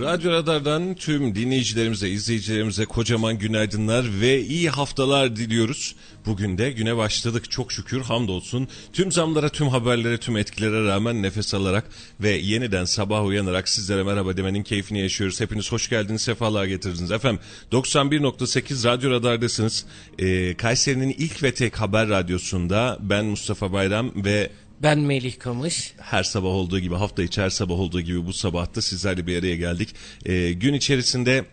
Radyo Radar'dan tüm dinleyicilerimize, izleyicilerimize kocaman günaydınlar ve iyi haftalar diliyoruz. Bugün de güne başladık çok şükür hamdolsun. Tüm zamlara, tüm haberlere, tüm etkilere rağmen nefes alarak ve yeniden sabah uyanarak sizlere merhaba demenin keyfini yaşıyoruz. Hepiniz hoş geldiniz, sefalar getirdiniz. Efendim 91.8 Radyo Radar'dasınız. Ee, Kayseri'nin ilk ve tek haber radyosunda ben Mustafa Bayram ve ben Melih Kamış. Her sabah olduğu gibi hafta içi her sabah olduğu gibi bu sabahta sizlerle bir araya geldik. Ee, gün içerisinde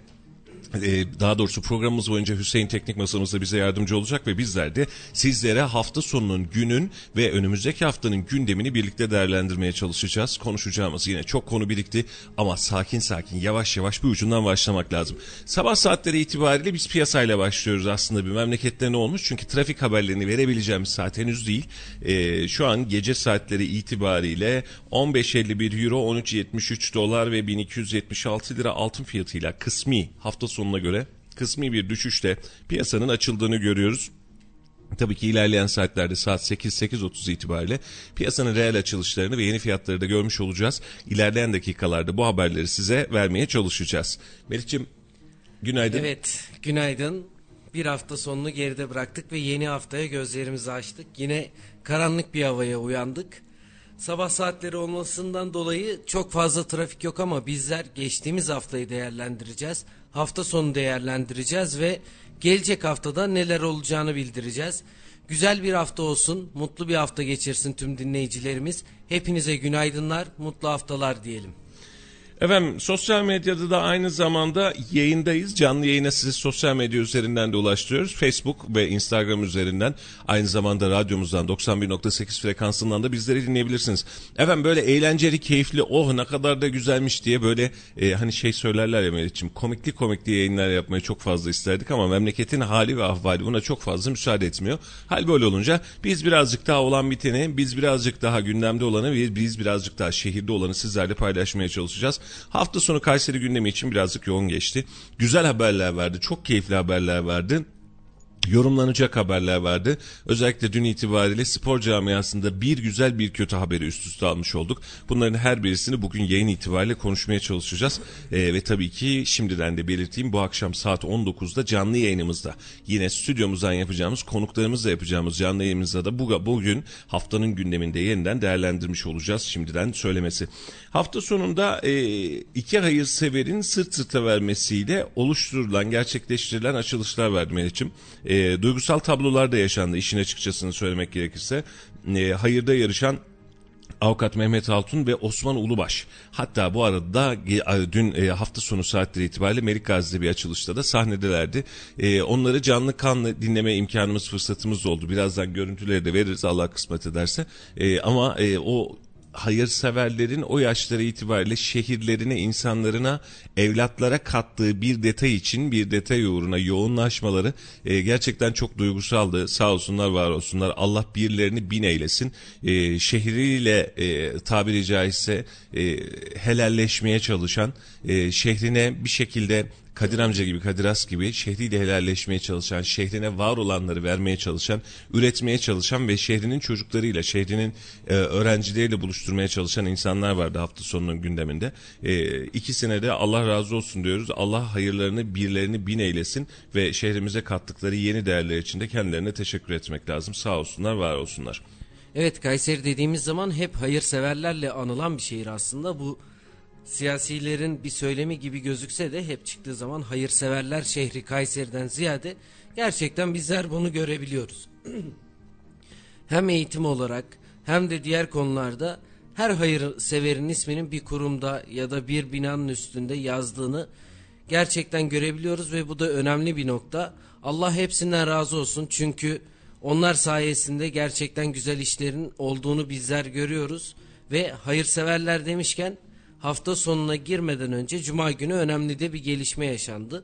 daha doğrusu programımız boyunca Hüseyin Teknik Masamızda bize yardımcı olacak ve bizler de sizlere hafta sonunun günün ve önümüzdeki haftanın gündemini birlikte değerlendirmeye çalışacağız. Konuşacağımız yine çok konu birikti ama sakin sakin yavaş yavaş bir ucundan başlamak lazım. Sabah saatleri itibariyle biz piyasayla başlıyoruz aslında bir memlekette ne olmuş? Çünkü trafik haberlerini verebileceğimiz saat henüz değil. Ee, şu an gece saatleri itibariyle 15.51 euro 13.73 dolar ve 1276 lira altın fiyatıyla kısmi hafta sonu sonuna göre kısmi bir düşüşte piyasanın açıldığını görüyoruz. Tabii ki ilerleyen saatlerde saat 8-8.30 itibariyle piyasanın reel açılışlarını ve yeni fiyatları da görmüş olacağız. İlerleyen dakikalarda bu haberleri size vermeye çalışacağız. Melih'ciğim günaydın. Evet günaydın. Bir hafta sonunu geride bıraktık ve yeni haftaya gözlerimizi açtık. Yine karanlık bir havaya uyandık. Sabah saatleri olmasından dolayı çok fazla trafik yok ama bizler geçtiğimiz haftayı değerlendireceğiz. Hafta sonu değerlendireceğiz ve gelecek haftada neler olacağını bildireceğiz. Güzel bir hafta olsun, mutlu bir hafta geçirsin tüm dinleyicilerimiz. Hepinize günaydınlar, mutlu haftalar diyelim. Efendim sosyal medyada da aynı zamanda yayındayız. Canlı yayına sizi sosyal medya üzerinden de ulaştırıyoruz. Facebook ve Instagram üzerinden aynı zamanda radyomuzdan 91.8 frekansından da bizleri dinleyebilirsiniz. Efendim böyle eğlenceli, keyifli, oh ne kadar da güzelmiş diye böyle e, hani şey söylerler ya Melih'ciğim komikli komikli yayınlar yapmayı çok fazla isterdik ama memleketin hali ve ahvali buna çok fazla müsaade etmiyor. Hal böyle olunca biz birazcık daha olan biteni, biz birazcık daha gündemde olanı ve biz birazcık daha şehirde olanı sizlerle paylaşmaya çalışacağız. Hafta sonu Kayseri gündemi için birazcık yoğun geçti. Güzel haberler verdi, çok keyifli haberler verdi yorumlanacak haberler vardı. Özellikle dün itibariyle spor camiasında bir güzel bir kötü haberi üst üste almış olduk. Bunların her birisini bugün yayın itibariyle konuşmaya çalışacağız. Ee, ve tabii ki şimdiden de belirteyim bu akşam saat 19'da canlı yayınımızda yine stüdyomuzdan yapacağımız konuklarımızla yapacağımız canlı yayınımızda da bu, bugün haftanın gündeminde yeniden değerlendirmiş olacağız şimdiden söylemesi. Hafta sonunda e, iki hayırseverin sırt sırta vermesiyle oluşturulan gerçekleştirilen açılışlar verdi Melih'ciğim. E, e, duygusal tablolar da yaşandı işin açıkçasını söylemek gerekirse. E, hayırda yarışan Avukat Mehmet Altun ve Osman Ulubaş. Hatta bu arada dün e, hafta sonu saatleri itibariyle Melik Gazi'de bir açılışta da sahnedelerdi. E, onları canlı kanlı dinleme imkanımız fırsatımız oldu. Birazdan görüntüleri de veririz Allah kısmet ederse. E, ama o hayırseverlerin o yaşları itibariyle şehirlerine, insanlarına, evlatlara kattığı bir detay için bir detay uğruna yoğunlaşmaları e, gerçekten çok duygusaldı. Sağ olsunlar, var olsunlar. Allah birlerini bin eylesin. E, şehriyle e, tabiri caizse e, helalleşmeye çalışan, e, şehrine bir şekilde Kadir amca gibi, Kadir As gibi şehriyle helalleşmeye çalışan, şehrine var olanları vermeye çalışan, üretmeye çalışan ve şehrinin çocuklarıyla, şehrinin e, öğrencileriyle buluşturmaya çalışan insanlar vardı hafta sonunun gündeminde. E, ikisine de Allah razı olsun diyoruz. Allah hayırlarını, birlerini bin eylesin ve şehrimize kattıkları yeni değerler için de kendilerine teşekkür etmek lazım. Sağ olsunlar, var olsunlar. Evet Kayseri dediğimiz zaman hep hayırseverlerle anılan bir şehir aslında. Bu siyasilerin bir söylemi gibi gözükse de hep çıktığı zaman hayırseverler şehri Kayseri'den ziyade gerçekten bizler bunu görebiliyoruz. hem eğitim olarak hem de diğer konularda her hayırseverin isminin bir kurumda ya da bir binanın üstünde yazdığını gerçekten görebiliyoruz ve bu da önemli bir nokta. Allah hepsinden razı olsun çünkü onlar sayesinde gerçekten güzel işlerin olduğunu bizler görüyoruz ve hayırseverler demişken hafta sonuna girmeden önce Cuma günü önemli de bir gelişme yaşandı.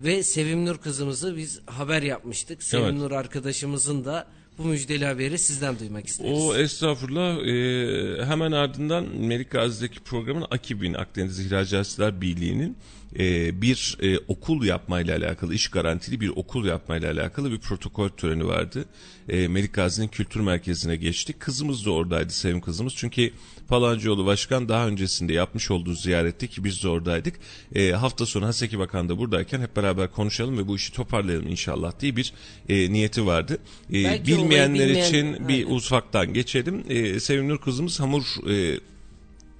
Ve Sevimnur kızımızı biz haber yapmıştık. Sevimnur arkadaşımızın da bu müjdeli haberi sizden duymak isteriz. O estağfurullah e, hemen ardından Melik Gazi'deki programın AKİB'in Akdeniz İhracatçılar Birliği'nin e, bir e, okul yapmayla alakalı, iş garantili bir okul yapmayla alakalı bir protokol töreni vardı. E, Melik Gazi'nin kültür merkezine geçtik. Kızımız da oradaydı, Sevim kızımız. Çünkü Palancıoğlu Başkan daha öncesinde yapmış olduğu ziyarette ki biz de oradaydık. E, hafta sonu Haseki Bakan da buradayken hep beraber konuşalım ve bu işi toparlayalım inşallah diye bir e, niyeti vardı. E, bilmeyenler bilmeyen... için bir ufaktan geçelim. E, Sevimnur kızımız hamur e,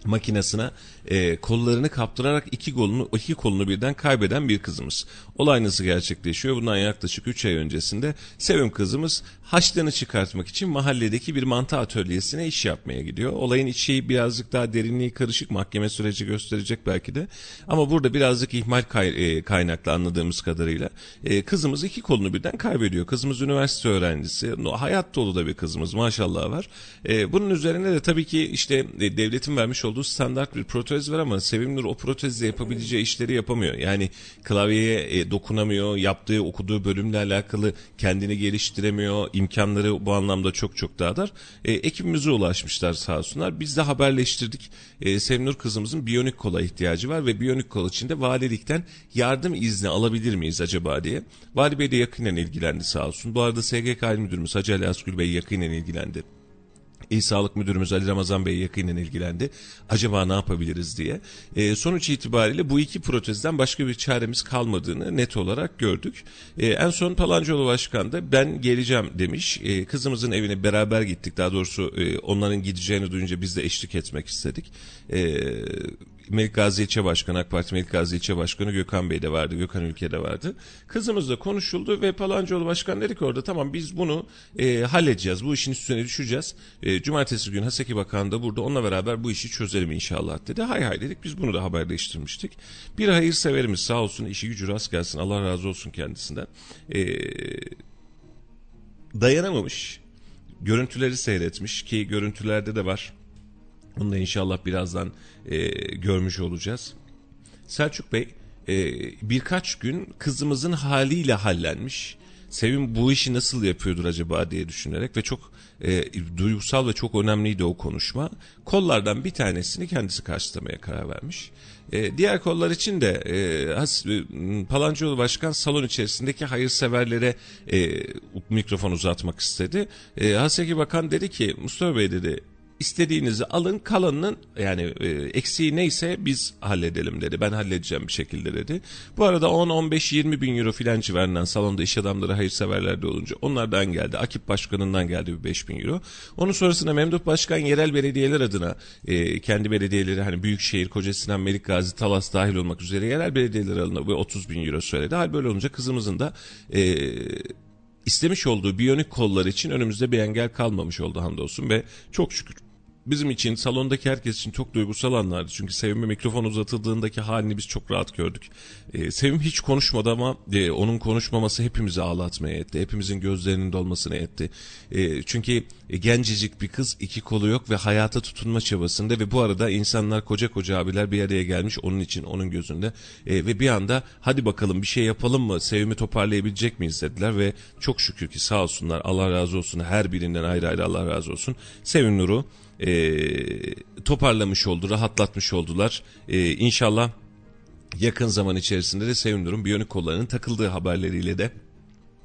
makinesine e, kollarını kaptırarak iki kolunu iki kolunu birden kaybeden bir kızımız. Olay nasıl gerçekleşiyor? Bundan yaklaşık 3 ay öncesinde Sevim kızımız haçlarını çıkartmak için mahalledeki bir mantı atölyesine iş yapmaya gidiyor. Olayın içi birazcık daha derinliği karışık mahkeme süreci gösterecek belki de. Ama burada birazcık ihmal kay, e, kaynaklı anladığımız kadarıyla e, kızımız iki kolunu birden kaybediyor. Kızımız üniversite öğrencisi. Hayat dolu da bir kızımız maşallah var. E, bunun üzerine de tabii ki işte e, devletin vermiş olduğu standart bir protez var ama Sevimnur o protezle yapabileceği işleri yapamıyor. Yani klavyeye e, dokunamıyor, yaptığı okuduğu bölümle alakalı kendini geliştiremiyor, imkanları bu anlamda çok çok daha dar. E, ekibimize ulaşmışlar sağ olsunlar. Biz de haberleştirdik. E, Sevimnur kızımızın biyonik kola ihtiyacı var ve biyonik kol için de valilikten yardım izni alabilir miyiz acaba diye. Vali Bey de yakinen ilgilendi sağ olsun. Bu arada SGK Müdürümüz Hacı Ali Asgül Bey yakinen ilgilendi. İl Sağlık Müdürümüz Ali Ramazan Bey yakinen ilgilendi. Acaba ne yapabiliriz diye. E, sonuç itibariyle bu iki protezden başka bir çaremiz kalmadığını net olarak gördük. E, en son Palancıoğlu Başkan da ben geleceğim demiş. E, kızımızın evine beraber gittik. Daha doğrusu e, onların gideceğini duyunca biz de eşlik etmek istedik. E, Melik Gazi İlçe Başkanı, AK Parti Melik Gazi İlçe Başkanı Gökhan Bey de vardı, Gökhan Ülke de vardı. Kızımızla konuşuldu ve Palancıoğlu Başkan dedi ki orada tamam biz bunu e, halledeceğiz, bu işin üstüne düşeceğiz. E, Cumartesi günü Haseki Bakan da burada onunla beraber bu işi çözelim inşallah dedi. Hay hay dedik biz bunu da haberleştirmiştik. Bir hayırseverimiz sağ olsun işi gücü rast gelsin Allah razı olsun kendisinden. E, dayanamamış görüntüleri seyretmiş ki görüntülerde de var bunu da inşallah birazdan e, görmüş olacağız. Selçuk Bey e, birkaç gün kızımızın haliyle hallenmiş. Sevim bu işi nasıl yapıyordur acaba diye düşünerek ve çok e, duygusal ve çok önemliydi o konuşma. Kollardan bir tanesini kendisi karşılamaya karar vermiş. E, diğer kollar için de e, Has, e, Palancıoğlu Başkan salon içerisindeki hayırseverlere e, mikrofon uzatmak istedi. E, Haseki Bakan dedi ki Mustafa Bey dedi istediğinizi alın kalanının yani e, eksiği neyse biz halledelim dedi. Ben halledeceğim bir şekilde dedi. Bu arada 10 15 20 bin euro filan civarından salonda iş adamları hayırseverlerde olunca onlardan geldi. Akip Başkanı'ndan geldi bir 5 bin euro. Onun sonrasında Memduh Başkan yerel belediyeler adına e, kendi belediyeleri hani Büyükşehir, Kocasinan, Melik Gazi, Talas dahil olmak üzere yerel belediyeler adına bu 30 bin euro söyledi. Hal böyle olunca kızımızın da e, istemiş olduğu biyonik kollar için önümüzde bir engel kalmamış oldu hamdolsun ve çok şükür bizim için salondaki herkes için çok duygusal anlardı. Çünkü Sevim'e mikrofon uzatıldığındaki halini biz çok rahat gördük. Ee, Sevim hiç konuşmadı ama e, onun konuşmaması hepimizi ağlatmaya etti. Hepimizin gözlerinin dolmasına etti. E, çünkü e, gencecik bir kız iki kolu yok ve hayata tutunma çabasında ve bu arada insanlar koca koca abiler bir araya gelmiş onun için onun gözünde. E, ve bir anda hadi bakalım bir şey yapalım mı Sevim'i toparlayabilecek miyiz dediler ve çok şükür ki sağ olsunlar Allah razı olsun her birinden ayrı ayrı Allah razı olsun. Sevim Nur'u e, toparlamış oldu, rahatlatmış oldular. E, inşallah yakın zaman içerisinde de Sevim Nur'un biyonik kollarının takıldığı haberleriyle de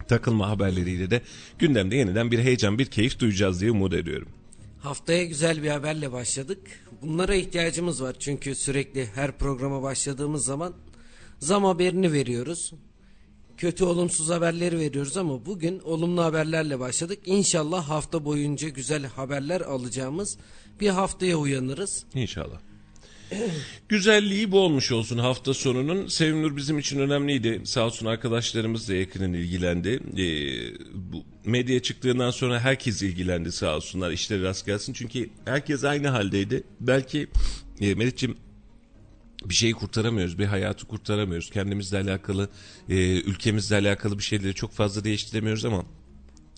takılma haberleriyle de gündemde yeniden bir heyecan, bir keyif duyacağız diye umut ediyorum. Haftaya güzel bir haberle başladık. Bunlara ihtiyacımız var çünkü sürekli her programa başladığımız zaman zam haberini veriyoruz kötü olumsuz haberleri veriyoruz ama bugün olumlu haberlerle başladık. İnşallah hafta boyunca güzel haberler alacağımız bir haftaya uyanırız. İnşallah. Güzelliği bu olmuş olsun hafta sonunun. Sevimnur bizim için önemliydi. Sağ olsun arkadaşlarımız da yakından ilgilendi. Ee, bu medyaya çıktığından sonra herkes ilgilendi sağ olsunlar. İşleri rast gelsin. Çünkü herkes aynı haldeydi. Belki e, Meriç'ciğim bir şeyi kurtaramıyoruz, bir hayatı kurtaramıyoruz. Kendimizle alakalı, e, ülkemizle alakalı bir şeyleri çok fazla değiştiremiyoruz ama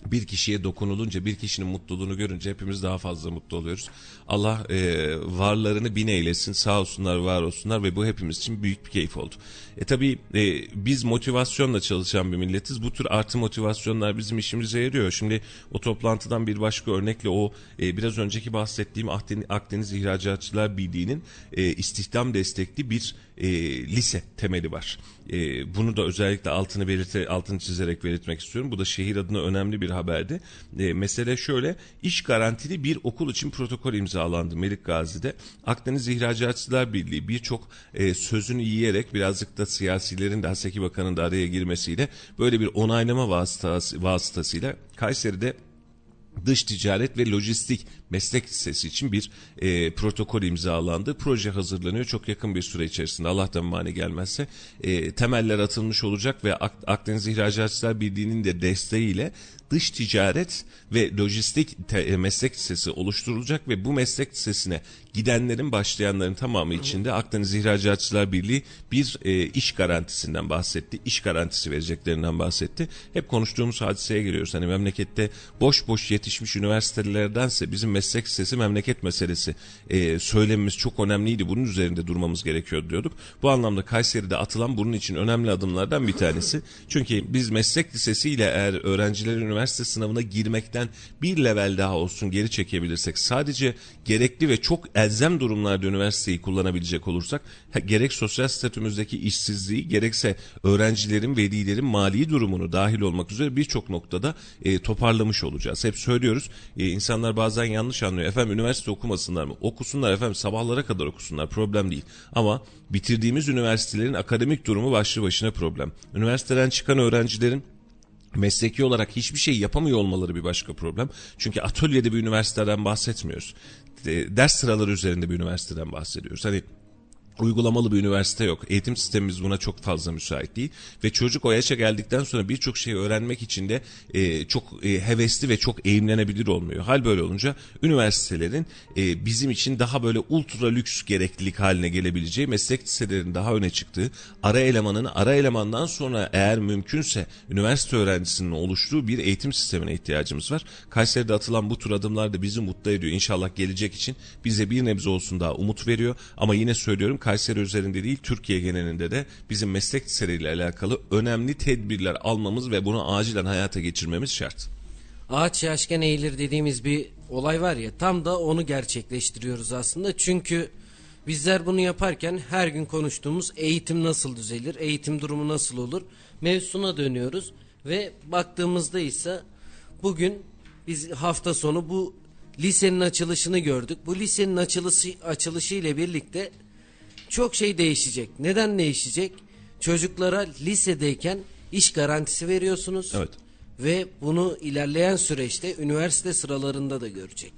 bir kişiye dokunulunca, bir kişinin mutluluğunu görünce hepimiz daha fazla mutlu oluyoruz. Allah e, varlarını bin eylesin, sağ olsunlar, var olsunlar ve bu hepimiz için büyük bir keyif oldu. E tabii e, biz motivasyonla çalışan bir milletiz. Bu tür artı motivasyonlar bizim işimize yarıyor. Şimdi o toplantıdan bir başka örnekle o e, biraz önceki bahsettiğim Akdeniz, Akdeniz İhracatçılar Birliği'nin e, istihdam destekli bir e, lise temeli var. E, bunu da özellikle altını belirte, altını çizerek belirtmek istiyorum. Bu da şehir adına önemli bir haberdi. E, mesele şöyle iş garantili bir okul için protokol imzalandı Melik Gazi'de. Akdeniz İhracatçılar Birliği birçok e, sözünü yiyerek birazcık da siyasilerin de Haseki Bakan'ın da araya girmesiyle böyle bir onaylama vasıtası, vasıtasıyla Kayseri'de dış ticaret ve lojistik meslek lisesi için bir e, protokol imzalandı. Proje hazırlanıyor. Çok yakın bir süre içerisinde Allah'tan mani gelmezse e, temeller atılmış olacak ve Ak Akdeniz İhracatçılar Birliği'nin de desteğiyle dış ticaret ve lojistik te, e, meslek lisesi oluşturulacak ve bu meslek lisesine gidenlerin başlayanların tamamı içinde Akdeniz İhracatçılar Birliği bir e, iş garantisinden bahsetti. İş garantisi vereceklerinden bahsetti. Hep konuştuğumuz hadiseye geliyoruz. Hani memlekette boş boş yetişmiş üniversitelerdense bizim meslek lisesi memleket meselesi e, söylemimiz çok önemliydi. Bunun üzerinde durmamız gerekiyor diyorduk. Bu anlamda Kayseri'de atılan bunun için önemli adımlardan bir tanesi. Çünkü biz meslek lisesiyle eğer öğrencilerin üniversite sınavına girmekten bir level daha olsun geri çekebilirsek sadece gerekli ve çok elzem durumlarda üniversiteyi kullanabilecek olursak gerek sosyal statümüzdeki işsizliği gerekse öğrencilerin velilerin mali durumunu dahil olmak üzere birçok noktada e, toparlamış olacağız. Hep söylüyoruz e, insanlar bazen yanlış anlıyor. Efendim üniversite okumasınlar mı? Okusunlar efendim sabahlara kadar okusunlar problem değil. Ama bitirdiğimiz üniversitelerin akademik durumu başlı başına problem. Üniversiteden çıkan öğrencilerin mesleki olarak hiçbir şey yapamıyor olmaları bir başka problem. Çünkü atölyede bir üniversiteden bahsetmiyoruz. Ders sıraları üzerinde bir üniversiteden bahsediyoruz. Hani uygulamalı bir üniversite yok. Eğitim sistemimiz buna çok fazla müsait değil. Ve çocuk o yaşa geldikten sonra birçok şeyi öğrenmek için de e, çok e, hevesli ve çok eğimlenebilir olmuyor. Hal böyle olunca üniversitelerin e, bizim için daha böyle ultra lüks gereklilik haline gelebileceği meslek liselerin daha öne çıktığı ara elemanın ara elemandan sonra eğer mümkünse üniversite öğrencisinin oluştuğu bir eğitim sistemine ihtiyacımız var. Kayseri'de atılan bu tür adımlar da bizi mutlu ediyor. İnşallah gelecek için bize bir nebze olsun daha umut veriyor. Ama yine söylüyorum Kayseri üzerinde değil Türkiye genelinde de bizim meslek liseleriyle alakalı önemli tedbirler almamız ve bunu acilen hayata geçirmemiz şart. Ağaç yaşken eğilir dediğimiz bir olay var ya tam da onu gerçekleştiriyoruz aslında. Çünkü bizler bunu yaparken her gün konuştuğumuz eğitim nasıl düzelir, eğitim durumu nasıl olur mevzusuna dönüyoruz. Ve baktığımızda ise bugün biz hafta sonu bu lisenin açılışını gördük. Bu lisenin açılışı, açılışı ile birlikte çok şey değişecek. Neden değişecek? Çocuklara lisedeyken iş garantisi veriyorsunuz. Evet. Ve bunu ilerleyen süreçte üniversite sıralarında da görecek.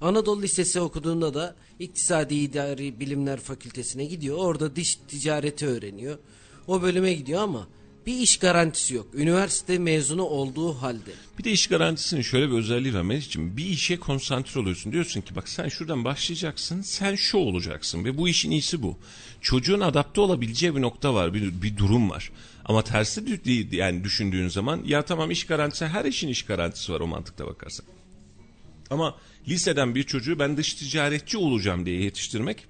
Anadolu Lisesi okuduğunda da İktisadi İdari Bilimler Fakültesine gidiyor. Orada diş ticareti öğreniyor. O bölüme gidiyor ama bir iş garantisi yok. Üniversite mezunu olduğu halde. Bir de iş garantisinin şöyle bir özelliği var Melih'ciğim. Bir işe konsantre oluyorsun. Diyorsun ki bak sen şuradan başlayacaksın. Sen şu olacaksın ve bu işin iyisi bu. Çocuğun adapte olabileceği bir nokta var. Bir, bir durum var. Ama tersi değil yani düşündüğün zaman ya tamam iş garantisi her işin iş garantisi var o mantıkta bakarsan. Ama liseden bir çocuğu ben dış ticaretçi olacağım diye yetiştirmek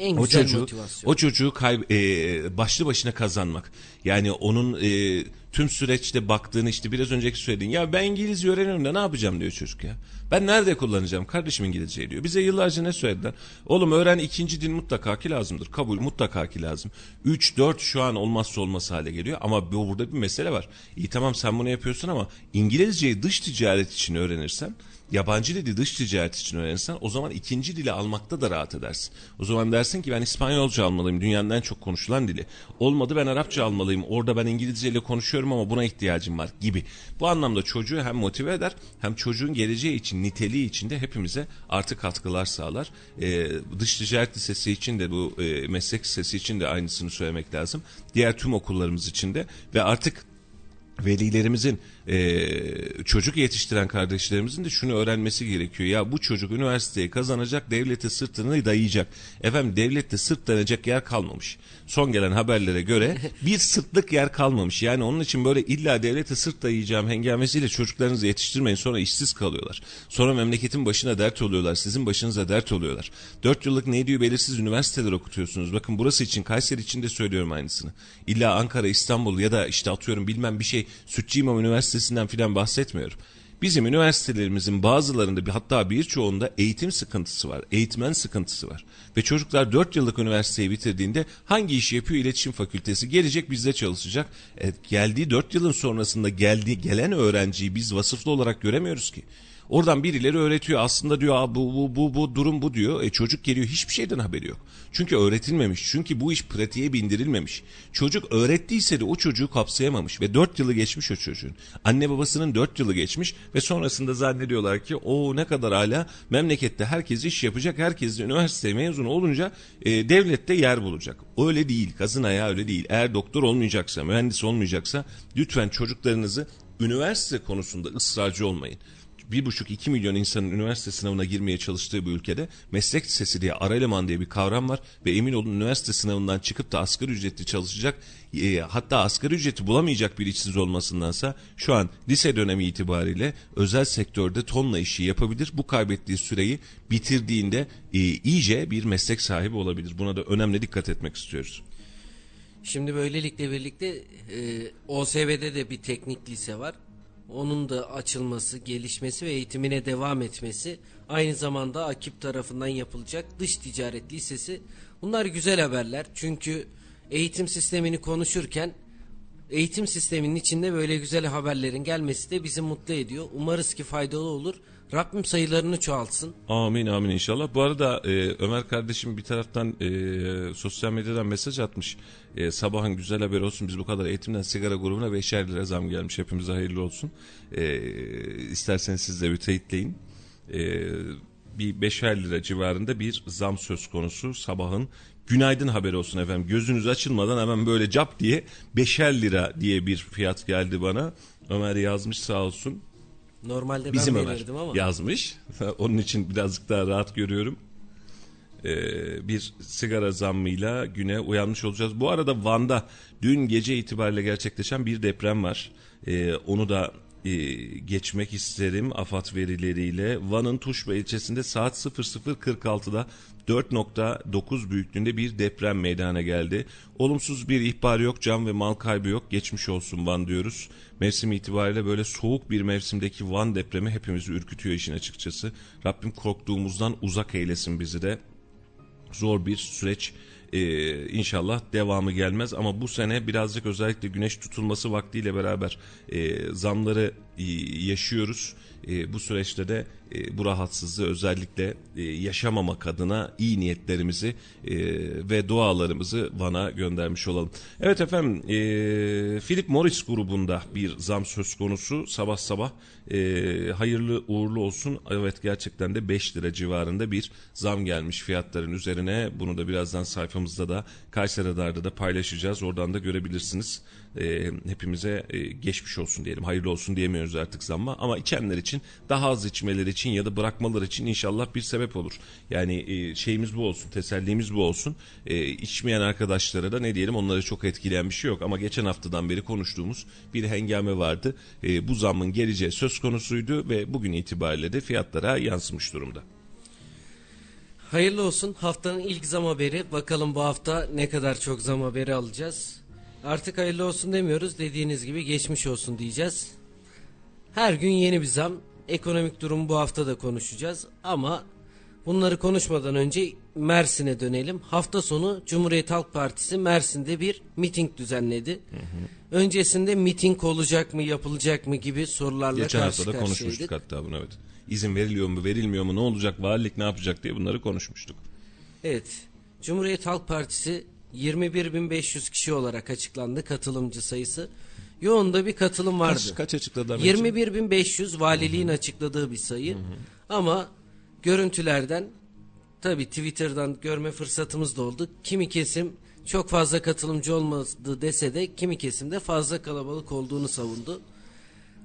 en o güzel çocuğu, motivasyon. O çocuğu kay, e, başlı başına kazanmak. Yani onun e, tüm süreçte baktığını işte biraz önceki söylediğin ya ben İngilizce öğreniyorum da ne yapacağım diyor çocuk ya. Ben nerede kullanacağım kardeşim İngilizceyi diyor. Bize yıllarca ne söylediler? Oğlum öğren ikinci dil mutlaka ki lazımdır. Kabul mutlaka ki lazım. 3 4 şu an olmazsa olmaz hale geliyor ama bu burada bir mesele var. İyi tamam sen bunu yapıyorsun ama İngilizceyi dış ticaret için öğrenirsen yabancı dili dış ticaret için öğrenirsen o zaman ikinci dili almakta da rahat edersin. O zaman dersin ki ben İspanyolca almalıyım dünyanın en çok konuşulan dili. Olmadı ben Arapça almalıyım orada ben İngilizce ile konuşuyorum ama buna ihtiyacım var gibi. Bu anlamda çocuğu hem motive eder hem çocuğun geleceği için niteliği için de hepimize artı katkılar sağlar. Ee, dış ticaret lisesi için de bu e, meslek lisesi için de aynısını söylemek lazım. Diğer tüm okullarımız için de ve artık velilerimizin e, çocuk yetiştiren kardeşlerimizin de şunu öğrenmesi gerekiyor. Ya bu çocuk üniversiteyi kazanacak, devlete sırtını dayayacak. Efendim devlette sırt dayanacak yer kalmamış. Son gelen haberlere göre bir sırtlık yer kalmamış. Yani onun için böyle illa devlete sırt dayayacağım hengamesiyle çocuklarınızı yetiştirmeyin. Sonra işsiz kalıyorlar. Sonra memleketin başına dert oluyorlar. Sizin başınıza dert oluyorlar. Dört yıllık ne diyor belirsiz üniversiteler okutuyorsunuz. Bakın burası için Kayseri için de söylüyorum aynısını. İlla Ankara, İstanbul ya da işte atıyorum bilmem bir şey Sütçü İmam Üniversitesi'nden filan bahsetmiyorum. Bizim üniversitelerimizin bazılarında hatta birçoğunda eğitim sıkıntısı var. Eğitmen sıkıntısı var. Ve çocuklar 4 yıllık üniversiteyi bitirdiğinde hangi işi yapıyor? İletişim fakültesi. Gelecek bizde çalışacak. E, geldiği 4 yılın sonrasında geldiği gelen öğrenciyi biz vasıflı olarak göremiyoruz ki. Oradan birileri öğretiyor. Aslında diyor bu, bu, bu, bu durum bu diyor. E çocuk geliyor hiçbir şeyden haberi yok. Çünkü öğretilmemiş. Çünkü bu iş pratiğe bindirilmemiş. Çocuk öğrettiyse de o çocuğu kapsayamamış ve dört yılı geçmiş o çocuğun. Anne babasının dört yılı geçmiş ve sonrasında zannediyorlar ki o ne kadar hala memlekette herkes iş yapacak. Herkes üniversite mezunu olunca e, devlette yer bulacak. Öyle değil. Kazın ayağı öyle değil. Eğer doktor olmayacaksa, mühendis olmayacaksa lütfen çocuklarınızı üniversite konusunda ısrarcı olmayın bir buçuk iki milyon insanın üniversite sınavına girmeye çalıştığı bir ülkede meslek lisesi diye ara eleman diye bir kavram var ve emin olun üniversite sınavından çıkıp da asgari ücretli çalışacak e, hatta asgari ücreti bulamayacak bir işsiz olmasındansa şu an lise dönemi itibariyle özel sektörde tonla işi yapabilir. Bu kaybettiği süreyi bitirdiğinde e, iyice bir meslek sahibi olabilir. Buna da önemli dikkat etmek istiyoruz. Şimdi böylelikle birlikte e, OSV'de de bir teknik lise var onun da açılması, gelişmesi ve eğitimine devam etmesi aynı zamanda Akip tarafından yapılacak dış ticaret lisesi bunlar güzel haberler. Çünkü eğitim sistemini konuşurken eğitim sisteminin içinde böyle güzel haberlerin gelmesi de bizi mutlu ediyor. Umarız ki faydalı olur. Rabbim sayılarını çoğaltsın. Amin amin inşallah. Bu arada e, Ömer kardeşim bir taraftan e, sosyal medyadan mesaj atmış. E, sabahın güzel haber olsun biz bu kadar eğitimden sigara grubuna beşer lira zam gelmiş. Hepimize hayırlı olsun. E, isterseniz siz de bir teyitleyin. E, bir beşer lira civarında bir zam söz konusu sabahın. Günaydın haberi olsun efendim. Gözünüz açılmadan hemen böyle cap diye beşer lira diye bir fiyat geldi bana. Ömer yazmış sağ olsun. Normalde Bizim ben verirdim ama. yazmış. Onun için birazcık daha rahat görüyorum. Ee, bir sigara zammıyla güne uyanmış olacağız. Bu arada Van'da dün gece itibariyle gerçekleşen bir deprem var. Ee, onu da e, geçmek isterim AFAD verileriyle. Van'ın Tuşba ilçesinde saat 00.46'da 4.9 büyüklüğünde bir deprem meydana geldi. Olumsuz bir ihbar yok, can ve mal kaybı yok. Geçmiş olsun Van diyoruz. Mevsim itibariyle böyle soğuk bir mevsimdeki Van depremi hepimizi ürkütüyor işin açıkçası. Rabbim korktuğumuzdan uzak eylesin bizi de. Zor bir süreç ee, inşallah devamı gelmez ama bu sene birazcık özellikle güneş tutulması vaktiyle beraber e, zamları yaşıyoruz. E, bu süreçte de e, bu rahatsızlığı özellikle e, yaşamamak adına iyi niyetlerimizi e, ve dualarımızı Van'a göndermiş olalım. Evet efendim e, Philip Morris grubunda bir zam söz konusu sabah sabah e, hayırlı uğurlu olsun. Evet gerçekten de 5 lira civarında bir zam gelmiş fiyatların üzerine. Bunu da birazdan sayfamızda da Kayseri Radar'da da paylaşacağız. Oradan da görebilirsiniz e, hepimize e, geçmiş olsun diyelim. Hayırlı olsun diyemiyoruz artık zamma ama içenler için daha az içmeleri için ya da bırakmaları için inşallah bir sebep olur. Yani e, şeyimiz bu olsun, tesellimiz bu olsun. E, içmeyen arkadaşlara da ne diyelim onları çok etkileyen bir şey yok ama geçen haftadan beri konuştuğumuz bir hengame vardı. E, bu zammın geleceği söz konusuydu ve bugün itibariyle de fiyatlara yansımış durumda. Hayırlı olsun. Haftanın ilk zam haberi. Bakalım bu hafta ne kadar çok zam haberi alacağız. Artık hayırlı olsun demiyoruz. Dediğiniz gibi geçmiş olsun diyeceğiz. Her gün yeni bir zam. Ekonomik durum bu hafta da konuşacağız. Ama bunları konuşmadan önce Mersin'e dönelim. Hafta sonu Cumhuriyet Halk Partisi Mersin'de bir miting düzenledi. Hı hı. Öncesinde miting olacak mı, yapılacak mı gibi sorularla Geçen karşı hafta da konuşmuştuk hatta bunu evet. İzin veriliyor mu, verilmiyor mu, ne olacak, valilik ne yapacak diye bunları konuşmuştuk. Evet. Cumhuriyet Halk Partisi 21.500 kişi olarak açıklandı katılımcı sayısı. Yoğun da bir katılım vardı. Kaç, kaç açıkladılar? 21.500 valiliğin Hı-hı. açıkladığı bir sayı. Hı-hı. Ama görüntülerden tabi Twitter'dan görme fırsatımız da oldu. Kimi kesim çok fazla katılımcı olmadı dese de kimi kesimde fazla kalabalık olduğunu savundu.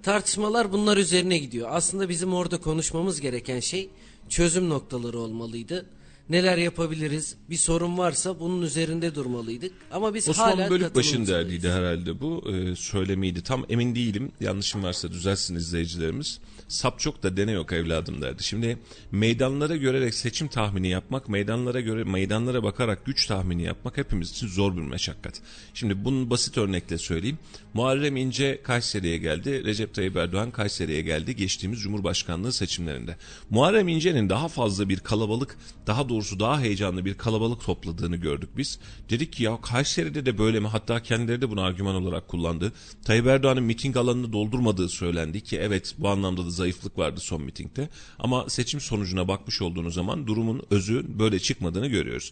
Tartışmalar bunlar üzerine gidiyor. Aslında bizim orada konuşmamız gereken şey çözüm noktaları olmalıydı. Neler yapabiliriz? Bir sorun varsa bunun üzerinde durmalıydık. Ama biz Osman hala katılımcı derdiydi herhalde bu e, söylemiydi. Tam emin değilim. Yanlışım varsa düzelsin izleyicilerimiz. Sap çok da dene yok evladım derdi. Şimdi meydanlara görerek seçim tahmini yapmak, meydanlara göre meydanlara bakarak güç tahmini yapmak hepimiz için zor bir meşakkat. Şimdi bunun basit örnekle söyleyeyim. Muharrem İnce Kayseri'ye geldi. Recep Tayyip Erdoğan Kayseri'ye geldi geçtiğimiz Cumhurbaşkanlığı seçimlerinde. Muharrem İnce'nin daha fazla bir kalabalık, daha doğrusu daha heyecanlı bir kalabalık topladığını gördük biz. Dedik ki ya Kayseri'de de böyle mi? Hatta kendileri de bunu argüman olarak kullandı. Tayyip Erdoğan'ın miting alanını doldurmadığı söylendi ki evet bu anlamda da zayıflık vardı son mitingde. Ama seçim sonucuna bakmış olduğunuz zaman durumun özü böyle çıkmadığını görüyoruz.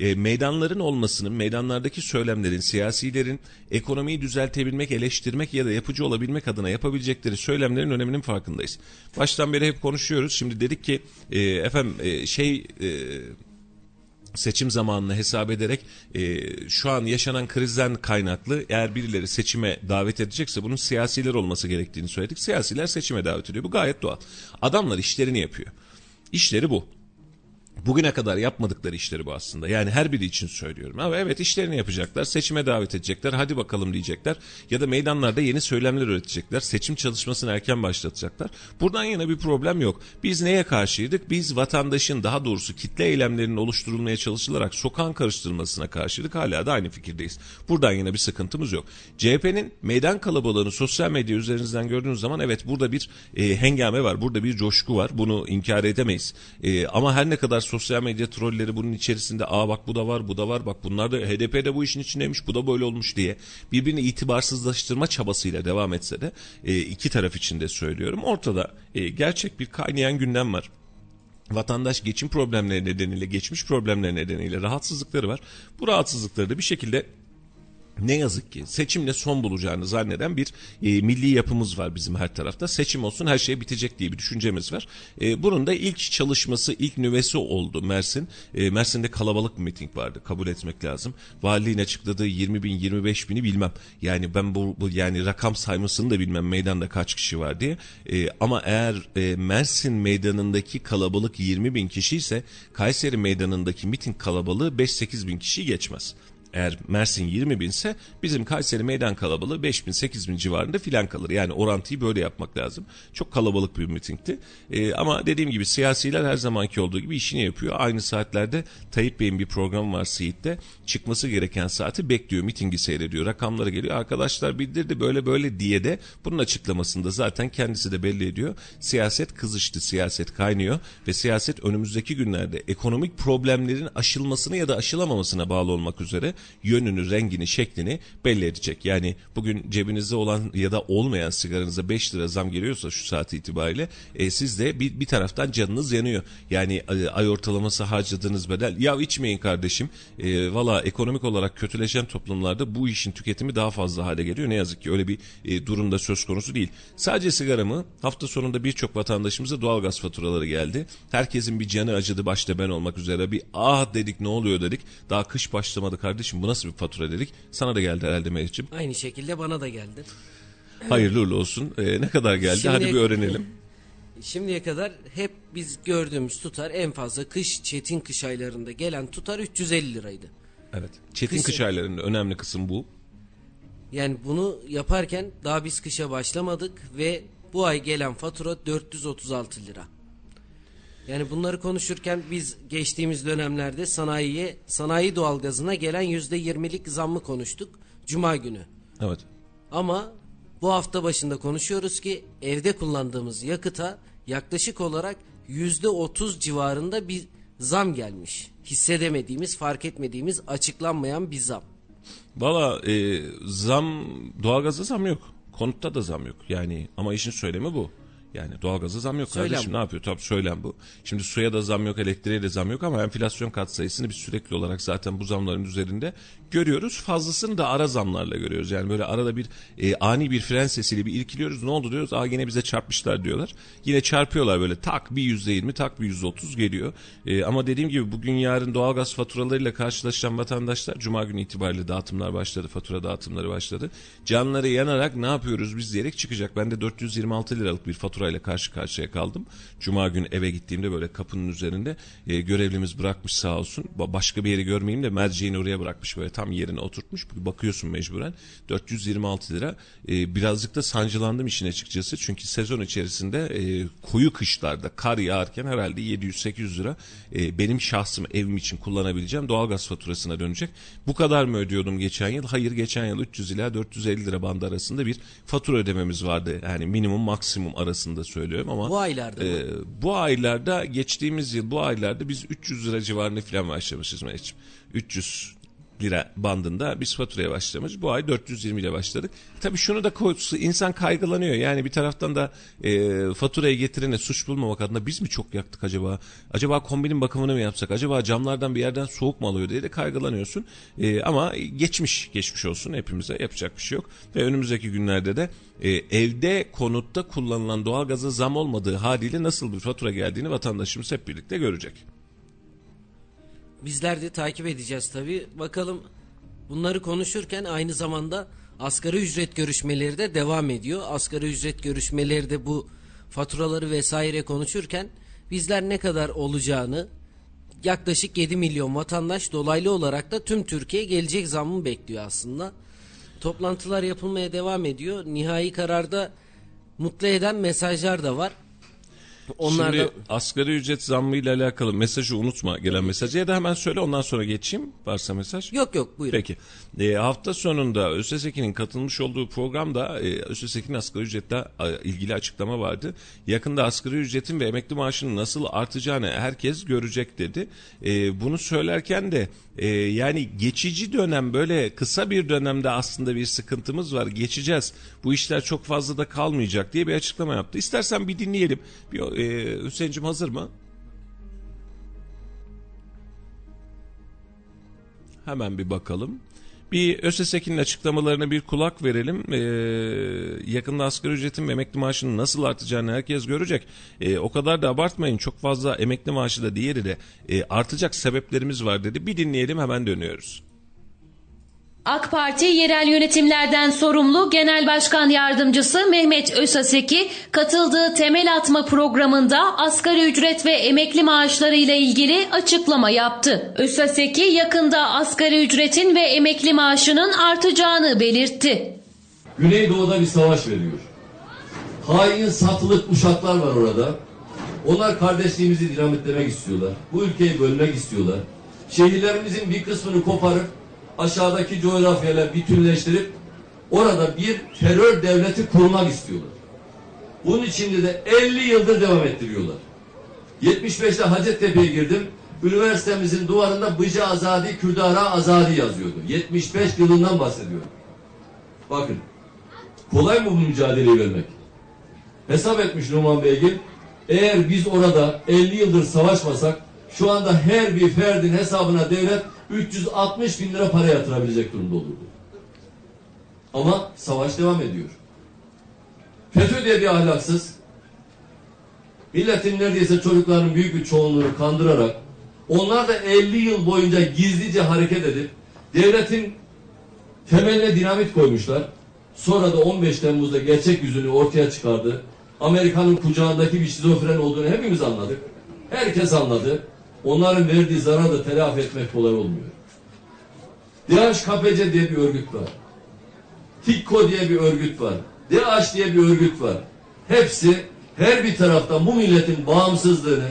E, meydanların olmasının, meydanlardaki söylemlerin, siyasilerin ekonomiyi düzeltebilmek, eleştirmek ya da yapıcı olabilmek adına yapabilecekleri söylemlerin öneminin farkındayız. Baştan beri hep konuşuyoruz. Şimdi dedik ki e, efendim e, şey... E, seçim zamanını hesap ederek e, şu an yaşanan krizden kaynaklı eğer birileri seçime davet edecekse bunun siyasiler olması gerektiğini söyledik. Siyasiler seçime davet ediyor. Bu gayet doğal. Adamlar işlerini yapıyor. İşleri bu. Bugüne kadar yapmadıkları işleri bu aslında. Yani her biri için söylüyorum. Ama evet işlerini yapacaklar. Seçime davet edecekler. Hadi bakalım diyecekler. Ya da meydanlarda yeni söylemler üretecekler. Seçim çalışmasını erken başlatacaklar. Buradan yana bir problem yok. Biz neye karşıydık? Biz vatandaşın daha doğrusu kitle eylemlerinin oluşturulmaya çalışılarak sokağın karıştırılmasına karşıydık. Hala da aynı fikirdeyiz. Buradan yine bir sıkıntımız yok. CHP'nin meydan kalabalığını sosyal medya üzerinizden gördüğünüz zaman evet burada bir e, hengame var. Burada bir coşku var. Bunu inkar edemeyiz. E, ama her ne kadar sosyal medya trolleri bunun içerisinde aa bak bu da var bu da var bak bunlar da HDP de bu işin içindeymiş bu da böyle olmuş diye birbirini itibarsızlaştırma çabasıyla devam etse de e, iki taraf için de söylüyorum ortada e, gerçek bir kaynayan gündem var vatandaş geçim problemleri nedeniyle, geçmiş problemleri nedeniyle rahatsızlıkları var. Bu rahatsızlıkları da bir şekilde ne yazık ki seçimle son bulacağını zanneden bir e, milli yapımız var bizim her tarafta. Seçim olsun her şey bitecek diye bir düşüncemiz var. E, bunun da ilk çalışması, ilk nüvesi oldu Mersin. E, Mersin'de kalabalık bir miting vardı kabul etmek lazım. Valiliğin açıkladığı 20 bin 25 bini bilmem. Yani ben bu, bu yani rakam saymasını da bilmem meydanda kaç kişi var diye. E, ama eğer e, Mersin meydanındaki kalabalık 20 bin kişi ise Kayseri meydanındaki miting kalabalığı 5-8 bin kişi geçmez. Eğer Mersin 20 binse bizim Kayseri meydan kalabalığı 5 bin 8 bin civarında filan kalır. Yani orantıyı böyle yapmak lazım. Çok kalabalık bir mitingti. Ee, ama dediğim gibi siyasiler her zamanki olduğu gibi işini yapıyor. Aynı saatlerde Tayyip Bey'in bir programı var Siirt'te. Çıkması gereken saati bekliyor. Mitingi seyrediyor. Rakamları geliyor. Arkadaşlar bildirdi böyle böyle diye de bunun açıklamasında zaten kendisi de belli ediyor. Siyaset kızıştı. Siyaset kaynıyor. Ve siyaset önümüzdeki günlerde ekonomik problemlerin aşılmasını ya da aşılamamasına bağlı olmak üzere yönünü, rengini, şeklini belli edecek. Yani bugün cebinizde olan ya da olmayan sigaranıza 5 lira zam geliyorsa şu saat itibariyle e, siz de bir, bir taraftan canınız yanıyor. Yani e, ay ortalaması harcadığınız bedel. Ya içmeyin kardeşim. E, Valla ekonomik olarak kötüleşen toplumlarda bu işin tüketimi daha fazla hale geliyor. Ne yazık ki öyle bir e, durumda söz konusu değil. Sadece sigara mı? Hafta sonunda birçok vatandaşımıza doğalgaz faturaları geldi. Herkesin bir canı acıdı başta ben olmak üzere. Bir ah dedik ne oluyor dedik. Daha kış başlamadı kardeşim kardeşim bu nasıl bir fatura dedik. Sana da geldi herhalde Melih'ciğim. Aynı şekilde bana da geldi. Hayırlı uğurlu olsun. Ee, ne kadar geldi Şimdi, hadi bir öğrenelim. Şimdiye kadar hep biz gördüğümüz tutar en fazla kış çetin kış aylarında gelen tutar 350 liraydı. Evet. Çetin kış, kış aylarında önemli kısım bu. Yani bunu yaparken daha biz kışa başlamadık ve bu ay gelen fatura 436 lira. Yani bunları konuşurken biz geçtiğimiz dönemlerde sanayiye, sanayi doğalgazına gelen yüzde yirmilik zammı konuştuk. Cuma günü. Evet. Ama bu hafta başında konuşuyoruz ki evde kullandığımız yakıta yaklaşık olarak yüzde otuz civarında bir zam gelmiş. Hissedemediğimiz, fark etmediğimiz, açıklanmayan bir zam. Valla e, zam, doğalgaza zam yok. Konutta da zam yok. Yani ama işin söylemi bu. Yani doğalgaza zam yok söylem kardeşim bu. ne yapıyor? Tabii söylem bu. Şimdi suya da zam yok, elektriğe de zam yok ama enflasyon katsayısını biz sürekli olarak zaten bu zamların üzerinde görüyoruz. Fazlasını da ara zamlarla görüyoruz. Yani böyle arada bir e, ani bir fren sesiyle bir irkiliyoruz. Ne oldu diyoruz? Aa yine bize çarpmışlar diyorlar. Yine çarpıyorlar böyle tak bir yüzde yirmi tak bir yüzde otuz geliyor. E, ama dediğim gibi bugün yarın doğalgaz faturalarıyla karşılaşan vatandaşlar Cuma günü itibariyle dağıtımlar başladı. Fatura dağıtımları başladı. Canları yanarak ne yapıyoruz biz diyerek çıkacak. Ben de 426 liralık bir fatura faturayla karşı karşıya kaldım. Cuma gün eve gittiğimde böyle kapının üzerinde e, görevlimiz bırakmış sağ olsun. Başka bir yeri görmeyeyim de merceğini oraya bırakmış böyle tam yerine oturtmuş. Bakıyorsun mecburen 426 lira. E, birazcık da sancılandım işin açıkçası. Çünkü sezon içerisinde e, koyu kışlarda kar yağarken herhalde 700-800 lira e, benim şahsım evim için kullanabileceğim doğalgaz faturasına dönecek. Bu kadar mı ödüyordum geçen yıl? Hayır geçen yıl 300 ila 450 lira bandı arasında bir fatura ödememiz vardı. Yani minimum maksimum arasında söylüyorum ama bu aylarda e, bu aylarda geçtiğimiz yıl bu aylarda biz 300 lira civarında falan başlamışız Mehmetciğim. 300 lira bandında biz faturaya başlamış. Bu ay 420 ile başladık. Tabii şunu da insan kaygılanıyor. Yani bir taraftan da e, faturayı getirene suç bulmamak adına biz mi çok yaktık acaba? Acaba kombinin bakımını mı yapsak? Acaba camlardan bir yerden soğuk mu alıyor diye de kaygılanıyorsun. E, ama geçmiş geçmiş olsun hepimize yapacak bir şey yok. Ve önümüzdeki günlerde de e, evde konutta kullanılan doğalgaza zam olmadığı haliyle nasıl bir fatura geldiğini vatandaşımız hep birlikte görecek. Bizler de takip edeceğiz tabi. Bakalım bunları konuşurken aynı zamanda asgari ücret görüşmeleri de devam ediyor. Asgari ücret görüşmeleri de bu faturaları vesaire konuşurken bizler ne kadar olacağını yaklaşık 7 milyon vatandaş dolaylı olarak da tüm Türkiye gelecek zammı bekliyor aslında. Toplantılar yapılmaya devam ediyor. Nihai kararda mutlu eden mesajlar da var. Onlar Şimdi asgari ücret zammı ile alakalı mesajı unutma gelen mesajı ya da hemen söyle ondan sonra geçeyim varsa mesaj. Yok yok buyurun. Peki. E, hafta sonunda ÖSSEK'in katılmış olduğu programda e, ÖSSEK'in asgari ücretle ilgili açıklama vardı. Yakında asgari ücretin ve emekli maaşının nasıl artacağını herkes görecek dedi. E, bunu söylerken de e, yani geçici dönem böyle kısa bir dönemde aslında bir sıkıntımız var. Geçeceğiz. Bu işler çok fazla da kalmayacak diye bir açıklama yaptı. İstersen bir dinleyelim. Bir, e, Hüseyin'cim hazır mı? Hemen bir bakalım. Bir ÖSSEK'in açıklamalarına bir kulak verelim. Ee, yakında asgari ücretin ve emekli maaşının nasıl artacağını herkes görecek. Ee, o kadar da abartmayın. Çok fazla emekli maaşı da diğeri de e, artacak sebeplerimiz var dedi. Bir dinleyelim hemen dönüyoruz. AK Parti yerel yönetimlerden sorumlu Genel Başkan Yardımcısı Mehmet Ösaseki katıldığı temel atma programında asgari ücret ve emekli maaşları ile ilgili açıklama yaptı. Ösaseki yakında asgari ücretin ve emekli maaşının artacağını belirtti. Güneydoğu'da bir savaş veriyor. Hain satılık uşaklar var orada. Onlar kardeşliğimizi dinamitlemek istiyorlar. Bu ülkeyi bölmek istiyorlar. Şehirlerimizin bir kısmını koparıp aşağıdaki coğrafyayla bütünleştirip orada bir terör devleti kurmak istiyorlar. Bunun içinde de 50 yıldır devam ettiriyorlar. 75'te Hacettepe'ye girdim. Üniversitemizin duvarında Bıcı Azadi, Kürdara Azadi yazıyordu. 75 yılından bahsediyorum. Bakın. Kolay mı bu mücadeleyi vermek? Hesap etmiş Numan Beygil. Eğer biz orada 50 yıldır savaşmasak şu anda her bir ferdin hesabına devlet 360 bin lira para yatırabilecek durumda olurdu. Ama savaş devam ediyor. FETÖ diye bir ahlaksız, milletin neredeyse çocukların büyük bir çoğunluğunu kandırarak, onlar da 50 yıl boyunca gizlice hareket edip, devletin temeline dinamit koymuşlar. Sonra da 15 Temmuz'da gerçek yüzünü ortaya çıkardı. Amerika'nın kucağındaki bir şizofren olduğunu hepimiz anladık. Herkes anladı onların verdiği zararı da telafi etmek kolay olmuyor. DHKPC diye bir örgüt var. TİKKO diye bir örgüt var. DH diye bir örgüt var. Hepsi her bir taraftan bu milletin bağımsızlığını,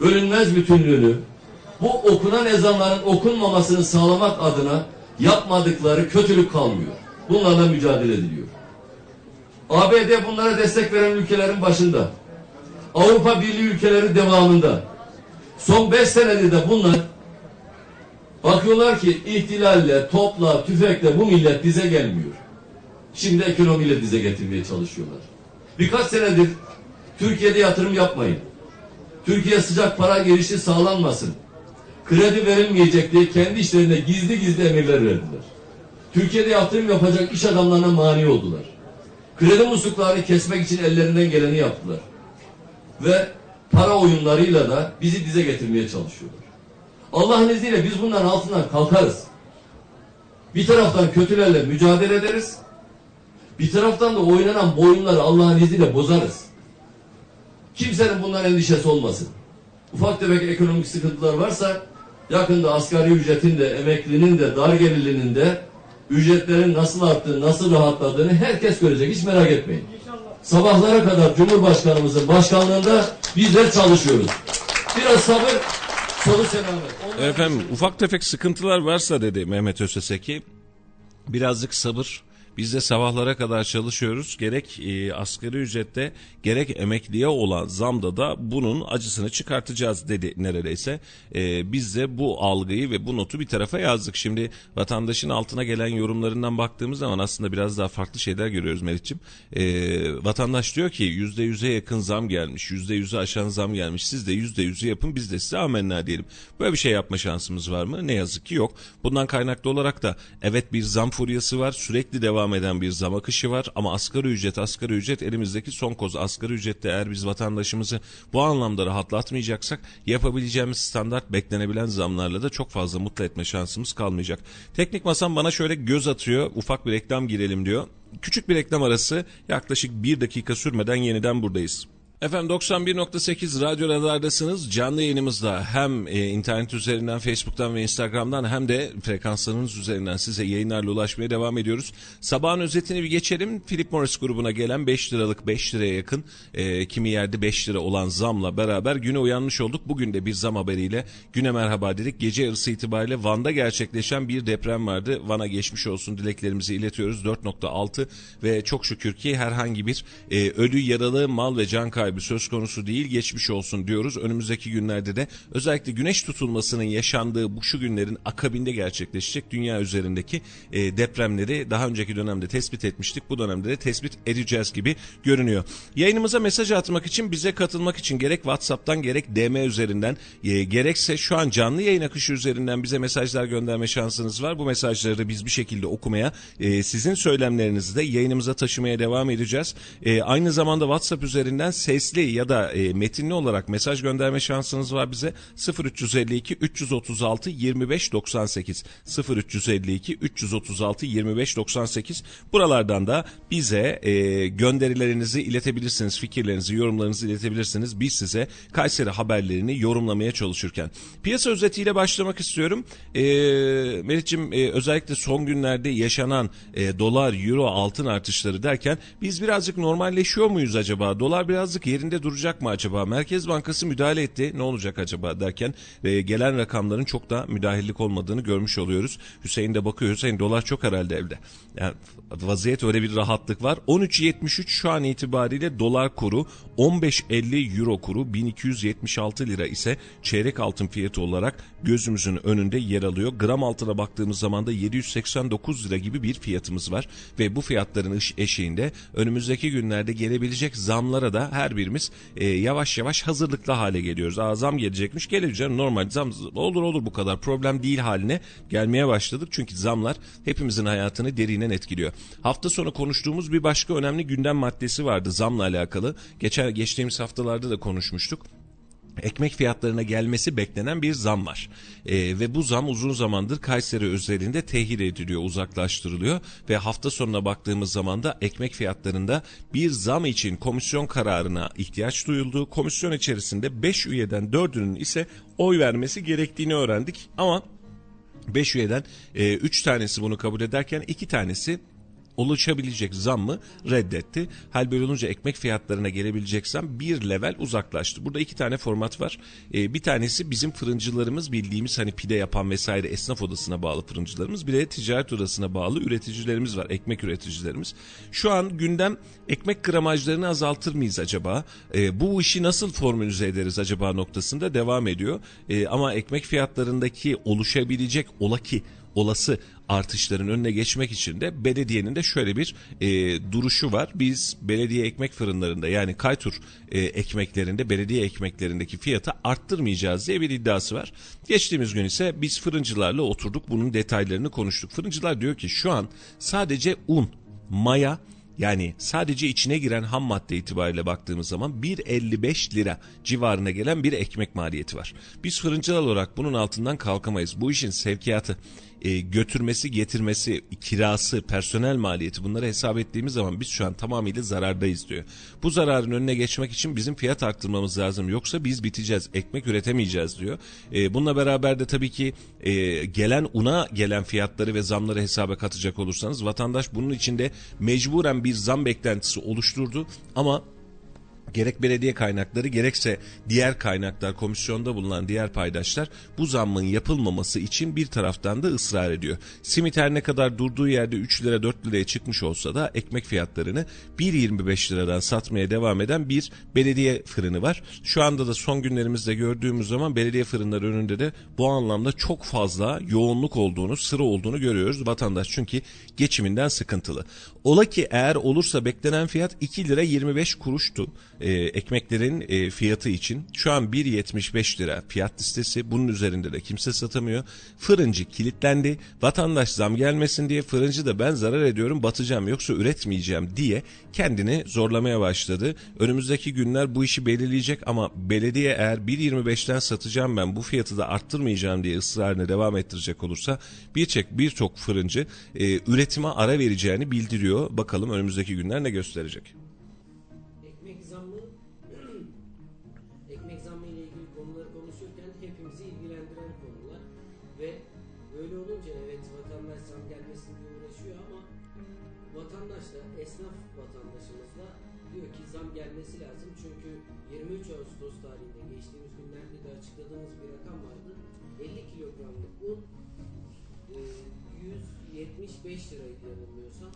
bölünmez bütünlüğünü, bu okunan ezanların okunmamasını sağlamak adına yapmadıkları kötülük kalmıyor. Bunlarla mücadele ediliyor. ABD bunlara destek veren ülkelerin başında. Avrupa Birliği ülkeleri devamında. Son beş senedir de bunlar bakıyorlar ki ihtilalle, topla, tüfekle bu millet dize gelmiyor. Şimdi ekonomiyle dize getirmeye çalışıyorlar. Birkaç senedir Türkiye'de yatırım yapmayın. Türkiye sıcak para girişi sağlanmasın. Kredi verilmeyecek diye kendi işlerinde gizli gizli emirler verdiler. Türkiye'de yatırım yapacak iş adamlarına mani oldular. Kredi musluklarını kesmek için ellerinden geleni yaptılar. Ve para oyunlarıyla da bizi dize getirmeye çalışıyorlar. Allah'ın izniyle biz bunların altından kalkarız. Bir taraftan kötülerle mücadele ederiz. Bir taraftan da oynanan boyunları Allah'ın izniyle bozarız. Kimsenin bundan endişesi olmasın. Ufak tefek ekonomik sıkıntılar varsa yakında asgari ücretin de emeklinin de dar gelirlinin de ücretlerin nasıl arttığını, nasıl rahatladığını herkes görecek. Hiç merak etmeyin. Sabahlara kadar Cumhurbaşkanımızın başkanlığında bizler çalışıyoruz. Biraz sabır, sonu selamet. Efendim ufak tefek sıkıntılar varsa dedi Mehmet Özeseki. Birazcık sabır. Biz de sabahlara kadar çalışıyoruz. Gerek e, asgari ücrette gerek emekliye olan zamda da bunun acısını çıkartacağız dedi neredeyse. E, biz de bu algıyı ve bu notu bir tarafa yazdık. Şimdi vatandaşın altına gelen yorumlarından baktığımız zaman aslında biraz daha farklı şeyler görüyoruz Meriç'ciğim. E, vatandaş diyor ki %100'e yakın zam gelmiş. %100'ü aşan zam gelmiş. Siz de %100'ü yapın biz de size amenna diyelim. Böyle bir şey yapma şansımız var mı? Ne yazık ki yok. Bundan kaynaklı olarak da evet bir zam furyası var. Sürekli devam eden bir zam akışı var ama asgari ücret asgari ücret elimizdeki son koz asgari ücrette eğer biz vatandaşımızı bu anlamda rahatlatmayacaksak yapabileceğimiz standart beklenebilen zamlarla da çok fazla mutlu etme şansımız kalmayacak. Teknik masam bana şöyle göz atıyor ufak bir reklam girelim diyor. Küçük bir reklam arası yaklaşık bir dakika sürmeden yeniden buradayız. Efendim 91.8 Radyo Radar'dasınız. Canlı yayınımızda hem e, internet üzerinden, Facebook'tan ve Instagram'dan hem de frekanslarınız üzerinden size yayınlarla ulaşmaya devam ediyoruz. Sabahın özetini bir geçelim. Philip Morris grubuna gelen 5 liralık 5 liraya yakın e, kimi yerde 5 lira olan zamla beraber güne uyanmış olduk. Bugün de bir zam haberiyle güne merhaba dedik. Gece yarısı itibariyle Van'da gerçekleşen bir deprem vardı. Van'a geçmiş olsun dileklerimizi iletiyoruz. 4.6 ve çok şükür ki herhangi bir e, ölü, yaralı, mal ve can kaybı söz konusu değil. Geçmiş olsun diyoruz. Önümüzdeki günlerde de özellikle güneş tutulmasının yaşandığı bu şu günlerin akabinde gerçekleşecek dünya üzerindeki e, depremleri daha önceki dönemde tespit etmiştik. Bu dönemde de tespit edeceğiz gibi görünüyor. Yayınımıza mesaj atmak için bize katılmak için gerek WhatsApp'tan gerek DM üzerinden e, gerekse şu an canlı yayın akışı üzerinden bize mesajlar gönderme şansınız var. Bu mesajları da biz bir şekilde okumaya e, sizin söylemlerinizi de yayınımıza taşımaya devam edeceğiz. E, aynı zamanda WhatsApp üzerinden ses sesli ya da e, metinli olarak mesaj gönderme şansınız var bize. 0352 336 25 98 0352 336 25 98 buralardan da bize e, gönderilerinizi iletebilirsiniz. Fikirlerinizi yorumlarınızı iletebilirsiniz. Biz size Kayseri haberlerini yorumlamaya çalışırken. Piyasa özetiyle başlamak istiyorum. E, Meriç'im e, özellikle son günlerde yaşanan e, dolar euro altın artışları derken biz birazcık normalleşiyor muyuz acaba? Dolar birazcık yerinde duracak mı acaba? Merkez Bankası müdahale etti. Ne olacak acaba derken e, gelen rakamların çok da müdahillik olmadığını görmüş oluyoruz. Hüseyin de bakıyor. Hüseyin dolar çok herhalde evde. Yani vaziyet öyle bir rahatlık var. 13.73 şu an itibariyle dolar kuru 15.50 euro kuru 1276 lira ise çeyrek altın fiyatı olarak gözümüzün önünde yer alıyor. Gram altına baktığımız zaman da 789 lira gibi bir fiyatımız var ve bu fiyatların eşiğinde önümüzdeki günlerde gelebilecek zamlara da her birimiz e, yavaş yavaş hazırlıklı hale geliyoruz. Aa, zam gelecekmiş geleceğim normal zam olur olur bu kadar problem değil haline gelmeye başladık. Çünkü zamlar hepimizin hayatını derinen etkiliyor. Hafta sonu konuştuğumuz bir başka önemli gündem maddesi vardı zamla alakalı. Geçen geçtiğimiz haftalarda da konuşmuştuk ekmek fiyatlarına gelmesi beklenen bir zam var. E, ve bu zam uzun zamandır Kayseri özelinde tehir ediliyor, uzaklaştırılıyor ve hafta sonuna baktığımız zaman da ekmek fiyatlarında bir zam için komisyon kararına ihtiyaç duyuldu. Komisyon içerisinde 5 üyeden 4'ünün ise oy vermesi gerektiğini öğrendik ama 5 üyeden 3 e, tanesi bunu kabul ederken 2 tanesi ulaşabilecek zammı reddetti. Hal böyle olunca ekmek fiyatlarına gelebilecek zam bir level uzaklaştı. Burada iki tane format var. Ee, bir tanesi bizim fırıncılarımız bildiğimiz hani pide yapan vesaire esnaf odasına bağlı fırıncılarımız. Bir de ticaret odasına bağlı üreticilerimiz var. Ekmek üreticilerimiz. Şu an gündem ekmek gramajlarını azaltır mıyız acaba? Ee, bu işi nasıl formülize ederiz acaba noktasında devam ediyor. Ee, ama ekmek fiyatlarındaki oluşabilecek ola ki olası artışların önüne geçmek için de belediyenin de şöyle bir e, duruşu var. Biz belediye ekmek fırınlarında yani Kaytur e, ekmeklerinde belediye ekmeklerindeki fiyatı arttırmayacağız diye bir iddiası var. Geçtiğimiz gün ise biz fırıncılarla oturduk bunun detaylarını konuştuk. Fırıncılar diyor ki şu an sadece un, maya yani sadece içine giren ham madde itibariyle baktığımız zaman 1.55 lira civarına gelen bir ekmek maliyeti var. Biz fırıncılar olarak bunun altından kalkamayız. Bu işin sevkiyatı e, götürmesi, getirmesi, kirası, personel maliyeti bunları hesap ettiğimiz zaman biz şu an tamamıyla zarardayız diyor. Bu zararın önüne geçmek için bizim fiyat arttırmamız lazım. Yoksa biz biteceğiz, ekmek üretemeyeceğiz diyor. E, bununla beraber de tabii ki e, gelen una gelen fiyatları ve zamları hesaba katacak olursanız vatandaş bunun içinde mecburen bir zam beklentisi oluşturdu ama gerek belediye kaynakları gerekse diğer kaynaklar komisyonda bulunan diğer paydaşlar bu zammın yapılmaması için bir taraftan da ısrar ediyor. Simit her ne kadar durduğu yerde 3 lira 4 liraya çıkmış olsa da ekmek fiyatlarını 1.25 liradan satmaya devam eden bir belediye fırını var. Şu anda da son günlerimizde gördüğümüz zaman belediye fırınları önünde de bu anlamda çok fazla yoğunluk olduğunu, sıra olduğunu görüyoruz. Vatandaş çünkü geçiminden sıkıntılı. Ola ki eğer olursa beklenen fiyat 2 lira 25 kuruştu e, ekmeklerin e, fiyatı için. Şu an 1.75 lira fiyat listesi. Bunun üzerinde de kimse satamıyor. Fırıncı kilitlendi. Vatandaş zam gelmesin diye fırıncı da ben zarar ediyorum batacağım yoksa üretmeyeceğim diye kendini zorlamaya başladı. Önümüzdeki günler bu işi belirleyecek ama belediye eğer 1.25'ten satacağım ben bu fiyatı da arttırmayacağım diye ısrarını devam ettirecek olursa birçok birçok fırıncı e, üretime ara vereceğini bildiriyor. Bakalım önümüzdeki günler ne gösterecek.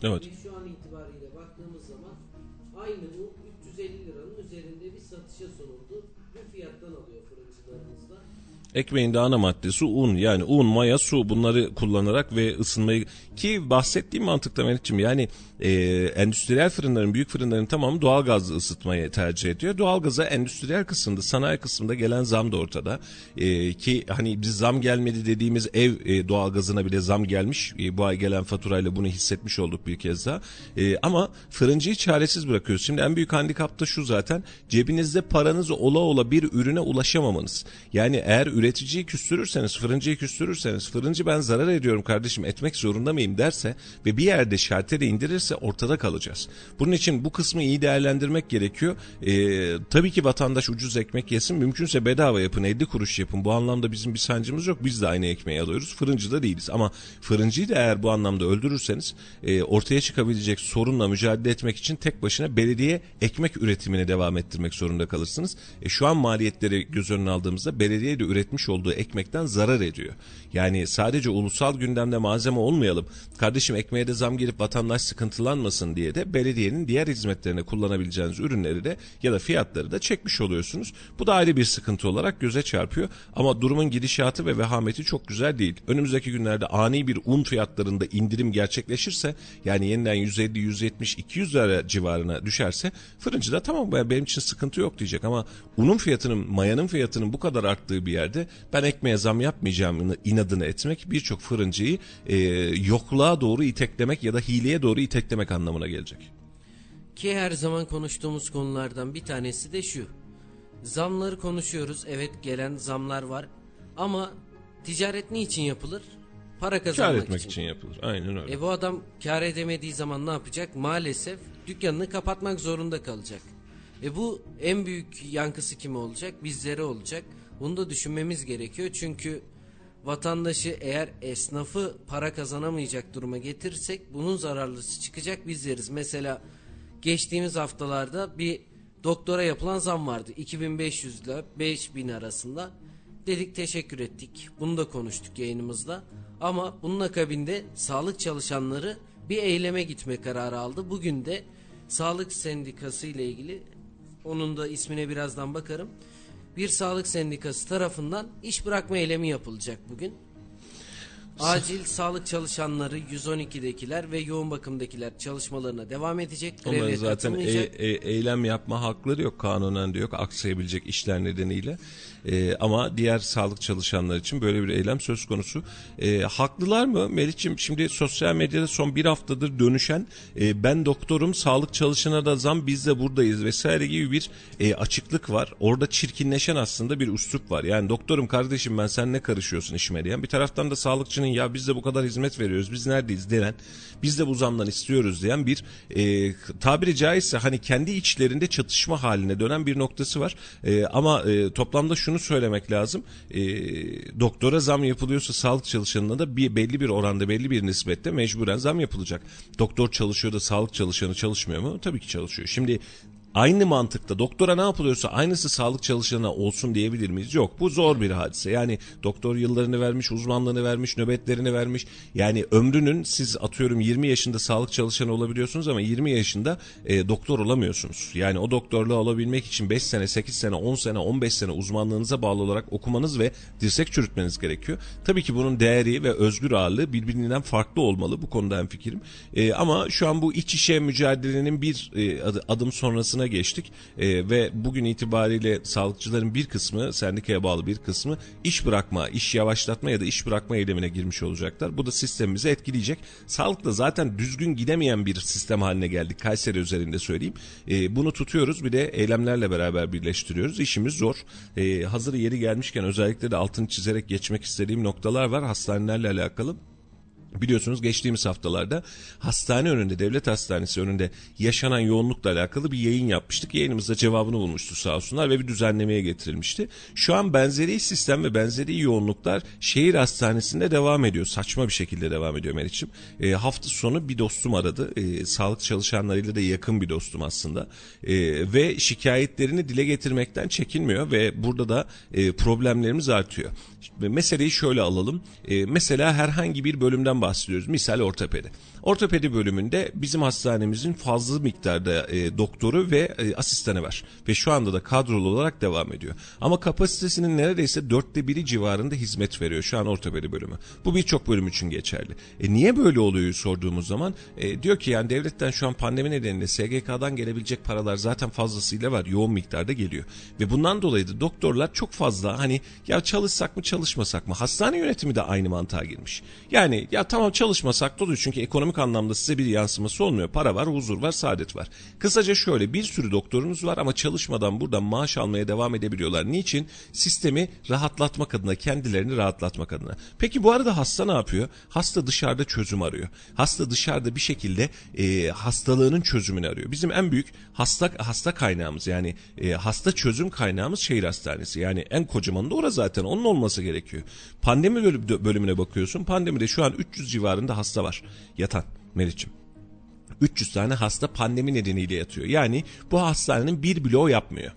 Evet. ve şu an itibariyle baktığımız zaman aynı bu 350 liranın üzerinde bir satışa sunuldu. Bu fiyattan alıyor fırıncılarımız da. Ekmeğin de ana maddesi un yani un, maya, su bunları kullanarak ve ısınmayı ki bahsettiğim mantıkta Melih'ciğim yani e, endüstriyel fırınların büyük fırınların tamamı doğal gazlı ısıtmayı tercih ediyor. Doğalgaza endüstriyel kısımda sanayi kısmında gelen zam da ortada E, ki hani biz zam gelmedi dediğimiz ev e, doğalgazına bile zam gelmiş E, bu ay gelen faturayla bunu hissetmiş olduk bir kez daha E, ama fırıncıyı çaresiz bırakıyoruz. Şimdi en büyük handikap da şu zaten cebinizde paranız ola ola bir ürüne ulaşamamanız. Yani eğer üreticiyi küstürürseniz, fırıncıyı küstürürseniz, fırıncı ben zarar ediyorum kardeşim etmek zorunda mıyım derse ve bir yerde şalteri indirirse ortada kalacağız. Bunun için bu kısmı iyi değerlendirmek gerekiyor. Ee, tabii ki vatandaş ucuz ekmek yesin, mümkünse bedava yapın, 50 kuruş yapın. Bu anlamda bizim bir sancımız yok. Biz de aynı ekmeği alıyoruz. Fırıncı da değiliz. Ama fırıncıyı da eğer bu anlamda öldürürseniz e, ortaya çıkabilecek sorunla mücadele etmek için tek başına belediye ekmek üretimine devam ettirmek zorunda kalırsınız. E, şu an maliyetleri göz önüne aldığımızda belediye de üretmiş olduğu ekmekten zarar ediyor. Yani sadece ulusal gündemde malzeme olmayalım. Kardeşim ekmeğe de zam gelip vatandaş sıkıntılanmasın diye de belediyenin diğer hizmetlerine kullanabileceğiniz ürünleri de ya da fiyatları da çekmiş oluyorsunuz. Bu da ayrı bir sıkıntı olarak göze çarpıyor. Ama durumun gidişatı ve vehameti çok güzel değil. Önümüzdeki günlerde ani bir un fiyatlarında indirim gerçekleşirse yani yeniden 150, 170, 200 lira civarına düşerse fırıncı da tamam be- benim için sıkıntı yok diyecek ama unun fiyatının, mayanın fiyatının bu kadar arttığı bir yerde ben ekmeğe zam yapmayacağımı inadını etmek birçok fırıncıyı e, yokluğa doğru iteklemek ya da hileye doğru iteklemek anlamına gelecek. Ki her zaman konuştuğumuz konulardan bir tanesi de şu. Zamları konuşuyoruz. Evet gelen zamlar var. Ama ticaret niçin yapılır? Para kazanmak etmek için. için yapılır. Aynen öyle. E bu adam kar edemediği zaman ne yapacak? Maalesef dükkanını kapatmak zorunda kalacak. E bu en büyük yankısı kime olacak? Bizlere olacak. Bunu da düşünmemiz gerekiyor. Çünkü vatandaşı eğer esnafı para kazanamayacak duruma getirirsek bunun zararlısı çıkacak bizleriz. Mesela geçtiğimiz haftalarda bir doktora yapılan zam vardı. 2500 ile 5000 arasında. Dedik teşekkür ettik. Bunu da konuştuk yayınımızda. Ama bunun akabinde sağlık çalışanları bir eyleme gitme kararı aldı. Bugün de sağlık sendikası ile ilgili onun da ismine birazdan bakarım. Bir sağlık sendikası tarafından iş bırakma eylemi yapılacak bugün. Acil sağlık çalışanları 112'dekiler ve yoğun bakımdakiler çalışmalarına devam edecek. Onların zaten e- e- eylem yapma hakları yok kanunen de yok aksayabilecek işler nedeniyle. E, ama diğer sağlık çalışanlar için böyle bir eylem söz konusu. E, haklılar mı Melih'ciğim? Şimdi sosyal medyada son bir haftadır dönüşen e, ben doktorum sağlık çalışana da zam biz de buradayız vesaire gibi bir e, açıklık var. Orada çirkinleşen aslında bir üslup var. Yani doktorum kardeşim ben sen ne karışıyorsun işime diyen bir taraftan da sağlıkçının ya biz de bu kadar hizmet veriyoruz biz neredeyiz denen biz de bu zamdan istiyoruz diyen bir e, tabiri caizse hani kendi içlerinde çatışma haline dönen bir noktası var. E, ama e, toplamda şunu söylemek lazım. E, doktora zam yapılıyorsa sağlık çalışanına da bir belli bir oranda belli bir nispette mecburen zam yapılacak. Doktor çalışıyor da sağlık çalışanı çalışmıyor mu? Tabii ki çalışıyor. Şimdi Aynı mantıkta doktora ne yapılıyorsa aynısı sağlık çalışanına olsun diyebilir miyiz? Yok. Bu zor bir hadise. Yani doktor yıllarını vermiş, uzmanlığını vermiş, nöbetlerini vermiş. Yani ömrünün siz atıyorum 20 yaşında sağlık çalışanı olabiliyorsunuz ama 20 yaşında e, doktor olamıyorsunuz. Yani o doktorluğu alabilmek için 5 sene, 8 sene, 10 sene, 15 sene uzmanlığınıza bağlı olarak okumanız ve dirsek çürütmeniz gerekiyor. Tabii ki bunun değeri ve özgür ağırlığı birbirinden farklı olmalı. Bu konuda en fikrim. E, ama şu an bu iç içe mücadelenin bir e, adım sonrasına geçtik e, ve bugün itibariyle sağlıkçıların bir kısmı sendikaya bağlı bir kısmı iş bırakma, iş yavaşlatma ya da iş bırakma eylemine girmiş olacaklar. Bu da sistemimizi etkileyecek. Sağlıkta zaten düzgün gidemeyen bir sistem haline geldik. Kayseri üzerinde söyleyeyim. E, bunu tutuyoruz bir de eylemlerle beraber birleştiriyoruz. İşimiz zor. E, hazır yeri gelmişken özellikle de altını çizerek geçmek istediğim noktalar var hastanelerle alakalı. Biliyorsunuz geçtiğimiz haftalarda hastane önünde, devlet hastanesi önünde yaşanan yoğunlukla alakalı bir yayın yapmıştık. Yayınımızda cevabını bulmuştu sağ olsunlar ve bir düzenlemeye getirilmişti. Şu an benzeri sistem ve benzeri yoğunluklar şehir hastanesinde devam ediyor. Saçma bir şekilde devam ediyor Meriç'im. E, hafta sonu bir dostum aradı. E, sağlık çalışanlarıyla da yakın bir dostum aslında. E, ve şikayetlerini dile getirmekten çekinmiyor ve burada da e, problemlerimiz artıyor. Meseleyi şöyle alalım. E, mesela herhangi bir bölümden bahsediyoruz. Misal ortopedi. Ortopedi bölümünde bizim hastanemizin fazla miktarda e, doktoru ve e, asistanı var. Ve şu anda da kadrolu olarak devam ediyor. Ama kapasitesinin neredeyse dörtte biri civarında hizmet veriyor şu an ortopedi bölümü. Bu birçok bölüm için geçerli. E, niye böyle oluyor sorduğumuz zaman e, diyor ki yani devletten şu an pandemi nedeniyle SGK'dan gelebilecek paralar zaten fazlasıyla var. Yoğun miktarda geliyor. Ve bundan dolayı da doktorlar çok fazla hani ya çalışsak mı çalışmasak mı? Hastane yönetimi de aynı mantığa girmiş. Yani ya tamam çalışmasak da oluyor çünkü ekonomik anlamda size bir yansıması olmuyor. Para var, huzur var, saadet var. Kısaca şöyle bir sürü doktorunuz var ama çalışmadan buradan maaş almaya devam edebiliyorlar. Niçin? Sistemi rahatlatmak adına, kendilerini rahatlatmak adına. Peki bu arada hasta ne yapıyor? Hasta dışarıda çözüm arıyor. Hasta dışarıda bir şekilde e, hastalığının çözümünü arıyor. Bizim en büyük hasta hasta kaynağımız yani e, hasta çözüm kaynağımız şehir hastanesi. Yani en kocaman da orası zaten onun olması gerekiyor. Pandemi bölümüne bakıyorsun. Pandemide şu an 300 civarında hasta var yatan Meriç'im. 300 tane hasta pandemi nedeniyle yatıyor. Yani bu hastanenin bir bloğu yapmıyor.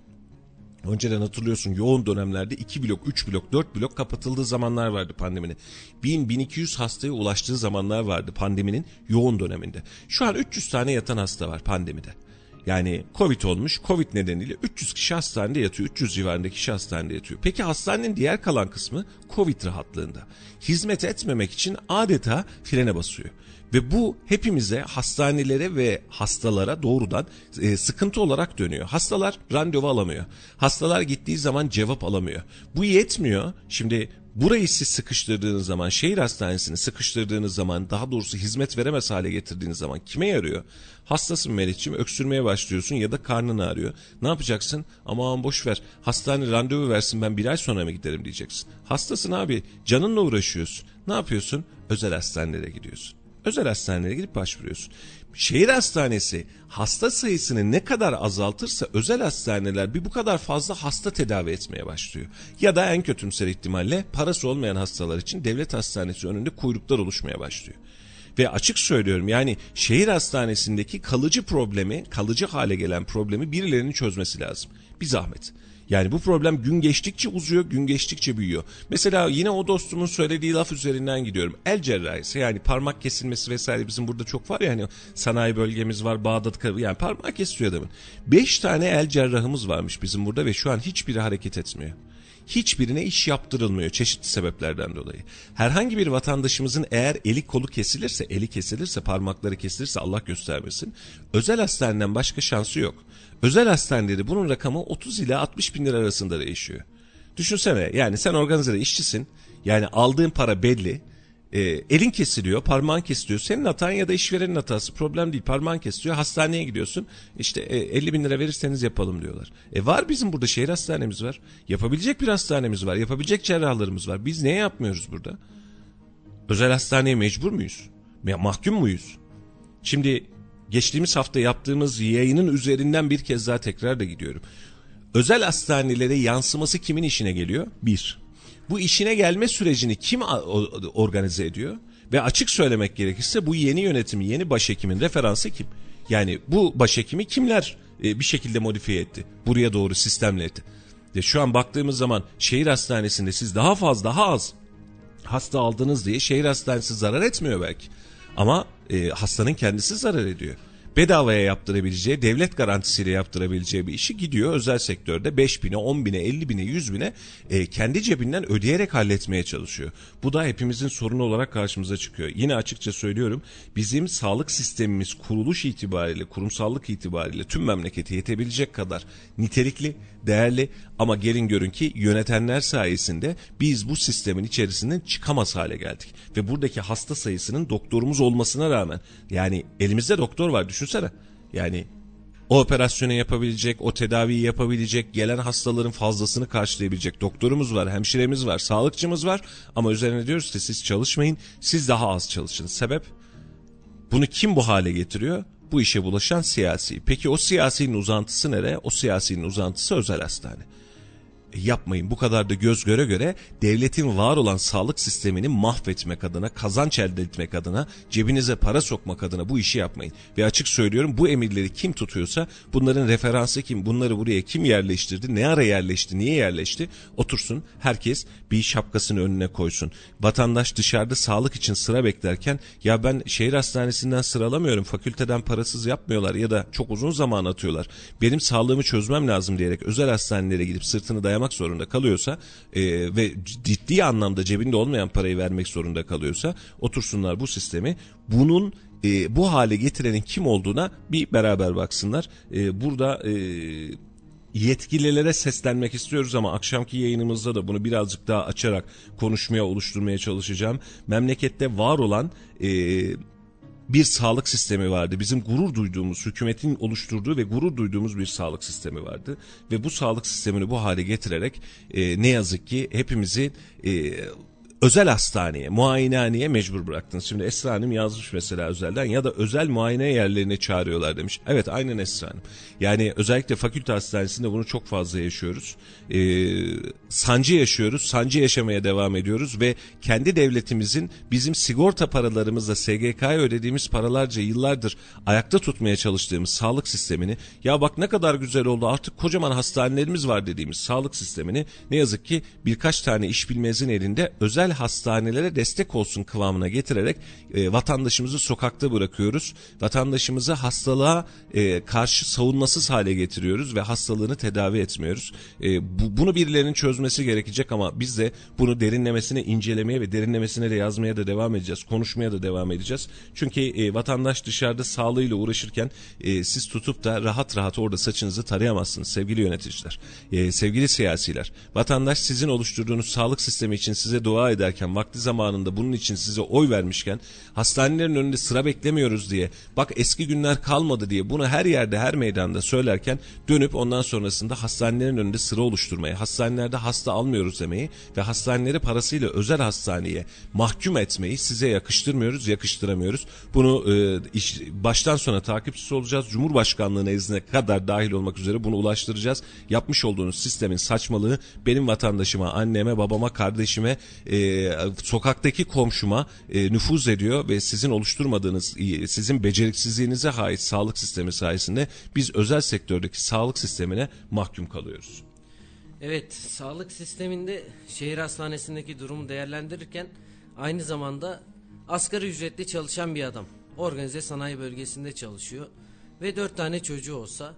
Önceden hatırlıyorsun yoğun dönemlerde 2 blok, 3 blok, 4 blok kapatıldığı zamanlar vardı pandeminin. 1000-1200 hastaya ulaştığı zamanlar vardı pandeminin yoğun döneminde. Şu an 300 tane yatan hasta var pandemide. Yani Covid olmuş. Covid nedeniyle 300 kişi hastanede yatıyor. 300 civarında kişi hastanede yatıyor. Peki hastanenin diğer kalan kısmı Covid rahatlığında. Hizmet etmemek için adeta frene basıyor. Ve bu hepimize hastanelere ve hastalara doğrudan e, sıkıntı olarak dönüyor. Hastalar randevu alamıyor. Hastalar gittiği zaman cevap alamıyor. Bu yetmiyor. Şimdi burayı siz sıkıştırdığınız zaman, şehir hastanesini sıkıştırdığınız zaman, daha doğrusu hizmet veremez hale getirdiğiniz zaman kime yarıyor? Hastasın Meriç'ciğim öksürmeye başlıyorsun ya da karnın ağrıyor. Ne yapacaksın? Aman boş ver. Hastane randevu versin ben bir ay sonra mı giderim diyeceksin. Hastasın abi canınla uğraşıyorsun. Ne yapıyorsun? Özel hastanelere gidiyorsun. Özel hastanelere gidip başvuruyorsun. Şehir hastanesi hasta sayısını ne kadar azaltırsa özel hastaneler bir bu kadar fazla hasta tedavi etmeye başlıyor. Ya da en kötümser ihtimalle parası olmayan hastalar için devlet hastanesi önünde kuyruklar oluşmaya başlıyor. Ve açık söylüyorum yani şehir hastanesindeki kalıcı problemi, kalıcı hale gelen problemi birilerinin çözmesi lazım. Bir zahmet. Yani bu problem gün geçtikçe uzuyor, gün geçtikçe büyüyor. Mesela yine o dostumun söylediği laf üzerinden gidiyorum. El cerrahisi yani parmak kesilmesi vesaire bizim burada çok var ya hani sanayi bölgemiz var, Bağdat yani parmak kesiyor adamın. Beş tane el cerrahımız varmış bizim burada ve şu an hiçbiri hareket etmiyor hiçbirine iş yaptırılmıyor çeşitli sebeplerden dolayı. Herhangi bir vatandaşımızın eğer eli kolu kesilirse, eli kesilirse, parmakları kesilirse Allah göstermesin. Özel hastaneden başka şansı yok. Özel hastanede bunun rakamı 30 ile 60 bin lira arasında değişiyor. Düşünsene yani sen organizede işçisin. Yani aldığın para belli. E, elin kesiliyor, parmağın kesiliyor. Senin hatan ya da işverenin hatası problem değil. Parmağın kesiliyor, hastaneye gidiyorsun. İşte e, 50 bin lira verirseniz yapalım diyorlar. E var bizim burada şehir hastanemiz var. Yapabilecek bir hastanemiz var. Yapabilecek cerrahlarımız var. Biz ne yapmıyoruz burada? Özel hastaneye mecbur muyuz? Mahkum muyuz? Şimdi geçtiğimiz hafta yaptığımız yayının üzerinden bir kez daha tekrar da gidiyorum. Özel hastanelere yansıması kimin işine geliyor? Bir. Bu işine gelme sürecini kim organize ediyor? Ve açık söylemek gerekirse bu yeni yönetimi, yeni başhekimin referansı kim? Yani bu başhekimi kimler e, bir şekilde modifiye etti? Buraya doğru sistemle etti. De şu an baktığımız zaman şehir hastanesinde siz daha fazla, daha az hasta aldınız diye şehir hastanesi zarar etmiyor belki. Ama e, hastanın kendisi zarar ediyor bedavaya yaptırabileceği, devlet garantisiyle yaptırabileceği bir işi gidiyor özel sektörde 5 bine, 10 bine, 50 bine, 100 bine e, kendi cebinden ödeyerek halletmeye çalışıyor. Bu da hepimizin sorunu olarak karşımıza çıkıyor. Yine açıkça söylüyorum bizim sağlık sistemimiz kuruluş itibariyle, kurumsallık itibariyle tüm memleketi yetebilecek kadar nitelikli, değerli ama gelin görün ki yönetenler sayesinde biz bu sistemin içerisinden çıkamaz hale geldik. Ve buradaki hasta sayısının doktorumuz olmasına rağmen yani elimizde doktor var düşünsene. Yani o operasyonu yapabilecek, o tedaviyi yapabilecek, gelen hastaların fazlasını karşılayabilecek doktorumuz var, hemşiremiz var, sağlıkçımız var. Ama üzerine diyoruz ki siz çalışmayın, siz daha az çalışın. Sebep? Bunu kim bu hale getiriyor? Bu işe bulaşan siyasi. Peki o siyasinin uzantısı nere? O siyasinin uzantısı özel hastane yapmayın. Bu kadar da göz göre göre devletin var olan sağlık sistemini mahvetmek adına, kazanç elde etmek adına, cebinize para sokmak adına bu işi yapmayın. Ve açık söylüyorum bu emirleri kim tutuyorsa bunların referansı kim, bunları buraya kim yerleştirdi, ne ara yerleşti, niye yerleşti otursun herkes bir şapkasını önüne koysun. Vatandaş dışarıda sağlık için sıra beklerken ya ben şehir hastanesinden sıralamıyorum, fakülteden parasız yapmıyorlar ya da çok uzun zaman atıyorlar. Benim sağlığımı çözmem lazım diyerek özel hastanelere gidip sırtını dayamak harcamak zorunda kalıyorsa e, ve ciddi anlamda cebinde olmayan parayı vermek zorunda kalıyorsa otursunlar bu sistemi bunun e, bu hale getirenin kim olduğuna bir beraber baksınlar. E, burada e, yetkililere seslenmek istiyoruz ama akşamki yayınımızda da bunu birazcık daha açarak konuşmaya oluşturmaya çalışacağım. Memlekette var olan e, bir sağlık sistemi vardı. Bizim gurur duyduğumuz, hükümetin oluşturduğu ve gurur duyduğumuz bir sağlık sistemi vardı. Ve bu sağlık sistemini bu hale getirerek e, ne yazık ki hepimizi e, özel hastaneye, muayenehaneye mecbur bıraktınız. Şimdi Esra Hanım yazmış mesela özelden ya da özel muayene yerlerine çağırıyorlar demiş. Evet aynen Esra Hanım. Yani özellikle fakülte hastanesinde bunu çok fazla yaşıyoruz. Ee, sancı yaşıyoruz, sancı yaşamaya devam ediyoruz ve kendi devletimizin bizim sigorta paralarımızla SGK'ya ödediğimiz paralarca yıllardır ayakta tutmaya çalıştığımız sağlık sistemini ya bak ne kadar güzel oldu artık kocaman hastanelerimiz var dediğimiz sağlık sistemini ne yazık ki birkaç tane iş bilmezin elinde özel özel hastanelere destek olsun kıvamına getirerek e, vatandaşımızı sokakta bırakıyoruz. Vatandaşımızı hastalığa e, karşı savunmasız hale getiriyoruz ve hastalığını tedavi etmiyoruz. E, bu, bunu birilerinin çözmesi gerekecek ama biz de bunu derinlemesine incelemeye ve derinlemesine de yazmaya da devam edeceğiz. Konuşmaya da devam edeceğiz. Çünkü e, vatandaş dışarıda sağlığıyla uğraşırken e, siz tutup da rahat rahat orada saçınızı tarayamazsınız sevgili yöneticiler. E, sevgili siyasiler. Vatandaş sizin oluşturduğunuz sağlık sistemi için size dua eder ederken vakti zamanında bunun için size oy vermişken hastanelerin önünde sıra beklemiyoruz diye bak eski günler kalmadı diye bunu her yerde her meydanda söylerken dönüp ondan sonrasında hastanelerin önünde sıra oluşturmayı hastanelerde hasta almıyoruz demeyi ve hastaneleri parasıyla özel hastaneye mahkum etmeyi size yakıştırmıyoruz yakıştıramıyoruz. Bunu e, iş, baştan sona takipçisi olacağız. Cumhurbaşkanlığı nezdine kadar dahil olmak üzere bunu ulaştıracağız. Yapmış olduğunuz sistemin saçmalığı benim vatandaşıma, anneme, babama, kardeşime, e, sokaktaki komşuma e, nüfuz ediyor ve sizin oluşturmadığınız, sizin beceriksizliğinize ait sağlık sistemi sayesinde biz özel sektördeki sağlık sistemine mahkum kalıyoruz. Evet, sağlık sisteminde şehir hastanesindeki durumu değerlendirirken aynı zamanda asgari ücretli çalışan bir adam. Organize sanayi bölgesinde çalışıyor ve dört tane çocuğu olsa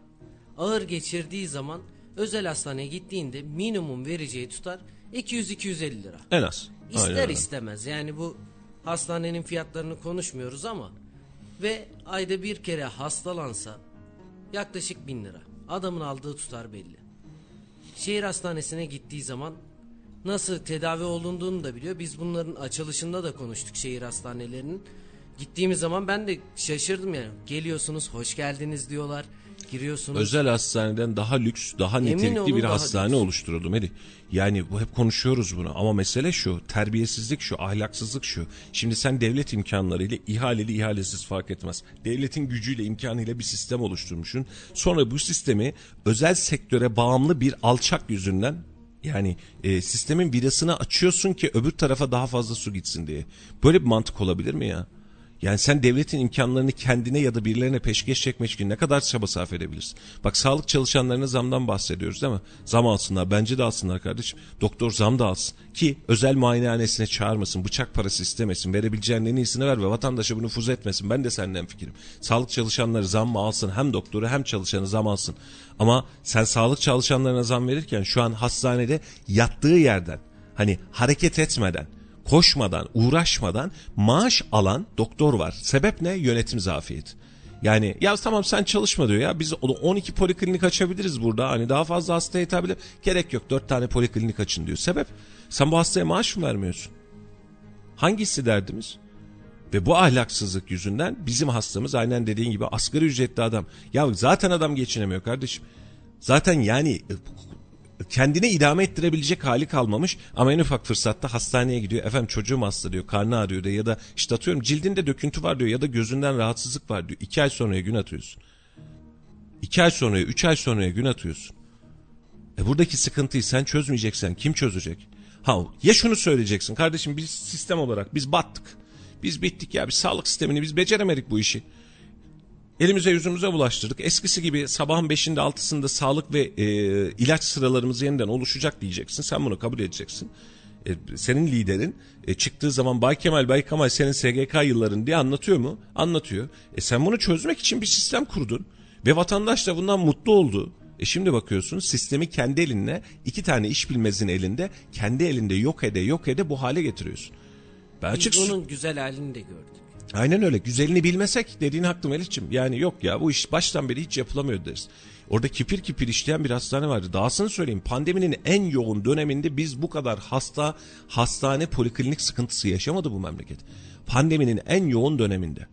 ağır geçirdiği zaman özel hastaneye gittiğinde minimum vereceği tutar 200-250 lira. En az. İster Aynen. istemez yani bu hastanenin fiyatlarını konuşmuyoruz ama ve ayda bir kere hastalansa yaklaşık bin lira. Adamın aldığı tutar belli. Şehir hastanesine gittiği zaman nasıl tedavi olunduğunu da biliyor. Biz bunların açılışında da konuştuk şehir hastanelerinin. Gittiğimiz zaman ben de şaşırdım yani. Geliyorsunuz hoş geldiniz diyorlar. Giriyorsunuz. Özel hastaneden daha lüks, daha Emin nitelikli olun bir daha hastane lüks. oluşturuldu Melih. Yani bu hep konuşuyoruz bunu ama mesele şu, terbiyesizlik şu, ahlaksızlık şu. Şimdi sen devlet imkanlarıyla ihaleli ihalesiz fark etmez. Devletin gücüyle imkanıyla bir sistem oluşturmuşsun. Sonra bu sistemi özel sektöre bağımlı bir alçak yüzünden yani e, sistemin vidasını açıyorsun ki öbür tarafa daha fazla su gitsin diye. Böyle bir mantık olabilir mi ya? Yani sen devletin imkanlarını kendine ya da birilerine peşkeş çekmek için ne kadar çaba sarf edebilirsin? Bak sağlık çalışanlarına zamdan bahsediyoruz değil mi? Zam alsınlar. Bence de alsınlar kardeşim. Doktor zam da alsın. Ki özel muayenehanesine çağırmasın. Bıçak parası istemesin. Verebileceğinin en iyisini ver ve vatandaşa bunu nüfuz etmesin. Ben de senden fikrim. Sağlık çalışanları zam mı alsın? Hem doktoru hem çalışanı zam alsın. Ama sen sağlık çalışanlarına zam verirken şu an hastanede yattığı yerden hani hareket etmeden koşmadan, uğraşmadan maaş alan doktor var. Sebep ne? Yönetim zafiyeti. Yani ya tamam sen çalışma diyor ya biz 12 poliklinik açabiliriz burada hani daha fazla hastaya hitap edip gerek yok 4 tane poliklinik açın diyor. Sebep sen bu hastaya maaş mı vermiyorsun? Hangisi derdimiz? Ve bu ahlaksızlık yüzünden bizim hastamız aynen dediğin gibi asgari ücretli adam. Ya zaten adam geçinemiyor kardeşim. Zaten yani kendine idame ettirebilecek hali kalmamış ama en ufak fırsatta hastaneye gidiyor. Efendim çocuğum hasta diyor, karnı ağrıyor diyor ya da işte atıyorum cildinde döküntü var diyor ya da gözünden rahatsızlık var diyor. İki ay sonraya gün atıyorsun. İki ay sonraya, üç ay sonraya gün atıyorsun. E buradaki sıkıntıyı sen çözmeyeceksen kim çözecek? Ha ya şunu söyleyeceksin kardeşim biz sistem olarak biz battık. Biz bittik ya biz sağlık sistemini biz beceremedik bu işi. Elimize yüzümüze bulaştırdık. Eskisi gibi sabahın beşinde altısında sağlık ve e, ilaç sıralarımız yeniden oluşacak diyeceksin. Sen bunu kabul edeceksin. E, senin liderin e, çıktığı zaman Bay Kemal Bay Kemal senin SGK yılların diye anlatıyor mu? Anlatıyor. E sen bunu çözmek için bir sistem kurdun. Ve vatandaş da bundan mutlu oldu. E şimdi bakıyorsun sistemi kendi elinle iki tane iş bilmezin elinde kendi elinde yok ede yok ede bu hale getiriyorsun. Ben Biz açık bunun güzel halini de gördük. Aynen öyle. Güzelini bilmesek dediğin haklı Melih'ciğim. Yani yok ya bu iş baştan beri hiç yapılamıyor deriz. Orada kipir kipir işleyen bir hastane vardı. Dahasını söyleyeyim pandeminin en yoğun döneminde biz bu kadar hasta hastane poliklinik sıkıntısı yaşamadı bu memleket. Pandeminin en yoğun döneminde.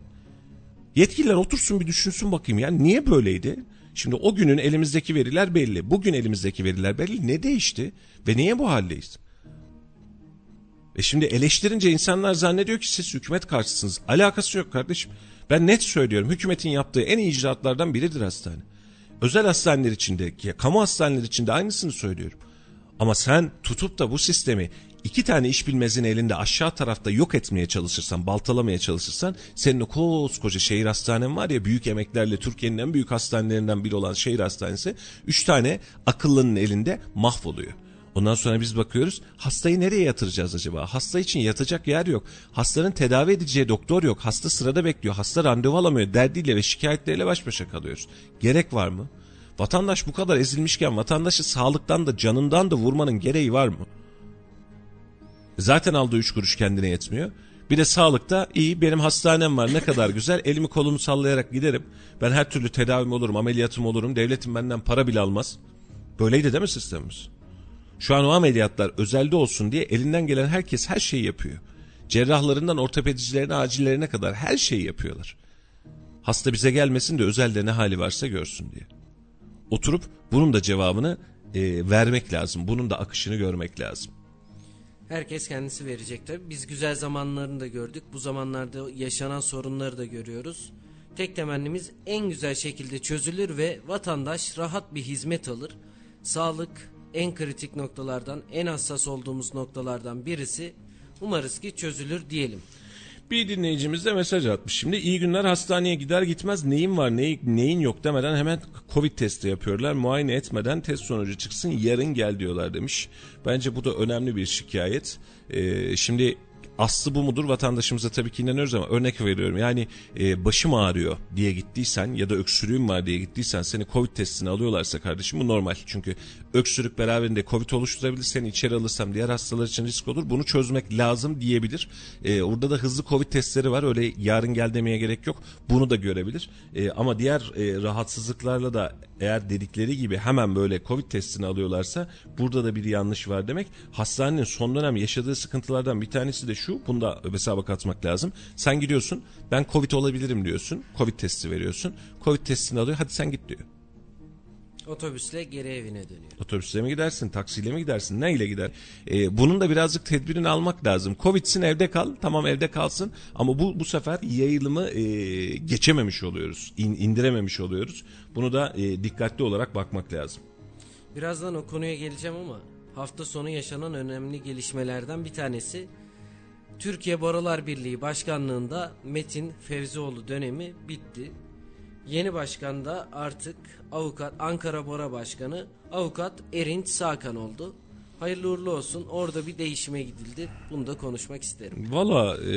Yetkililer otursun bir düşünsün bakayım ya niye böyleydi? Şimdi o günün elimizdeki veriler belli. Bugün elimizdeki veriler belli. Ne değişti? Ve niye bu haldeyiz? E şimdi eleştirince insanlar zannediyor ki siz hükümet karşısınız. Alakası yok kardeşim. Ben net söylüyorum hükümetin yaptığı en iyi icraatlardan biridir hastane. Özel hastaneler içinde, kamu hastaneler içinde aynısını söylüyorum. Ama sen tutup da bu sistemi iki tane iş bilmezin elinde aşağı tarafta yok etmeye çalışırsan, baltalamaya çalışırsan senin o koskoca şehir hastanen var ya büyük emeklerle Türkiye'nin en büyük hastanelerinden biri olan şehir hastanesi üç tane akıllının elinde mahvoluyor. Ondan sonra biz bakıyoruz hastayı nereye yatıracağız acaba? Hasta için yatacak yer yok. Hastanın tedavi edeceği doktor yok. Hasta sırada bekliyor. Hasta randevu alamıyor. Derdiyle ve şikayetleriyle baş başa kalıyoruz. Gerek var mı? Vatandaş bu kadar ezilmişken vatandaşı sağlıktan da canından da vurmanın gereği var mı? Zaten aldığı üç kuruş kendine yetmiyor. Bir de sağlıkta iyi benim hastanem var ne kadar güzel elimi kolumu sallayarak giderim. Ben her türlü tedavim olurum ameliyatım olurum devletim benden para bile almaz. Böyleydi değil mi sistemimiz? Şu an o ameliyatlar özelde olsun diye elinden gelen herkes her şeyi yapıyor. Cerrahlarından ortopedicilerine, acillerine kadar her şeyi yapıyorlar. Hasta bize gelmesin de özelde ne hali varsa görsün diye. Oturup bunun da cevabını e, vermek lazım. Bunun da akışını görmek lazım. Herkes kendisi verecek tabii. Biz güzel zamanlarını da gördük. Bu zamanlarda yaşanan sorunları da görüyoruz. Tek temennimiz en güzel şekilde çözülür ve vatandaş rahat bir hizmet alır. Sağlık en kritik noktalardan, en hassas olduğumuz noktalardan birisi. Umarız ki çözülür diyelim. Bir dinleyicimiz de mesaj atmış. Şimdi iyi günler hastaneye gider gitmez neyin var neyin, neyin yok demeden hemen Covid testi yapıyorlar. Muayene etmeden test sonucu çıksın yarın gel diyorlar demiş. Bence bu da önemli bir şikayet. Ee, şimdi aslı bu mudur vatandaşımıza tabii ki inanıyoruz ama örnek veriyorum. Yani e, başım ağrıyor diye gittiysen ya da öksürüğüm var diye gittiysen seni Covid testini alıyorlarsa kardeşim bu normal. Çünkü öksürük beraberinde Covid oluşturabilir seni içeri alırsam diğer hastalar için risk olur. Bunu çözmek lazım diyebilir. E, orada da hızlı Covid testleri var öyle yarın gel demeye gerek yok. Bunu da görebilir. E, ama diğer e, rahatsızlıklarla da eğer dedikleri gibi hemen böyle Covid testini alıyorlarsa burada da bir yanlış var demek. Hastanenin son dönem yaşadığı sıkıntılardan bir tanesi de şu. Bunu da hesaba katmak lazım. Sen gidiyorsun ben Covid olabilirim diyorsun. Covid testi veriyorsun. Covid testini alıyor hadi sen git diyor. Otobüsle geri evine dönüyor. Otobüsle mi gidersin, taksiyle mi gidersin, ne ile gider? Ee, bunun da birazcık tedbirini almak lazım. Covid'sin evde kal, tamam evde kalsın ama bu bu sefer yayılımı e, geçememiş oluyoruz, in, indirememiş oluyoruz. Bunu da e, dikkatli olarak bakmak lazım. Birazdan o konuya geleceğim ama hafta sonu yaşanan önemli gelişmelerden bir tanesi Türkiye Barolar Birliği Başkanlığında Metin Fevzioğlu dönemi bitti. Yeni başkan da artık avukat Ankara Bora Başkanı avukat Erinç Sakan oldu. Hayırlı uğurlu olsun. Orada bir değişime gidildi. Bunu da konuşmak isterim. Valla e,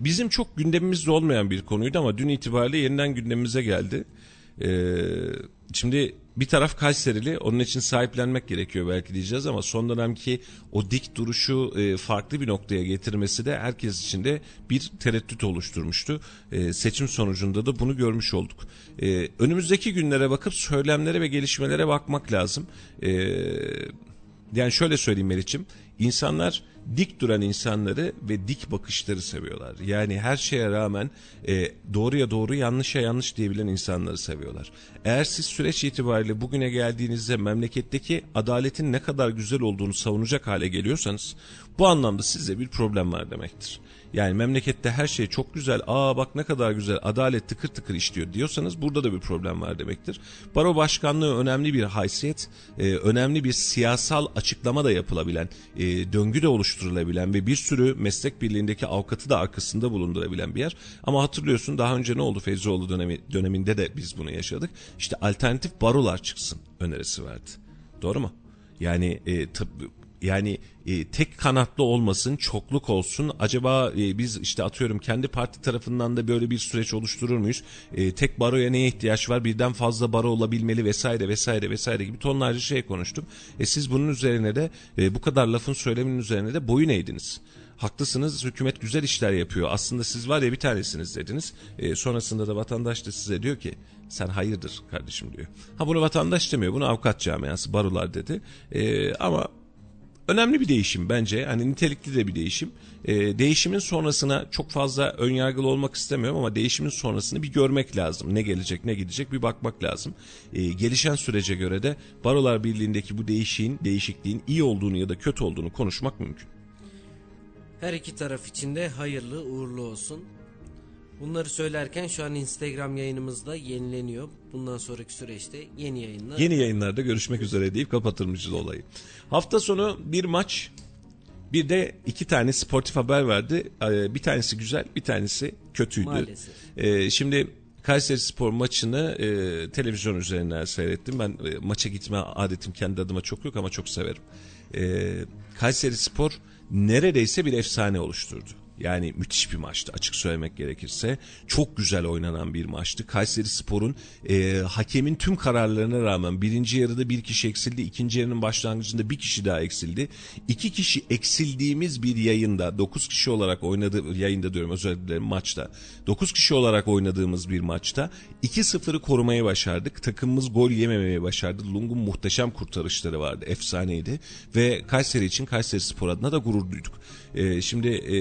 bizim çok gündemimizde olmayan bir konuydu ama dün itibariyle yeniden gündemimize geldi. E, şimdi bir taraf Kayserili onun için sahiplenmek gerekiyor belki diyeceğiz ama son dönemki o dik duruşu e, farklı bir noktaya getirmesi de herkes için de bir tereddüt oluşturmuştu. E, seçim sonucunda da bunu görmüş olduk. E, önümüzdeki günlere bakıp söylemlere ve gelişmelere bakmak lazım. Yani şöyle söyleyeyim Meriç'im. İnsanlar dik duran insanları ve dik bakışları seviyorlar. Yani her şeye rağmen e, doğruya doğru yanlışa yanlış diyebilen insanları seviyorlar. Eğer siz süreç itibariyle bugüne geldiğinizde memleketteki adaletin ne kadar güzel olduğunu savunacak hale geliyorsanız bu anlamda sizde bir problem var demektir. Yani memlekette her şey çok güzel. Aa bak ne kadar güzel. Adalet tıkır tıkır işliyor diyorsanız burada da bir problem var demektir. Baro başkanlığı önemli bir haysiyet, e, önemli bir siyasal açıklama da yapılabilen, e, döngü de oluşturulabilen ve bir sürü meslek birliğindeki avukatı da arkasında bulundurabilen bir yer. Ama hatırlıyorsun daha önce ne oldu Feyzoğlu dönemi, döneminde de biz bunu yaşadık. İşte alternatif barolar çıksın önerisi verdi. Doğru mu? Yani e, tıp, yani e, tek kanatlı olmasın, çokluk olsun. Acaba e, biz işte atıyorum kendi parti tarafından da böyle bir süreç oluşturur muyuz? E, tek baroya neye ihtiyaç var? Birden fazla baro olabilmeli vesaire vesaire vesaire gibi tonlarca şey konuştum. E, siz bunun üzerine de e, bu kadar lafın söyleminin üzerine de boyun eğdiniz haklısınız hükümet güzel işler yapıyor aslında siz var ya bir tanesiniz dediniz e, sonrasında da vatandaş da size diyor ki sen hayırdır kardeşim diyor ha bunu vatandaş demiyor bunu avukat camiası barolar dedi e, ama önemli bir değişim bence. Hani nitelikli de bir değişim. Ee, değişimin sonrasına çok fazla önyargılı olmak istemiyorum ama değişimin sonrasını bir görmek lazım. Ne gelecek ne gidecek bir bakmak lazım. Ee, gelişen sürece göre de Barolar Birliği'ndeki bu değişiğin, değişikliğin iyi olduğunu ya da kötü olduğunu konuşmak mümkün. Her iki taraf için de hayırlı uğurlu olsun. Bunları söylerken şu an Instagram yayınımızda yenileniyor. Bundan sonraki süreçte yeni yayınlar. Yeni yayınlarda görüşmek üzere deyip kapatırmışız olayı. Hafta sonu bir maç bir de iki tane sportif haber verdi. Ee, bir tanesi güzel bir tanesi kötüydü. Maalesef. Ee, şimdi Kayseri Spor maçını e, televizyon üzerinden seyrettim. Ben e, maça gitme adetim kendi adıma çok yok ama çok severim. E, Kayseri Spor neredeyse bir efsane oluşturdu. Yani müthiş bir maçtı açık söylemek gerekirse. Çok güzel oynanan bir maçtı. Kayseri Spor'un e, hakemin tüm kararlarına rağmen birinci yarıda bir kişi eksildi. ikinci yarının başlangıcında bir kişi daha eksildi. İki kişi eksildiğimiz bir yayında dokuz kişi olarak oynadı yayında diyorum özür dilerim maçta. Dokuz kişi olarak oynadığımız bir maçta 2-0'ı korumayı başardık. Takımımız gol yememeyi başardı. Lung'un muhteşem kurtarışları vardı. Efsaneydi. Ve Kayseri için Kayseri Spor adına da gurur duyduk. E, şimdi e,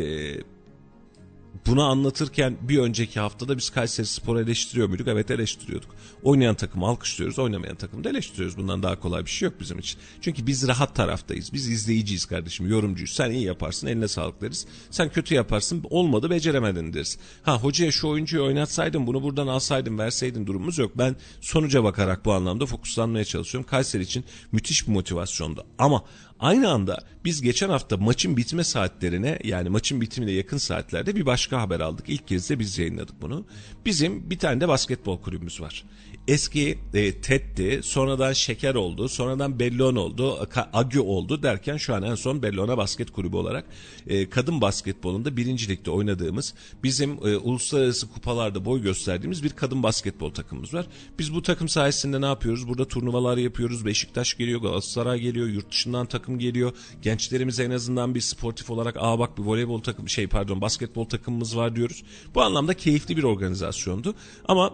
bunu anlatırken bir önceki haftada biz Kayseri Spor'u eleştiriyor muyduk? Evet eleştiriyorduk. Oynayan takımı alkışlıyoruz, oynamayan takımı da eleştiriyoruz. Bundan daha kolay bir şey yok bizim için. Çünkü biz rahat taraftayız. Biz izleyiciyiz kardeşim, yorumcuyuz. Sen iyi yaparsın, eline sağlık deriz. Sen kötü yaparsın, olmadı, beceremedin deriz. Ha hocaya şu oyuncuyu oynatsaydın, bunu buradan alsaydın, verseydin durumumuz yok. Ben sonuca bakarak bu anlamda fokuslanmaya çalışıyorum. Kayseri için müthiş bir motivasyonda. Ama Aynı anda biz geçen hafta maçın bitme saatlerine yani maçın bitimine yakın saatlerde bir başka haber aldık. İlk kez de biz yayınladık bunu. Bizim bir tane de basketbol kulübümüz var. Eski e, TED'di, sonradan Şeker oldu, sonradan Bellon oldu, Agü oldu derken şu an en son Bellona Basket Kulübü olarak e, kadın basketbolunda birinci ligde oynadığımız, bizim e, uluslararası kupalarda boy gösterdiğimiz bir kadın basketbol takımımız var. Biz bu takım sayesinde ne yapıyoruz? Burada turnuvalar yapıyoruz. Beşiktaş geliyor, Galatasaray geliyor, yurt dışından takım geliyor. Gençlerimize en azından bir sportif olarak aa bak bir voleybol takım şey pardon basketbol takımımız var diyoruz. Bu anlamda keyifli bir organizasyondu. Ama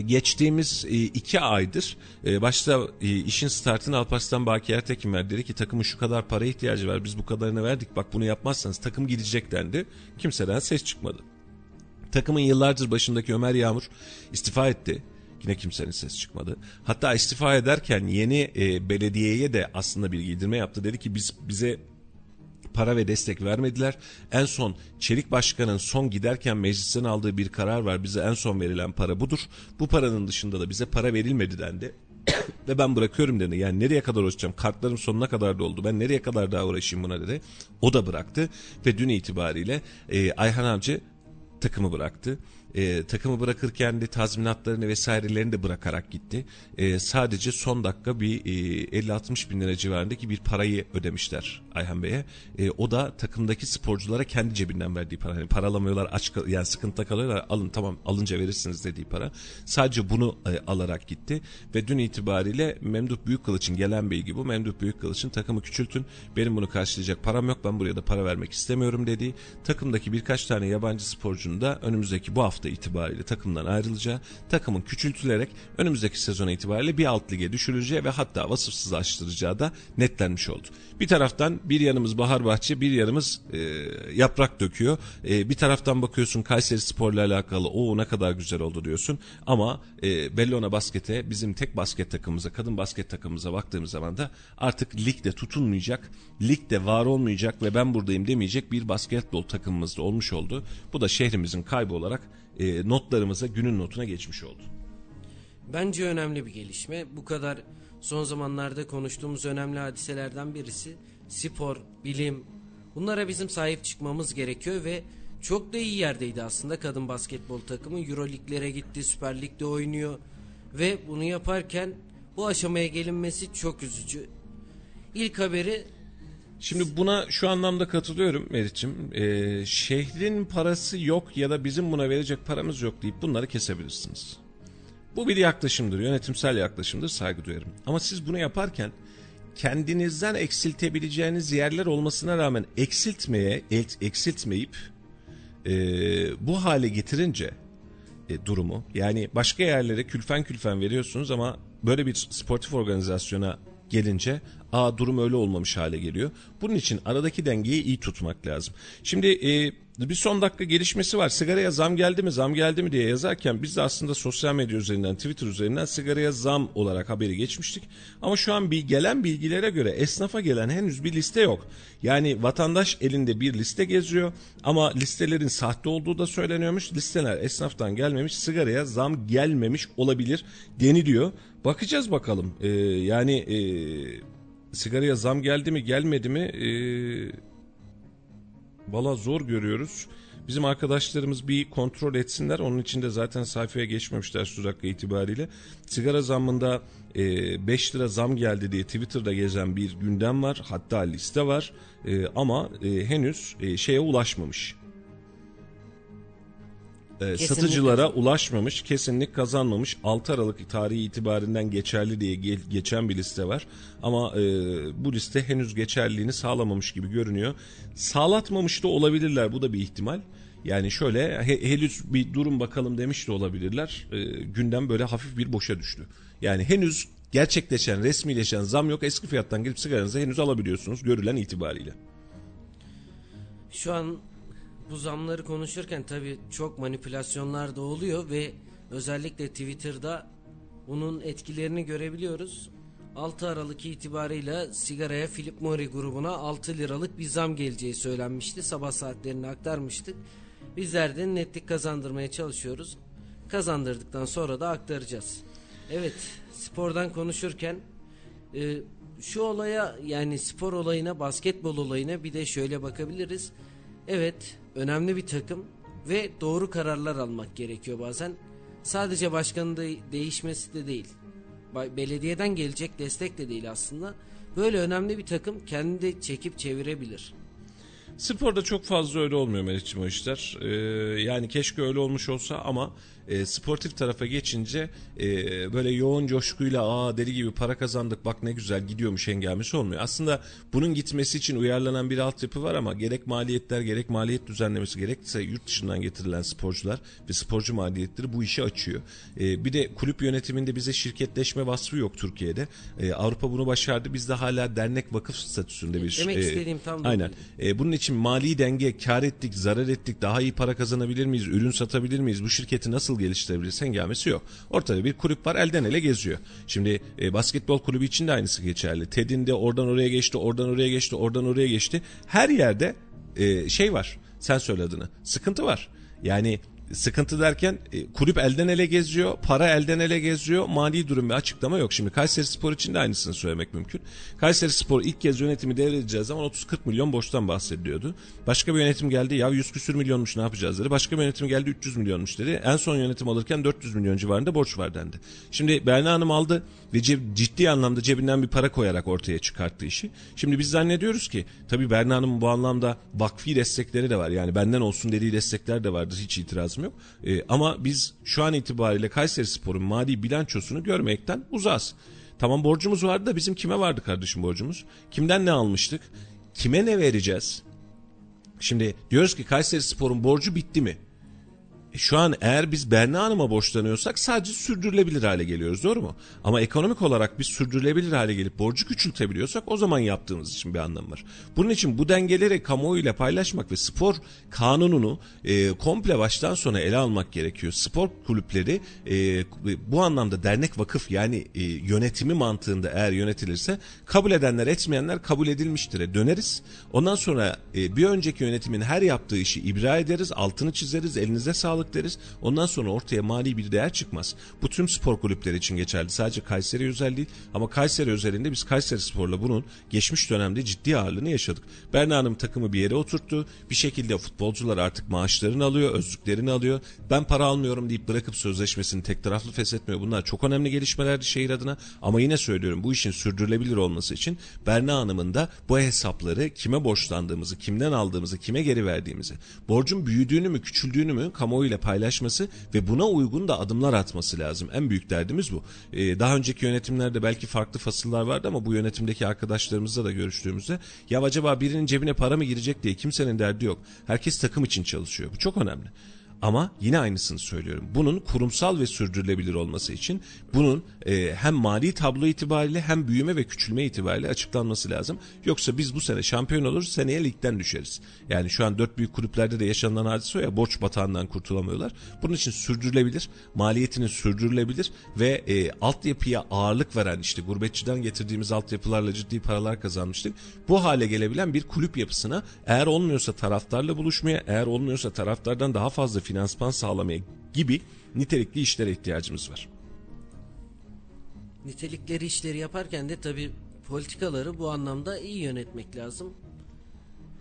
geçtiğimiz e, iki aydır e, başta e, işin startını Alparslan Baki Ertekin verdi. Dedi ki takımın şu kadar para ihtiyacı var biz bu kadarını verdik bak bunu yapmazsanız takım gidecek dendi. Kimseden ses çıkmadı. Takımın yıllardır başındaki Ömer Yağmur istifa etti yine kimsenin ses çıkmadı. Hatta istifa ederken yeni belediyeye de aslında bir giydirme yaptı. Dedi ki biz bize para ve destek vermediler. En son Çelik Başkan'ın son giderken meclisten aldığı bir karar var. Bize en son verilen para budur. Bu paranın dışında da bize para verilmedi dendi. ve ben bırakıyorum dedi. Yani nereye kadar uğraşacağım? Kartlarım sonuna kadar doldu. Ben nereye kadar daha uğraşayım buna dedi. O da bıraktı ve dün itibariyle e, Ayhan Avcı takımı bıraktı. E, takımı bırakırken de tazminatlarını vesairelerini de bırakarak gitti. E, sadece son dakika bir e, 50-60 bin lira civarındaki bir parayı ödemişler Ayhan Bey'e. E, o da takımdaki sporculara kendi cebinden verdiği para. Yani paralamıyorlar aç yani sıkıntıda kalıyorlar. Alın tamam alınca verirsiniz dediği para. Sadece bunu e, alarak gitti ve dün itibariyle Memduh Büyükkılıç'ın gelen bilgi bu. Memduh Büyükkılıç'ın takımı küçültün. Benim bunu karşılayacak param yok. Ben buraya da para vermek istemiyorum dediği. Takımdaki birkaç tane yabancı sporcunun da önümüzdeki bu hafta itibariyle takımdan ayrılacağı, takımın küçültülerek önümüzdeki sezon itibariyle bir alt lige düşürüleceği ve hatta vasıfsızlaştıracağı da netlenmiş oldu. Bir taraftan bir yanımız Bahar Bahçe, bir yanımız e, yaprak döküyor. E, bir taraftan bakıyorsun Kayseri Spor'la alakalı o ne kadar güzel oldu diyorsun. Ama e, Bellona Basket'e bizim tek basket takımımıza, kadın basket takımımıza baktığımız zaman da artık ligde tutulmayacak, ligde var olmayacak ve ben buradayım demeyecek bir basketbol takımımız da olmuş oldu. Bu da şehrimizin kaybı olarak e, notlarımıza günün notuna geçmiş oldu. Bence önemli bir gelişme. Bu kadar son zamanlarda konuştuğumuz önemli hadiselerden birisi spor, bilim. Bunlara bizim sahip çıkmamız gerekiyor ve çok da iyi yerdeydi aslında kadın basketbol takımı. Euroliglere gitti, Süper Lig'de oynuyor ve bunu yaparken bu aşamaya gelinmesi çok üzücü. İlk haberi Şimdi buna şu anlamda katılıyorum Meriç'im. Ee, şehrin parası yok ya da bizim buna verecek paramız yok deyip bunları kesebilirsiniz. Bu bir yaklaşımdır, yönetimsel yaklaşımdır, saygı duyarım. Ama siz bunu yaparken kendinizden eksiltebileceğiniz yerler olmasına rağmen eksiltmeye, eksiltmeyip e, bu hale getirince e, durumu yani başka yerlere külfen külfen veriyorsunuz ama böyle bir sportif organizasyona gelince aa durum öyle olmamış hale geliyor. Bunun için aradaki dengeyi iyi tutmak lazım. Şimdi e, bir son dakika gelişmesi var. Sigaraya zam geldi mi zam geldi mi diye yazarken biz de aslında sosyal medya üzerinden Twitter üzerinden sigaraya zam olarak haberi geçmiştik. Ama şu an bir gelen bilgilere göre esnafa gelen henüz bir liste yok. Yani vatandaş elinde bir liste geziyor ama listelerin sahte olduğu da söyleniyormuş. Listeler esnaftan gelmemiş sigaraya zam gelmemiş olabilir deniliyor. Bakacağız bakalım. Ee, yani e, sigaraya zam geldi mi gelmedi mi e, valla zor görüyoruz. Bizim arkadaşlarımız bir kontrol etsinler. Onun için de zaten sayfaya geçmemişler şu dakika itibariyle. Sigara zammında 5 lira zam geldi diye Twitter'da gezen bir gündem var. Hatta liste var. E, ama e, henüz e, şeye ulaşmamış. E, satıcılara ulaşmamış, kesinlik kazanmamış. 6 Aralık tarihi itibarinden geçerli diye ge- geçen bir liste var. Ama e, bu liste henüz geçerliliğini sağlamamış gibi görünüyor. Sağlatmamış da olabilirler. Bu da bir ihtimal. Yani şöyle he- henüz bir durum bakalım demiş de olabilirler. E, gündem böyle hafif bir boşa düştü. Yani henüz gerçekleşen, resmileşen zam yok. Eski fiyattan girip sigaranızı henüz alabiliyorsunuz görülen itibariyle. Şu an bu zamları konuşurken tabii çok manipülasyonlar da oluyor ve özellikle Twitter'da bunun etkilerini görebiliyoruz. 6 Aralık itibarıyla sigaraya Philip Morris grubuna 6 liralık bir zam geleceği söylenmişti. Sabah saatlerini aktarmıştık. Bizler de netlik kazandırmaya çalışıyoruz. Kazandırdıktan sonra da aktaracağız. Evet, spordan konuşurken e, şu olaya yani spor olayına, basketbol olayına bir de şöyle bakabiliriz. Evet, önemli bir takım ve doğru kararlar almak gerekiyor bazen. Sadece başkanın da değişmesi de değil. Belediyeden gelecek destek de değil aslında. Böyle önemli bir takım kendi çekip çevirebilir. Sporda çok fazla öyle olmuyor Melih'ciğim o işler. Ee, yani keşke öyle olmuş olsa ama e, sportif tarafa geçince e, böyle yoğun coşkuyla aa deli gibi para kazandık bak ne güzel gidiyormuş şey olmuyor. Aslında bunun gitmesi için uyarlanan bir altyapı var ama gerek maliyetler gerek maliyet düzenlemesi gerekse yurt dışından getirilen sporcular ve sporcu maliyetleri bu işi açıyor. E, bir de kulüp yönetiminde bize şirketleşme vasfı yok Türkiye'de. E, Avrupa bunu başardı. Bizde hala dernek vakıf statüsünde bir Demek e, istediğim tam da Aynen. E, bunun için mali denge, kar ettik, zarar ettik, daha iyi para kazanabilir miyiz, ürün satabilir miyiz, bu şirketi nasıl geliştirebiliriz hengamesi yok. Ortada bir kulüp var elden ele geziyor. Şimdi e, basketbol kulübü için de aynısı geçerli. Ted'in de oradan oraya geçti, oradan oraya geçti, oradan oraya geçti. Her yerde e, şey var. Sen söyle. Sıkıntı var. Yani sıkıntı derken e, kulüp elden ele geziyor, para elden ele geziyor, mali durum ve açıklama yok. Şimdi Kayseri Spor için de aynısını söylemek mümkün. Kayseri Spor ilk kez yönetimi devredeceği zaman 30-40 milyon borçtan bahsediliyordu. Başka bir yönetim geldi ya 100 küsür milyonmuş ne yapacağız dedi. Başka bir yönetim geldi 300 milyonmuş dedi. En son yönetim alırken 400 milyon civarında borç var dendi. Şimdi Berna Hanım aldı ve ciddi anlamda cebinden bir para koyarak ortaya çıkarttı işi. Şimdi biz zannediyoruz ki tabii Berna Hanım'ın bu anlamda vakfi destekleri de var. Yani benden olsun dediği destekler de vardır hiç itirazım yok. E, ama biz şu an itibariyle Kayseri Spor'un mali bilançosunu görmekten uzağız. Tamam borcumuz vardı da bizim kime vardı kardeşim borcumuz? Kimden ne almıştık? Kime ne vereceğiz? Şimdi diyoruz ki Kayseri Spor'un borcu bitti mi? Şu an eğer biz Berna Hanım'a borçlanıyorsak sadece sürdürülebilir hale geliyoruz doğru mu? Ama ekonomik olarak biz sürdürülebilir hale gelip borcu küçültebiliyorsak o zaman yaptığımız için bir anlamı var. Bunun için bu dengeleri kamuoyuyla paylaşmak ve spor kanununu e, komple baştan sona ele almak gerekiyor. Spor kulüpleri e, bu anlamda dernek vakıf yani e, yönetimi mantığında eğer yönetilirse kabul edenler etmeyenler kabul edilmiştir. Döneriz. Ondan sonra e, bir önceki yönetimin her yaptığı işi ibra ederiz, altını çizeriz, elinize sağlık sağlık deriz. Ondan sonra ortaya mali bir değer çıkmaz. Bu tüm spor kulüpleri için geçerli. Sadece Kayseri özel değil ama Kayseri özelinde biz Kayseri Spor'la bunun geçmiş dönemde ciddi ağırlığını yaşadık. Berna Hanım takımı bir yere oturttu. Bir şekilde futbolcular artık maaşlarını alıyor, özlüklerini alıyor. Ben para almıyorum deyip bırakıp sözleşmesini tek taraflı feshetmiyor. Bunlar çok önemli gelişmelerdi şehir adına. Ama yine söylüyorum bu işin sürdürülebilir olması için Berna Hanım'ın da bu hesapları kime borçlandığımızı, kimden aldığımızı, kime geri verdiğimizi, borcun büyüdüğünü mü, küçüldüğünü mü kamuoyu ile paylaşması ve buna uygun da adımlar atması lazım. En büyük derdimiz bu. Ee, daha önceki yönetimlerde belki farklı fasıllar vardı ama bu yönetimdeki arkadaşlarımızla da görüştüğümüzde ya acaba birinin cebine para mı girecek diye kimsenin derdi yok. Herkes takım için çalışıyor. Bu çok önemli. Ama yine aynısını söylüyorum. Bunun kurumsal ve sürdürülebilir olması için bunun e, hem mali tablo itibariyle hem büyüme ve küçülme itibariyle açıklanması lazım. Yoksa biz bu sene şampiyon oluruz seneye ligden düşeriz. Yani şu an dört büyük kulüplerde de yaşanılan hadise o ya borç batağından kurtulamıyorlar. Bunun için sürdürülebilir, maliyetinin sürdürülebilir ve e, altyapıya ağırlık veren işte gurbetçiden getirdiğimiz altyapılarla ciddi paralar kazanmıştık. Bu hale gelebilen bir kulüp yapısına eğer olmuyorsa taraftarla buluşmaya, eğer olmuyorsa taraftardan daha fazla finansman sağlamaya gibi nitelikli işlere ihtiyacımız var. Nitelikleri işleri yaparken de tabi politikaları bu anlamda iyi yönetmek lazım.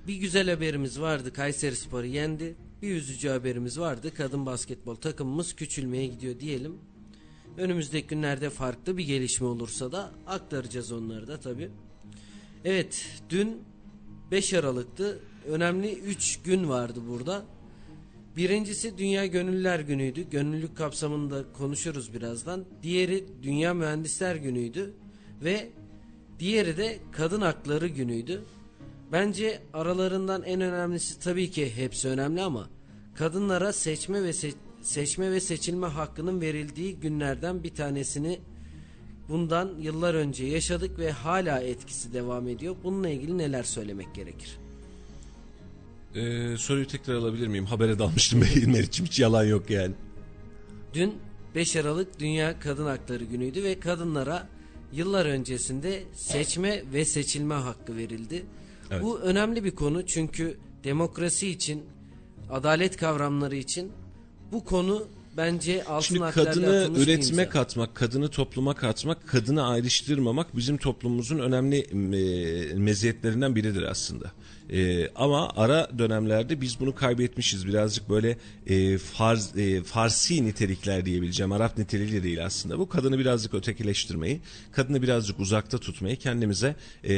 Bir güzel haberimiz vardı Kayseri Spor'u yendi. Bir üzücü haberimiz vardı kadın basketbol takımımız küçülmeye gidiyor diyelim. Önümüzdeki günlerde farklı bir gelişme olursa da aktaracağız onları da tabi. Evet dün 5 Aralık'tı. Önemli 3 gün vardı burada. Birincisi Dünya Gönüllüler Günü'ydü. Gönüllülük kapsamında konuşuruz birazdan. Diğeri Dünya Mühendisler Günü'ydü. Ve diğeri de Kadın Hakları Günü'ydü. Bence aralarından en önemlisi tabii ki hepsi önemli ama kadınlara seçme ve se seçme ve seçilme hakkının verildiği günlerden bir tanesini bundan yıllar önce yaşadık ve hala etkisi devam ediyor. Bununla ilgili neler söylemek gerekir? Ee, soruyu tekrar alabilir miyim? Habere dalmıştım Meriç'im hiç yalan yok yani. Dün 5 Aralık Dünya Kadın Hakları Günü'ydü ve kadınlara yıllar öncesinde seçme ve seçilme hakkı verildi. Evet. Bu önemli bir konu çünkü demokrasi için, adalet kavramları için bu konu bence altın Şimdi kadını üretime katmak, kadını topluma katmak, kadını ayrıştırmamak bizim toplumumuzun önemli e, meziyetlerinden biridir aslında. E, ama ara dönemlerde biz bunu kaybetmişiz. Birazcık böyle e, farz, e, farsi nitelikler diyebileceğim. Arap niteliği değil aslında. Bu kadını birazcık ötekileştirmeyi, kadını birazcık uzakta tutmayı kendimize e,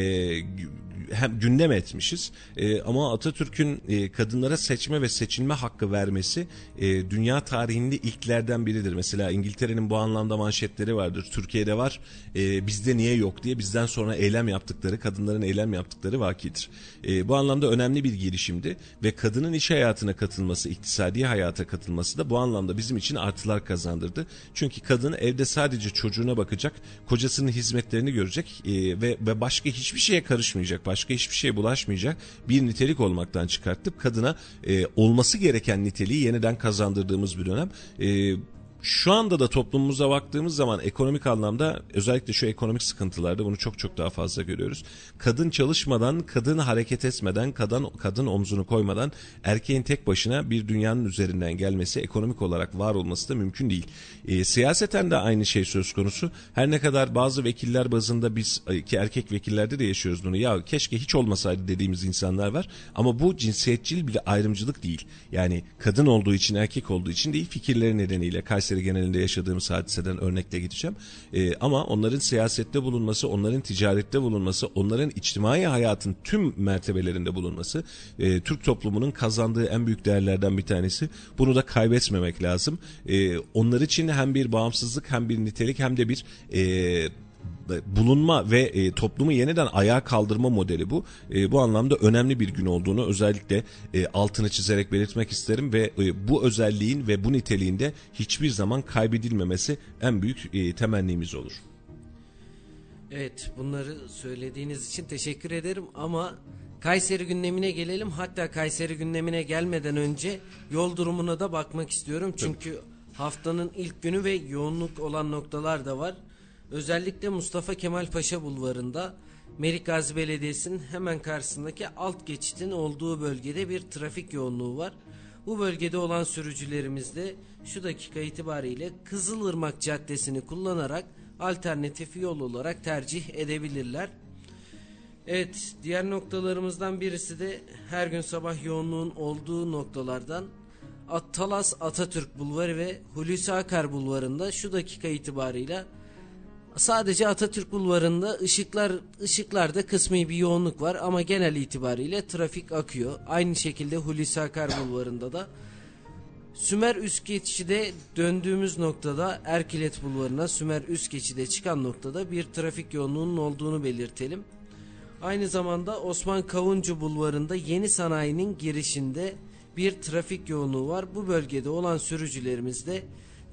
hem gündem etmişiz. E, ama Atatürk'ün e, kadınlara seçme ve seçilme hakkı vermesi e, dünya tarihinde ilklerden biridir. Mesela İngiltere'nin bu anlamda manşetleri vardır. Türkiye'de var. E, bizde niye yok diye bizden sonra eylem yaptıkları, kadınların eylem yaptıkları vakidir. E, bu anlamda önemli bir girişimdi ve kadının iş hayatına katılması, iktisadi hayata katılması da bu anlamda bizim için artılar kazandırdı. Çünkü kadın evde sadece çocuğuna bakacak, kocasının hizmetlerini görecek e, ve, ve başka hiçbir şeye karışmayacak, başka hiçbir şeye bulaşmayacak bir nitelik olmaktan çıkarttık. Kadına e, olması gereken niteliği yeniden kazandırdığımız bir dönem. E, şu anda da toplumumuza baktığımız zaman ekonomik anlamda özellikle şu ekonomik sıkıntılarda bunu çok çok daha fazla görüyoruz. Kadın çalışmadan, kadın hareket etmeden, kadın kadın omzunu koymadan erkeğin tek başına bir dünyanın üzerinden gelmesi, ekonomik olarak var olması da mümkün değil. E, siyaseten de aynı şey söz konusu. Her ne kadar bazı vekiller bazında biz ki erkek vekillerde de yaşıyoruz bunu. Ya keşke hiç olmasaydı dediğimiz insanlar var. Ama bu cinsiyetçil bir ayrımcılık değil. Yani kadın olduğu için, erkek olduğu için değil, fikirleri nedeniyle Kayseri Kayseri genelinde yaşadığımız hadiseden örnekle gideceğim. E, ama onların siyasette bulunması, onların ticarette bulunması, onların içtimai hayatın tüm mertebelerinde bulunması e, Türk toplumunun kazandığı en büyük değerlerden bir tanesi. Bunu da kaybetmemek lazım. E, onlar için hem bir bağımsızlık hem bir nitelik hem de bir e, bulunma ve e, toplumu yeniden ayağa kaldırma modeli bu. E, bu anlamda önemli bir gün olduğunu özellikle e, altını çizerek belirtmek isterim ve e, bu özelliğin ve bu niteliğinde hiçbir zaman kaybedilmemesi en büyük e, temennimiz olur. Evet bunları söylediğiniz için teşekkür ederim ama Kayseri gündemine gelelim. Hatta Kayseri gündemine gelmeden önce yol durumuna da bakmak istiyorum. Çünkü Tabii. haftanın ilk günü ve yoğunluk olan noktalar da var. Özellikle Mustafa Kemal Paşa bulvarında Melik Gazi Belediyesi'nin hemen karşısındaki alt geçitin olduğu bölgede bir trafik yoğunluğu var. Bu bölgede olan sürücülerimiz de şu dakika itibariyle Kızılırmak Caddesi'ni kullanarak alternatif yol olarak tercih edebilirler. Evet diğer noktalarımızdan birisi de her gün sabah yoğunluğun olduğu noktalardan Talas Atatürk Bulvarı ve Hulusi Akar Bulvarı'nda şu dakika itibarıyla Sadece Atatürk Bulvarı'nda ışıklar ışıklarda kısmi bir yoğunluk var ama genel itibariyle trafik akıyor. Aynı şekilde Hulusi Akar Bulvarı'nda da Sümer Üst Geçi'de döndüğümüz noktada Erkilet Bulvarı'na Sümer Üst Geçi'de çıkan noktada bir trafik yoğunluğunun olduğunu belirtelim. Aynı zamanda Osman Kavuncu Bulvarı'nda yeni sanayinin girişinde bir trafik yoğunluğu var. Bu bölgede olan sürücülerimiz de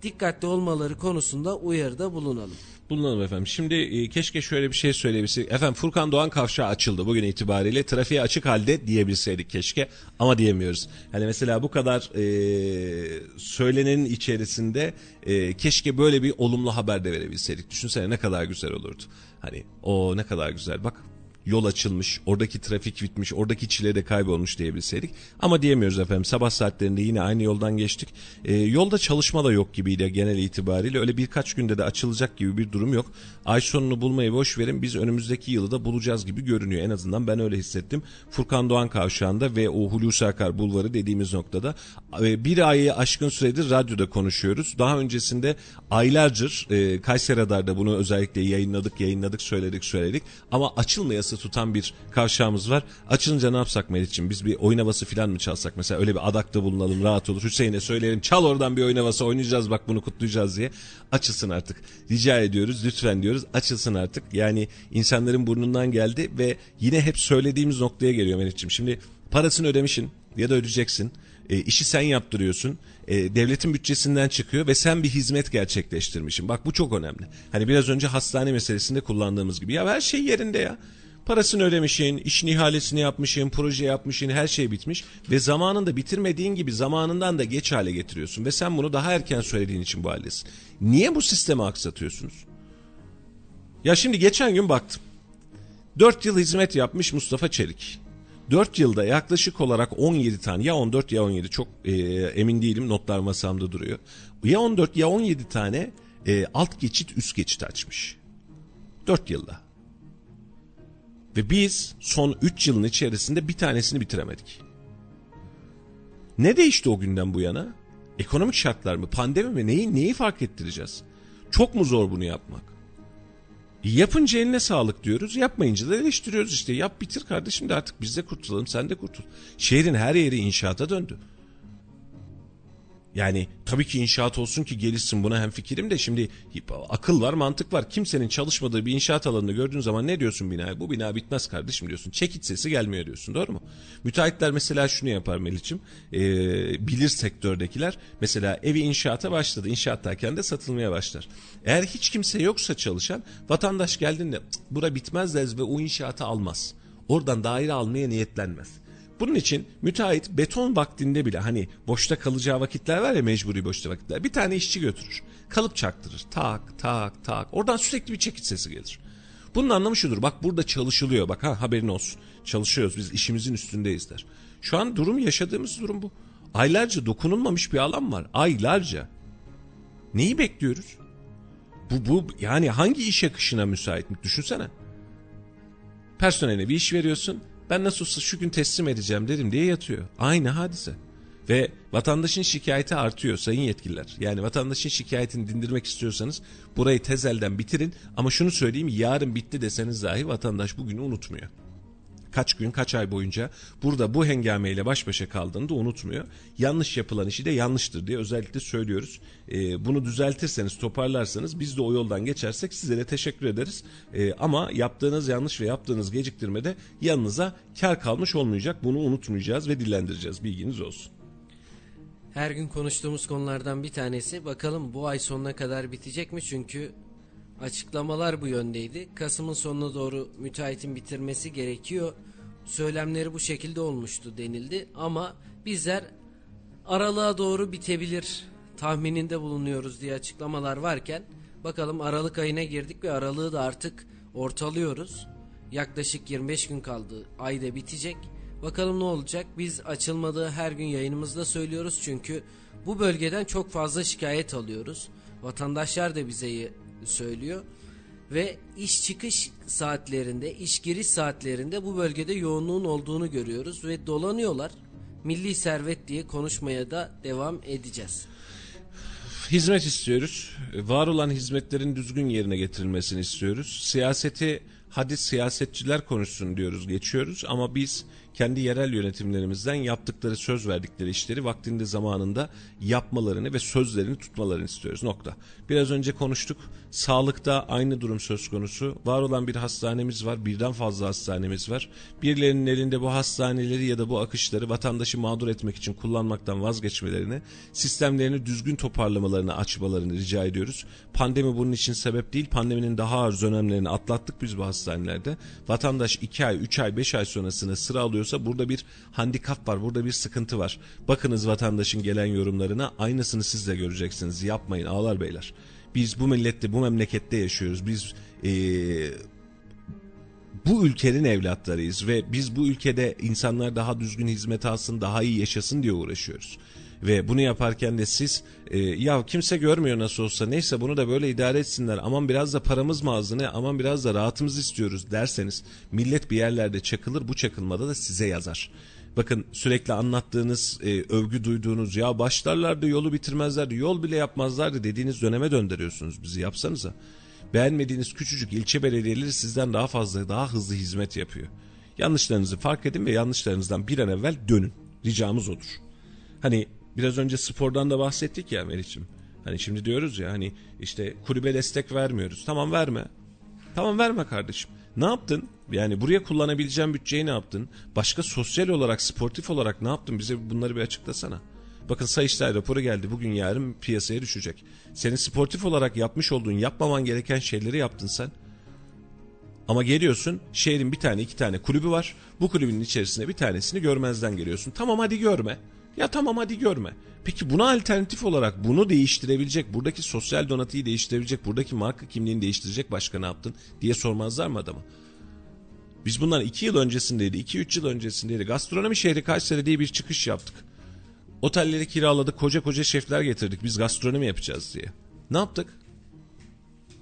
dikkatli olmaları konusunda uyarıda bulunalım bulunalım efendim. Şimdi e, keşke şöyle bir şey söyleyebilsek. Efendim Furkan Doğan kavşağı açıldı bugün itibariyle. Trafiğe açık halde diyebilseydik keşke ama diyemiyoruz. Hani mesela bu kadar e, söylenenin içerisinde e, keşke böyle bir olumlu haber de verebilseydik. Düşünsene ne kadar güzel olurdu. Hani o ne kadar güzel. Bak yol açılmış, oradaki trafik bitmiş, oradaki çile de kaybolmuş diyebilseydik. Ama diyemiyoruz efendim. Sabah saatlerinde yine aynı yoldan geçtik. E, yolda çalışma da yok gibiydi genel itibariyle. Öyle birkaç günde de açılacak gibi bir durum yok. Ay sonunu bulmayı boş verin. Biz önümüzdeki yılı da bulacağız gibi görünüyor. En azından ben öyle hissettim. Furkan Doğan Kavşağı'nda ve o Hulusi Akar Bulvarı dediğimiz noktada e, bir ayı aşkın süredir radyoda konuşuyoruz. Daha öncesinde aylardır e, Kayseri bunu özellikle yayınladık, yayınladık, söyledik, söyledik. Ama açılmayası havası tutan bir kavşağımız var. Açılınca ne yapsak Melih'ciğim? Biz bir oyun havası falan mı çalsak? Mesela öyle bir adakta bulunalım rahat olur. Hüseyin'e söyleyelim çal oradan bir oyun havası oynayacağız bak bunu kutlayacağız diye. Açılsın artık. Rica ediyoruz lütfen diyoruz açılsın artık. Yani insanların burnundan geldi ve yine hep söylediğimiz noktaya geliyor Melih'ciğim. Şimdi parasını ödemişsin ya da ödeyeceksin. E, işi sen yaptırıyorsun. E, devletin bütçesinden çıkıyor ve sen bir hizmet gerçekleştirmişsin. Bak bu çok önemli. Hani biraz önce hastane meselesinde kullandığımız gibi. Ya her şey yerinde ya. Parasını ödemişin, işin ihalesini yapmışın, proje yapmışın, her şey bitmiş ve zamanında bitirmediğin gibi zamanından da geç hale getiriyorsun ve sen bunu daha erken söylediğin için bu haldesin. Niye bu sistemi aksatıyorsunuz? Ya şimdi geçen gün baktım. 4 yıl hizmet yapmış Mustafa Çelik. 4 yılda yaklaşık olarak 17 tane ya 14 ya 17 çok e, emin değilim notlar masamda duruyor. Ya 14 ya 17 tane e, alt geçit üst geçit açmış. 4 yılda. Ve biz son 3 yılın içerisinde bir tanesini bitiremedik. Ne değişti o günden bu yana? Ekonomik şartlar mı, pandemi mi, neyi neyi fark ettireceğiz? Çok mu zor bunu yapmak? Yapınca eline sağlık diyoruz. Yapmayınca da eleştiriyoruz işte. Yap bitir kardeşim de artık biz de kurtulalım sen de kurtul. Şehrin her yeri inşaata döndü. Yani tabii ki inşaat olsun ki gelişsin buna hem fikirim de şimdi akıl var mantık var. Kimsenin çalışmadığı bir inşaat alanını gördüğün zaman ne diyorsun binaya? Bu bina bitmez kardeşim diyorsun. Çekit sesi gelmiyor diyorsun doğru mu? Müteahhitler mesela şunu yapar Melih'ciğim. Ee, bilir sektördekiler mesela evi inşaata başladı. İnşaattayken de satılmaya başlar. Eğer hiç kimse yoksa çalışan vatandaş geldiğinde bura bitmez ve o inşaatı almaz. Oradan daire almaya niyetlenmez. Bunun için müteahhit beton vaktinde bile hani boşta kalacağı vakitler var ya mecburi boşta vakitler. Bir tane işçi götürür. Kalıp çaktırır. Tak tak tak. Oradan sürekli bir çekit sesi gelir. Bunun anlamı şudur. Bak burada çalışılıyor. Bak ha haberin olsun. Çalışıyoruz biz işimizin üstündeyiz der. Şu an durum yaşadığımız durum bu. Aylarca dokunulmamış bir alan var. Aylarca. Neyi bekliyoruz? Bu, bu yani hangi iş akışına müsait mi? Düşünsene. Personeline bir iş veriyorsun ben nasıl olsa şu gün teslim edeceğim dedim diye yatıyor. Aynı hadise. Ve vatandaşın şikayeti artıyor sayın yetkililer. Yani vatandaşın şikayetini dindirmek istiyorsanız burayı tezelden bitirin. Ama şunu söyleyeyim yarın bitti deseniz dahi vatandaş bugünü unutmuyor kaç gün kaç ay boyunca burada bu hengameyle baş başa kaldığını da unutmuyor. Yanlış yapılan işi de yanlıştır diye özellikle söylüyoruz. E, bunu düzeltirseniz toparlarsanız biz de o yoldan geçersek size de teşekkür ederiz. E, ama yaptığınız yanlış ve yaptığınız geciktirmede yanınıza kar kalmış olmayacak. Bunu unutmayacağız ve dillendireceğiz bilginiz olsun. Her gün konuştuğumuz konulardan bir tanesi bakalım bu ay sonuna kadar bitecek mi? Çünkü Açıklamalar bu yöndeydi. Kasım'ın sonuna doğru müteahhitin bitirmesi gerekiyor. Söylemleri bu şekilde olmuştu denildi ama bizler aralığa doğru bitebilir tahmininde bulunuyoruz diye açıklamalar varken bakalım Aralık ayına girdik ve aralığı da artık ortalıyoruz. Yaklaşık 25 gün kaldı. Ayda bitecek. Bakalım ne olacak? Biz açılmadığı her gün yayınımızda söylüyoruz çünkü bu bölgeden çok fazla şikayet alıyoruz. Vatandaşlar da bize söylüyor. Ve iş çıkış saatlerinde, iş giriş saatlerinde bu bölgede yoğunluğun olduğunu görüyoruz ve dolanıyorlar. Milli servet diye konuşmaya da devam edeceğiz. Hizmet istiyoruz. Var olan hizmetlerin düzgün yerine getirilmesini istiyoruz. Siyaseti hadi siyasetçiler konuşsun diyoruz, geçiyoruz ama biz kendi yerel yönetimlerimizden yaptıkları söz verdikleri işleri vaktinde zamanında yapmalarını ve sözlerini tutmalarını istiyoruz. Nokta. Biraz önce konuştuk. Sağlıkta aynı durum söz konusu. Var olan bir hastanemiz var. Birden fazla hastanemiz var. Birilerinin elinde bu hastaneleri ya da bu akışları vatandaşı mağdur etmek için kullanmaktan vazgeçmelerini, sistemlerini düzgün toparlamalarını açmalarını rica ediyoruz. Pandemi bunun için sebep değil. Pandeminin daha ağır dönemlerini atlattık biz bu hastanelerde. Vatandaş 2 ay, 3 ay, 5 ay sonrasında sıra alıyorsa burada bir handikap var. Burada bir sıkıntı var. Bakınız vatandaşın gelen yorumlarına aynısını siz de göreceksiniz. Yapmayın ağlar beyler. Biz bu millette, bu memlekette yaşıyoruz. Biz ee, bu ülkenin evlatlarıyız ve biz bu ülkede insanlar daha düzgün hizmet alsın, daha iyi yaşasın diye uğraşıyoruz. Ve bunu yaparken de siz e, ya kimse görmüyor nasıl olsa neyse bunu da böyle idare etsinler aman biraz da paramız mı ağzını aman biraz da rahatımız istiyoruz derseniz millet bir yerlerde çakılır bu çakılmada da size yazar. Bakın sürekli anlattığınız, e, övgü duyduğunuz ya başlarlardı yolu bitirmezlerdi, yol bile yapmazlardı dediğiniz döneme döndürüyorsunuz bizi yapsanıza. Beğenmediğiniz küçücük ilçe belediyeleri sizden daha fazla, daha hızlı hizmet yapıyor. Yanlışlarınızı fark edin ve yanlışlarınızdan bir an evvel dönün. Ricamız odur. Hani biraz önce spordan da bahsettik ya Meriç'im. Hani şimdi diyoruz ya hani işte kulübe destek vermiyoruz. Tamam verme. Tamam verme kardeşim. Ne yaptın? Yani buraya kullanabileceğin bütçeyi ne yaptın? Başka sosyal olarak, sportif olarak ne yaptın? Bize bunları bir açıklasana. Bakın Sayıştay raporu geldi. Bugün yarın piyasaya düşecek. Senin sportif olarak yapmış olduğun, yapmaman gereken şeyleri yaptın sen. Ama geliyorsun şehrin bir tane iki tane kulübü var. Bu kulübün içerisinde bir tanesini görmezden geliyorsun. Tamam hadi görme. Ya tamam hadi görme. Peki buna alternatif olarak bunu değiştirebilecek, buradaki sosyal donatıyı değiştirebilecek, buradaki marka kimliğini değiştirecek başka ne yaptın diye sormazlar mı adama? Biz bundan iki yıl öncesindeydi, iki üç yıl öncesindeydi. Gastronomi şehri Kayseri diye bir çıkış yaptık. Otelleri kiraladık, koca koca şefler getirdik. Biz gastronomi yapacağız diye. Ne yaptık?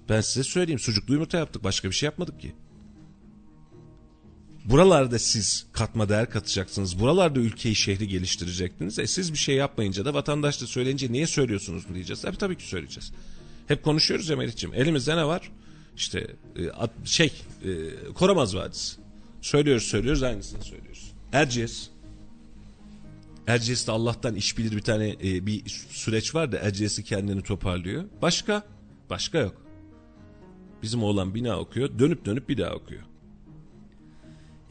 Ben size söyleyeyim sucuklu yumurta yaptık. Başka bir şey yapmadık ki. Buralarda siz katma değer katacaksınız. Buralarda ülkeyi, şehri geliştirecektiniz. E siz bir şey yapmayınca da vatandaş da söyleyince niye söylüyorsunuz diyeceğiz. Tabii tabii ki söyleyeceğiz. Hep konuşuyoruz ya Melih'ciğim. Elimizde ne var? İşte e, şey e, Koramaz Vadisi. Söylüyoruz söylüyoruz aynısını söylüyoruz. Erciyes. Erciyes'te Allah'tan iş bilir bir tane e, bir süreç var da Erciyes'i kendini toparlıyor. Başka? Başka yok. Bizim oğlan bina okuyor. Dönüp dönüp bir daha okuyor.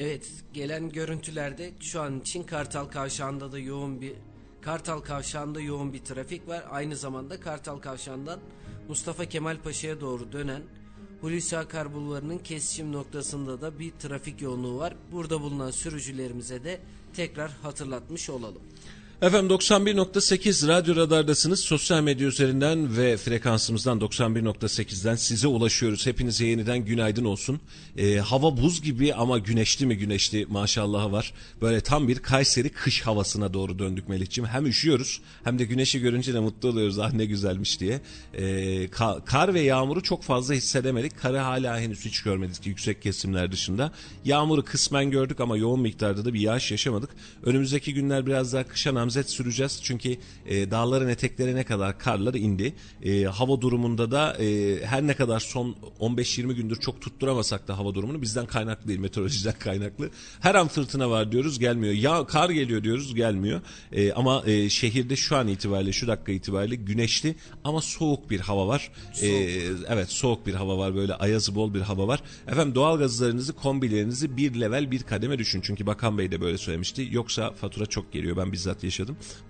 Evet gelen görüntülerde şu an için Kartal Kavşağı'nda da yoğun bir Kartal Kavşağı'nda yoğun bir trafik var. Aynı zamanda Kartal Kavşağı'ndan Mustafa Kemal Paşa'ya doğru dönen Hulusi Akar Bulvarı'nın kesişim noktasında da bir trafik yoğunluğu var. Burada bulunan sürücülerimize de tekrar hatırlatmış olalım. Efendim 91.8 Radyo Radar'dasınız. Sosyal medya üzerinden ve frekansımızdan 91.8'den size ulaşıyoruz. Hepinize yeniden günaydın olsun. Ee, hava buz gibi ama güneşli mi güneşli maşallah var. Böyle tam bir Kayseri kış havasına doğru döndük Melih'ciğim. Hem üşüyoruz hem de güneşi görünce de mutlu oluyoruz. Ah ne güzelmiş diye. Ee, ka- kar ve yağmuru çok fazla hissedemedik. Karı hala henüz hiç görmedik yüksek kesimler dışında. Yağmuru kısmen gördük ama yoğun miktarda da bir yağış yaşamadık. Önümüzdeki günler biraz daha kışa namzet süreceğiz. Çünkü e, dağların eteklerine kadar karlar indi. E, hava durumunda da e, her ne kadar son 15-20 gündür çok tutturamasak da hava durumunu bizden kaynaklı değil, meteorolojiden kaynaklı. Her an fırtına var diyoruz gelmiyor. Ya kar geliyor diyoruz gelmiyor. E, ama e, şehirde şu an itibariyle şu dakika itibariyle güneşli ama soğuk bir hava var. E, evet soğuk bir hava var böyle ayazı bol bir hava var. Efendim doğal gazlarınızı kombilerinizi bir level bir kademe düşün. Çünkü Bakan Bey de böyle söylemişti. Yoksa fatura çok geliyor ben bizzat yaşadım.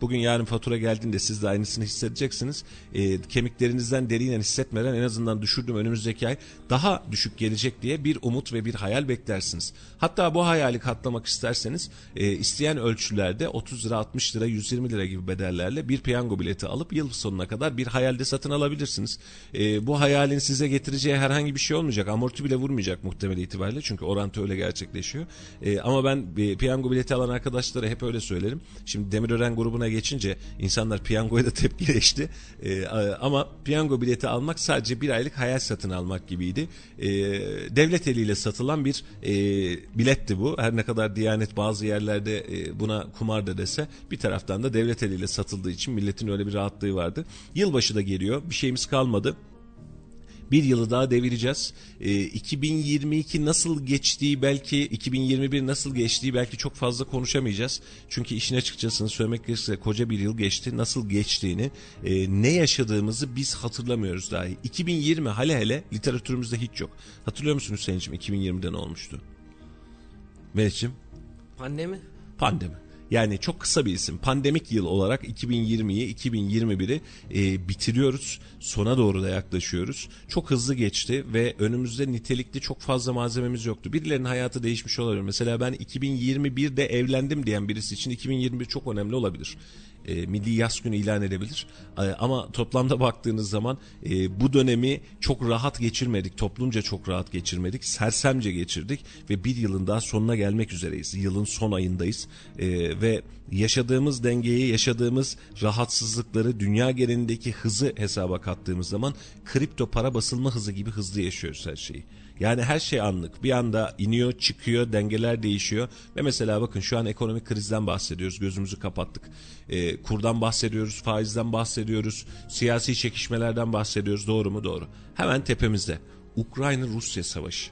Bugün yarın fatura geldiğinde siz de aynısını hissedeceksiniz. E, kemiklerinizden deriyle hissetmeden en azından düşürdüm önümüzdeki ay daha düşük gelecek diye bir umut ve bir hayal beklersiniz. Hatta bu hayali katlamak isterseniz e, isteyen ölçülerde 30 lira 60 lira 120 lira gibi bedellerle bir piyango bileti alıp yıl sonuna kadar bir hayalde satın alabilirsiniz. E, bu hayalin size getireceği herhangi bir şey olmayacak. Amorti bile vurmayacak muhtemel itibariyle çünkü orantı öyle gerçekleşiyor. E, ama ben e, piyango bileti alan arkadaşlara hep öyle söylerim. Şimdi Demirören grubuna geçince insanlar piyangoya da tepkileşti. E, ama piyango bileti almak sadece bir aylık hayal satın almak gibiydi. E, devlet eliyle satılan bir e, biletti bu. Her ne kadar Diyanet bazı yerlerde e, buna kumar da dese bir taraftan da devlet eliyle satıldığı için milletin öyle bir rahatlığı vardı. Yılbaşı da geliyor. Bir şeyimiz kalmadı bir yılı daha devireceğiz. E, 2022 nasıl geçtiği belki 2021 nasıl geçtiği belki çok fazla konuşamayacağız. Çünkü işin açıkçası söylemek gerekirse koca bir yıl geçti. Nasıl geçtiğini, e, ne yaşadığımızı biz hatırlamıyoruz dahi. 2020 hele hele literatürümüzde hiç yok. Hatırlıyor musun Hüseyin'cim 2020'de ne olmuştu? Melih'ciğim? Pandemi. Pandemi. Yani çok kısa bir isim. Pandemik yıl olarak 2020'yi, 2021'i e, bitiriyoruz. Sona doğru da yaklaşıyoruz. Çok hızlı geçti ve önümüzde nitelikli çok fazla malzememiz yoktu. Birilerinin hayatı değişmiş olabilir. Mesela ben 2021'de evlendim diyen birisi için 2021 çok önemli olabilir e, milli yaz günü ilan edebilir. E, ama toplamda baktığınız zaman e, bu dönemi çok rahat geçirmedik. Toplumca çok rahat geçirmedik. Sersemce geçirdik ve bir yılın daha sonuna gelmek üzereyiz. Yılın son ayındayız. E, ve yaşadığımız dengeyi, yaşadığımız rahatsızlıkları, dünya genelindeki hızı hesaba kattığımız zaman kripto para basılma hızı gibi hızlı yaşıyoruz her şeyi. Yani her şey anlık. Bir anda iniyor, çıkıyor, dengeler değişiyor. Ve mesela bakın şu an ekonomik krizden bahsediyoruz. Gözümüzü kapattık. E, kurdan bahsediyoruz, faizden bahsediyoruz, siyasi çekişmelerden bahsediyoruz. Doğru mu? Doğru. Hemen tepemizde. Ukrayna-Rusya savaşı.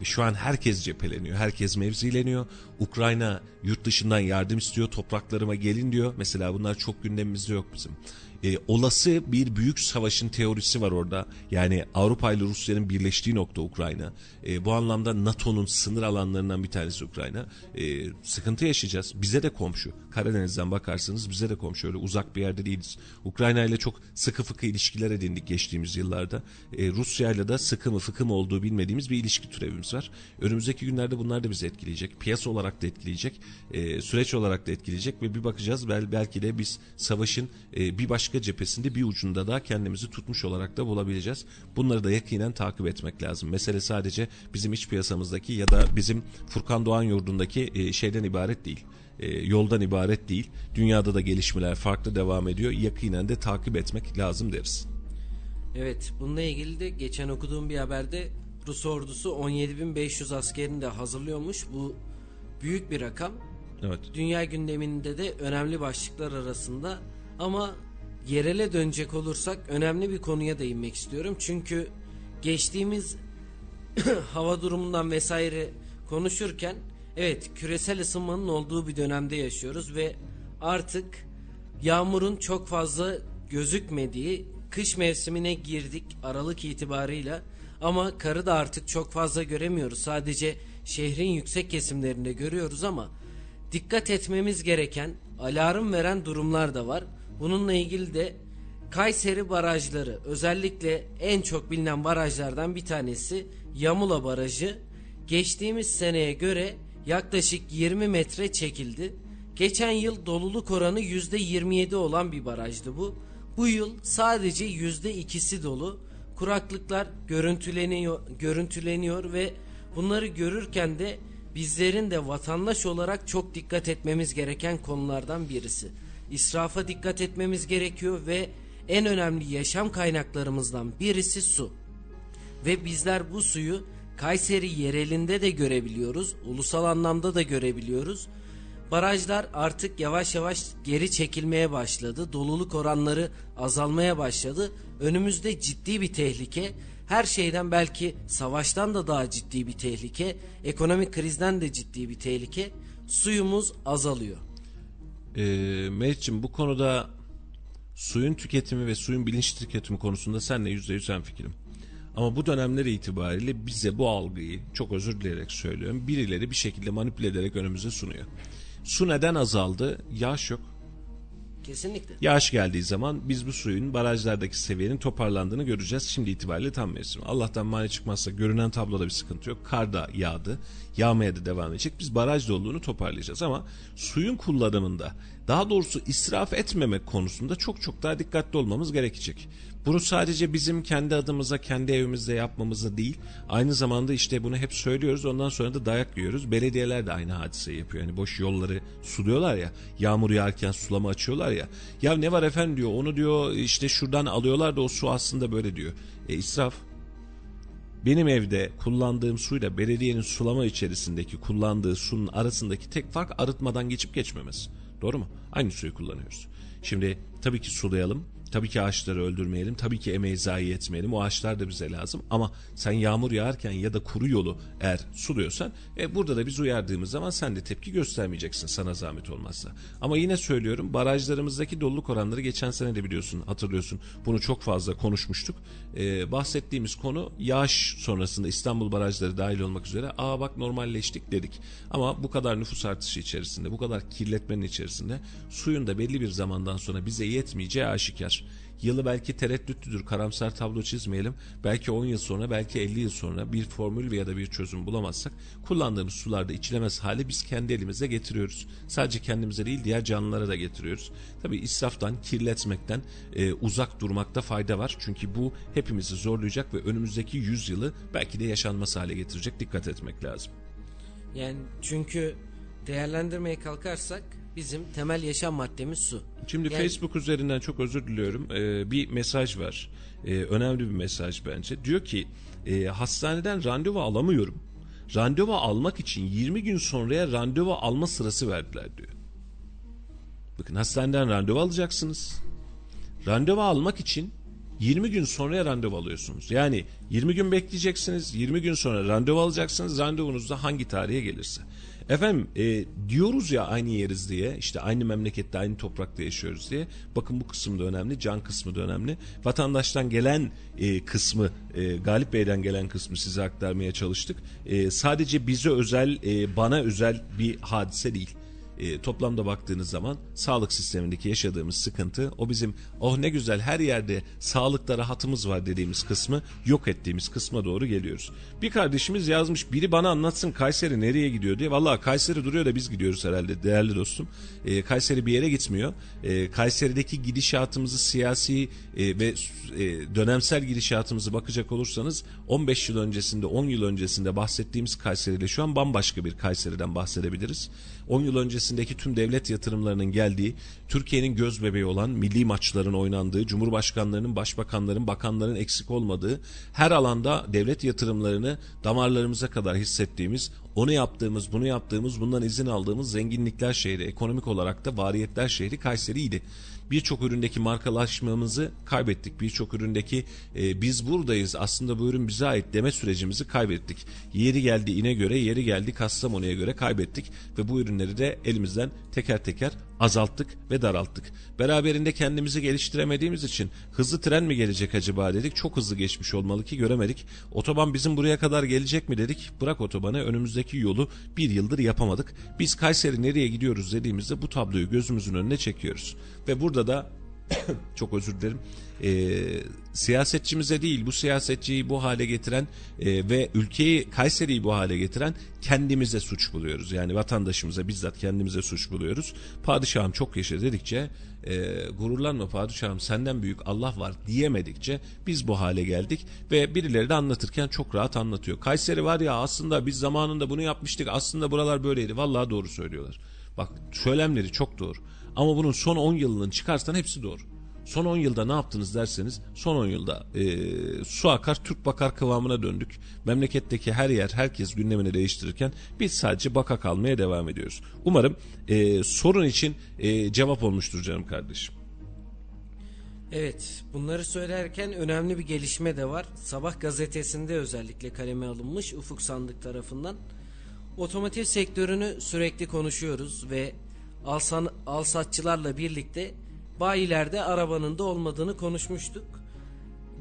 Ve şu an herkes cepheleniyor, herkes mevzileniyor. Ukrayna yurt dışından yardım istiyor, topraklarıma gelin diyor. Mesela bunlar çok gündemimizde yok bizim e, olası bir büyük savaşın teorisi var orada. Yani Avrupa ile Rusya'nın birleştiği nokta Ukrayna. E, bu anlamda NATO'nun sınır alanlarından bir tanesi Ukrayna. E, sıkıntı yaşayacağız. Bize de komşu. Karadeniz'den bakarsanız bize de komşu. Öyle uzak bir yerde değiliz. Ukrayna ile çok sıkı fıkı ilişkiler edindik geçtiğimiz yıllarda. E, Rusya ile de sıkı mı fıkı mı olduğu bilmediğimiz bir ilişki türevimiz var. Önümüzdeki günlerde bunlar da bizi etkileyecek. Piyasa olarak da etkileyecek. E, süreç olarak da etkileyecek ve bir bakacağız bel, belki de biz savaşın e, bir başka cephesinde bir ucunda da kendimizi tutmuş olarak da bulabileceğiz. Bunları da yakinen takip etmek lazım. Mesele sadece bizim iç piyasamızdaki ya da bizim Furkan Doğan yurdundaki e, şeyden ibaret değil e, yoldan ibaret değil. Dünyada da gelişmeler farklı devam ediyor. Yakinen de takip etmek lazım deriz. Evet bununla ilgili de geçen okuduğum bir haberde Rus ordusu 17.500 askerini de hazırlıyormuş. Bu büyük bir rakam. Evet. Dünya gündeminde de önemli başlıklar arasında ama yerele dönecek olursak önemli bir konuya değinmek istiyorum. Çünkü geçtiğimiz hava durumundan vesaire konuşurken evet küresel ısınmanın olduğu bir dönemde yaşıyoruz ve artık yağmurun çok fazla gözükmediği kış mevsimine girdik Aralık itibarıyla ama karı da artık çok fazla göremiyoruz. Sadece şehrin yüksek kesimlerinde görüyoruz ama dikkat etmemiz gereken alarm veren durumlar da var. Bununla ilgili de Kayseri barajları özellikle en çok bilinen barajlardan bir tanesi Yamula Barajı geçtiğimiz seneye göre yaklaşık 20 metre çekildi. Geçen yıl doluluk oranı %27 olan bir barajdı bu. Bu yıl sadece %2'si dolu. Kuraklıklar görüntüleniyor, görüntüleniyor ve bunları görürken de bizlerin de vatandaş olarak çok dikkat etmemiz gereken konulardan birisi. İsrafa dikkat etmemiz gerekiyor ve en önemli yaşam kaynaklarımızdan birisi su. Ve bizler bu suyu Kayseri yerelinde de görebiliyoruz, ulusal anlamda da görebiliyoruz. Barajlar artık yavaş yavaş geri çekilmeye başladı. Doluluk oranları azalmaya başladı. Önümüzde ciddi bir tehlike. Her şeyden belki savaştan da daha ciddi bir tehlike. Ekonomik krizden de ciddi bir tehlike. Suyumuz azalıyor. E, Meriç'ciğim bu konuda suyun tüketimi ve suyun bilinçli tüketimi konusunda senle yüzde yüz fikrim. Ama bu dönemler itibariyle bize bu algıyı çok özür dileyerek söylüyorum. Birileri bir şekilde manipüle ederek önümüze sunuyor. Su neden azaldı? Yağış yok. Kesinlikle. Yağış geldiği zaman biz bu suyun barajlardaki seviyenin toparlandığını göreceğiz. Şimdi itibariyle tam mevsim. Allah'tan mani çıkmazsa görünen tabloda bir sıkıntı yok. Kar da yağdı. Yağmaya da devam edecek. Biz baraj doluluğunu toparlayacağız ama suyun kullanımında daha doğrusu israf etmemek konusunda çok çok daha dikkatli olmamız gerekecek. Bunu sadece bizim kendi adımıza, kendi evimizde yapmamızı değil, aynı zamanda işte bunu hep söylüyoruz, ondan sonra da dayak yiyoruz. Belediyeler de aynı hadiseyi yapıyor. Yani boş yolları suluyorlar ya, yağmur yağarken sulama açıyorlar ya. Ya ne var efendim diyor, onu diyor işte şuradan alıyorlar da o su aslında böyle diyor. E israf. Benim evde kullandığım suyla belediyenin sulama içerisindeki kullandığı suyun arasındaki tek fark arıtmadan geçip geçmemesi. Doğru mu? Aynı suyu kullanıyoruz. Şimdi tabii ki sulayalım Tabii ki ağaçları öldürmeyelim. Tabii ki emeği zayi etmeyelim. O ağaçlar da bize lazım. Ama sen yağmur yağarken ya da kuru yolu eğer suluyorsan e, burada da biz uyardığımız zaman sen de tepki göstermeyeceksin sana zahmet olmazsa. Ama yine söylüyorum barajlarımızdaki doluluk oranları geçen sene de biliyorsun hatırlıyorsun. Bunu çok fazla konuşmuştuk. E, bahsettiğimiz konu yağış sonrasında İstanbul barajları dahil olmak üzere aa bak normalleştik dedik. Ama bu kadar nüfus artışı içerisinde bu kadar kirletmenin içerisinde suyun da belli bir zamandan sonra bize yetmeyeceği aşikar. Yılı belki tereddütlüdür, karamsar tablo çizmeyelim. Belki 10 yıl sonra, belki 50 yıl sonra bir formül veya da bir çözüm bulamazsak kullandığımız sularda içilemez hale biz kendi elimize getiriyoruz. Sadece kendimize değil diğer canlılara da getiriyoruz. Tabi israftan, kirletmekten e, uzak durmakta fayda var. Çünkü bu hepimizi zorlayacak ve önümüzdeki 100 yılı belki de yaşanmaz hale getirecek. Dikkat etmek lazım. Yani çünkü değerlendirmeye kalkarsak bizim temel yaşam maddemiz su. Şimdi yani... Facebook üzerinden çok özür diliyorum. Ee, bir mesaj var. Ee, önemli bir mesaj bence. Diyor ki e, hastaneden randevu alamıyorum. Randevu almak için 20 gün sonraya randevu alma sırası verdiler diyor. Bakın hastaneden randevu alacaksınız. Randevu almak için 20 gün sonraya randevu alıyorsunuz. Yani 20 gün bekleyeceksiniz, 20 gün sonra randevu alacaksınız. Randevunuz da hangi tarihe gelirse. Efendim e, diyoruz ya aynı yeriz diye işte aynı memlekette aynı toprakta yaşıyoruz diye. Bakın bu kısım da önemli can kısmı da önemli. Vatandaştan gelen e, kısmı e, Galip Bey'den gelen kısmı size aktarmaya çalıştık. E, sadece bize özel e, bana özel bir hadise değil e, toplamda baktığınız zaman sağlık sistemindeki yaşadığımız sıkıntı o bizim oh ne güzel her yerde sağlıkta rahatımız var dediğimiz kısmı yok ettiğimiz kısma doğru geliyoruz. Bir kardeşimiz yazmış biri bana anlatsın Kayseri nereye gidiyor diye. Valla Kayseri duruyor da biz gidiyoruz herhalde değerli dostum. E, Kayseri bir yere gitmiyor. E, Kayseri'deki gidişatımızı siyasi e, ve e, dönemsel gidişatımızı bakacak olursanız 15 yıl öncesinde 10 yıl öncesinde bahsettiğimiz Kayseri ile şu an bambaşka bir Kayseri'den bahsedebiliriz. 10 yıl öncesindeki tüm devlet yatırımlarının geldiği, Türkiye'nin göz bebeği olan milli maçların oynandığı, cumhurbaşkanlarının, başbakanların, bakanların eksik olmadığı, her alanda devlet yatırımlarını damarlarımıza kadar hissettiğimiz, onu yaptığımız, bunu yaptığımız, bundan izin aldığımız zenginlikler şehri, ekonomik olarak da variyetler şehri Kayseri'ydi birçok üründeki markalaşmamızı kaybettik. Birçok üründeki e, biz buradayız aslında bu ürün bize ait deme sürecimizi kaybettik. Yeri geldi ine göre, yeri geldi Kastamonu'ya göre kaybettik ve bu ürünleri de elimizden teker teker azalttık ve daralttık. Beraberinde kendimizi geliştiremediğimiz için hızlı tren mi gelecek acaba dedik. Çok hızlı geçmiş olmalı ki göremedik. Otoban bizim buraya kadar gelecek mi dedik. Bırak otobanı önümüzdeki yolu bir yıldır yapamadık. Biz Kayseri nereye gidiyoruz dediğimizde bu tabloyu gözümüzün önüne çekiyoruz. Ve burada da çok özür dilerim e, siyasetçimize değil bu siyasetçiyi bu hale getiren e, ve ülkeyi Kayseri'yi bu hale getiren kendimize suç buluyoruz. Yani vatandaşımıza bizzat kendimize suç buluyoruz. Padişahım çok yaşa dedikçe e, gururlanma padişahım senden büyük Allah var diyemedikçe biz bu hale geldik ve birileri de anlatırken çok rahat anlatıyor. Kayseri var ya aslında biz zamanında bunu yapmıştık aslında buralar böyleydi. Vallahi doğru söylüyorlar. Bak söylemleri çok doğru. Ama bunun son 10 yılının çıkarsan hepsi doğru. Son 10 yılda ne yaptınız derseniz son 10 yılda e, su akar Türk bakar kıvamına döndük. Memleketteki her yer herkes gündemini değiştirirken biz sadece baka kalmaya devam ediyoruz. Umarım e, sorun için e, cevap olmuştur canım kardeşim. Evet bunları söylerken önemli bir gelişme de var. Sabah gazetesinde özellikle kaleme alınmış Ufuk Sandık tarafından. Otomotiv sektörünü sürekli konuşuyoruz ve alsan, alsatçılarla birlikte bayilerde arabanın da olmadığını konuşmuştuk.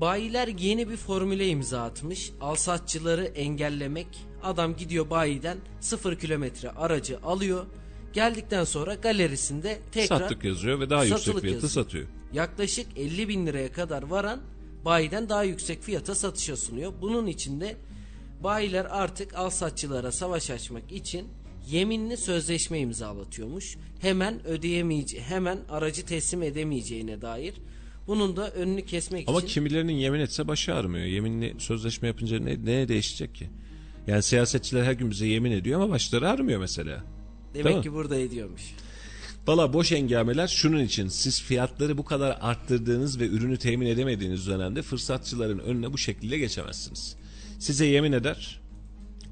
Bayiler yeni bir formüle imza atmış. Alsatçıları engellemek. Adam gidiyor bayiden 0 kilometre aracı alıyor. Geldikten sonra galerisinde tekrar Sattık yazıyor ve daha yüksek fiyatı yazıyor. satıyor. Yaklaşık 50 bin liraya kadar varan bayiden daha yüksek fiyata satışa sunuyor. Bunun içinde bayiler artık alsatçılara savaş açmak için yeminli sözleşme imzalatıyormuş. Hemen ödeyemeyece hemen aracı teslim edemeyeceğine dair. Bunun da önünü kesmek Ama için kimilerinin yemin etse başı ağrımıyor. Yeminli sözleşme yapınca ne, ne değişecek ki? Yani siyasetçiler her gün bize yemin ediyor ama başları ağrımıyor mesela. Değil demek mi? ki burada ediyormuş. Valla boş engameler şunun için siz fiyatları bu kadar arttırdığınız ve ürünü temin edemediğiniz dönemde fırsatçıların önüne bu şekilde geçemezsiniz. Size yemin eder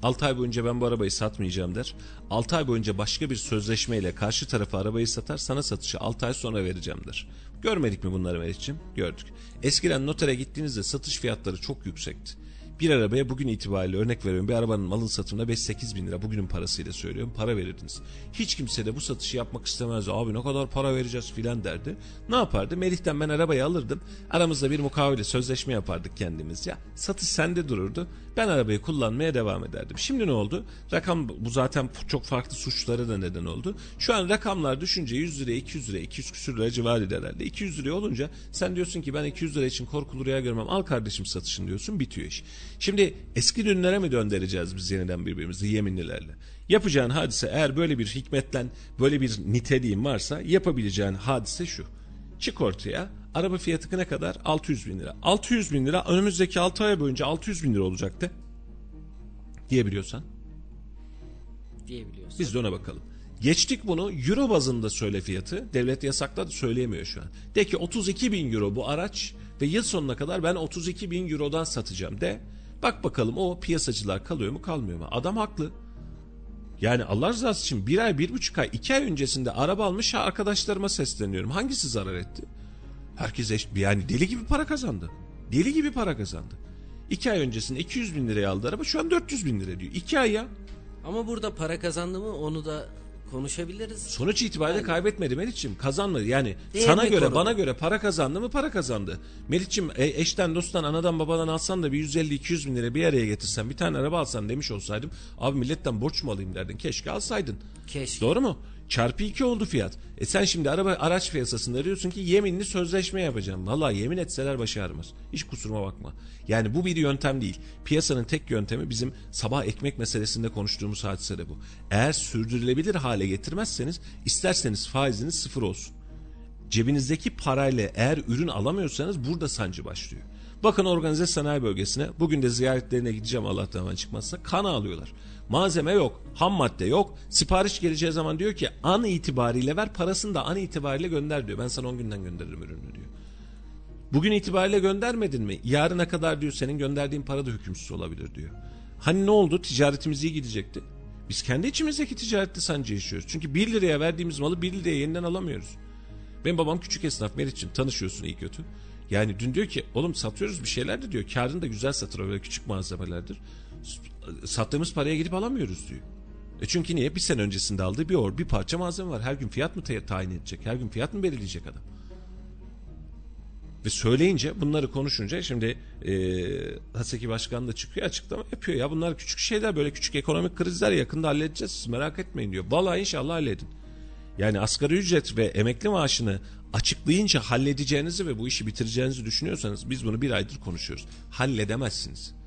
6 ay boyunca ben bu arabayı satmayacağım der. 6 ay boyunca başka bir sözleşmeyle karşı tarafa arabayı satar sana satışı 6 ay sonra vereceğim der. Görmedik mi bunları Meriç'ciğim? Gördük. Eskiden notere gittiğinizde satış fiyatları çok yüksekti. Bir arabaya bugün itibariyle örnek veriyorum bir arabanın malın satımına 5-8 bin lira bugünün parasıyla söylüyorum para verirdiniz. Hiç kimse de bu satışı yapmak istemezdi. Abi ne kadar para vereceğiz filan derdi. Ne yapardı? Melih'ten ben arabayı alırdım. Aramızda bir mukavele sözleşme yapardık kendimizce. Satış sende dururdu. Ben arabayı kullanmaya devam ederdim. Şimdi ne oldu? Rakam bu zaten çok farklı suçlara da neden oldu. Şu an rakamlar düşünce 100 liraya 200 liraya 200 küsür lira civarı herhalde. 200 liraya olunca sen diyorsun ki ben 200 lira için korkulu rüya görmem. Al kardeşim satışın diyorsun bitiyor iş. Şimdi eski günlere mi döndüreceğiz biz yeniden birbirimizi yeminlilerle? Yapacağın hadise eğer böyle bir hikmetten böyle bir niteliğin varsa yapabileceğin hadise şu. Çık ortaya araba fiyatı ne kadar? 600 bin lira. 600 bin lira önümüzdeki 6 ay boyunca 600 bin lira olacaktı. Diyebiliyorsan. diyebiliyorsun. Biz de ona bakalım. Geçtik bunu euro bazında söyle fiyatı. Devlet yasakladı söyleyemiyor şu an. De ki 32 bin euro bu araç ve yıl sonuna kadar ben 32 bin eurodan satacağım de. Bak bakalım o piyasacılar kalıyor mu kalmıyor mu? Adam haklı. Yani Allah rızası için bir ay, bir buçuk ay, iki ay öncesinde araba almış arkadaşlarıma sesleniyorum. Hangisi zarar etti? Herkes eş, yani deli gibi para kazandı. Deli gibi para kazandı. İki ay öncesinde 200 bin liraya aldı araba şu an 400 bin lira diyor. İki ay ya. Ama burada para kazandı mı onu da konuşabiliriz. Sonuç itibariyle kaybetmedi Meriç'ciğim. Kazanmadı. Yani Değerini sana göre korudu. bana göre para kazandı mı para kazandı. Meriç'ciğim e, eşten dosttan anadan babadan alsan da bir 150-200 bin lira bir araya getirsen bir tane araba alsan demiş olsaydım. Abi milletten borç mu alayım derdin. Keşke alsaydın. Keşke. Doğru mu? Çarpı 2 oldu fiyat. E sen şimdi araba araç piyasasında diyorsun ki yeminli sözleşme yapacağım. Vallahi yemin etseler başı ağrımaz. Hiç kusuruma bakma. Yani bu bir yöntem değil. Piyasanın tek yöntemi bizim sabah ekmek meselesinde konuştuğumuz hadise bu. Eğer sürdürülebilir hale getirmezseniz isterseniz faiziniz sıfır olsun. Cebinizdeki parayla eğer ürün alamıyorsanız burada sancı başlıyor. Bakın organize sanayi bölgesine bugün de ziyaretlerine gideceğim Allah'tan çıkmazsa kan alıyorlar. Malzeme yok, ham madde yok. Sipariş geleceği zaman diyor ki an itibariyle ver parasını da an itibariyle gönder diyor. Ben sana 10 günden gönderirim ürünü diyor. Bugün itibariyle göndermedin mi? Yarına kadar diyor senin gönderdiğin para da hükümsüz olabilir diyor. Hani ne oldu? Ticaretimiz iyi gidecekti. Biz kendi içimizdeki ticarette sancı yaşıyoruz. Çünkü 1 liraya verdiğimiz malı 1 liraya yeniden alamıyoruz. Benim babam küçük esnaf Meriç'im tanışıyorsun iyi kötü. Yani dün diyor ki oğlum satıyoruz bir şeyler de diyor. Karını da güzel satır o böyle küçük malzemelerdir. Sattığımız paraya gidip alamıyoruz diyor. E çünkü niye? Bir sene öncesinde aldığı bir or, bir parça malzeme var. Her gün fiyat mı tayin edecek? Her gün fiyat mı belirleyecek adam? Ve söyleyince bunları konuşunca şimdi e, Haseki Başkan da çıkıyor açıklama yapıyor. Ya bunlar küçük şeyler böyle küçük ekonomik krizler yakında halledeceğiz siz merak etmeyin diyor. Vallahi inşallah halledin. Yani asgari ücret ve emekli maaşını açıklayınca halledeceğinizi ve bu işi bitireceğinizi düşünüyorsanız biz bunu bir aydır konuşuyoruz. Halledemezsiniz.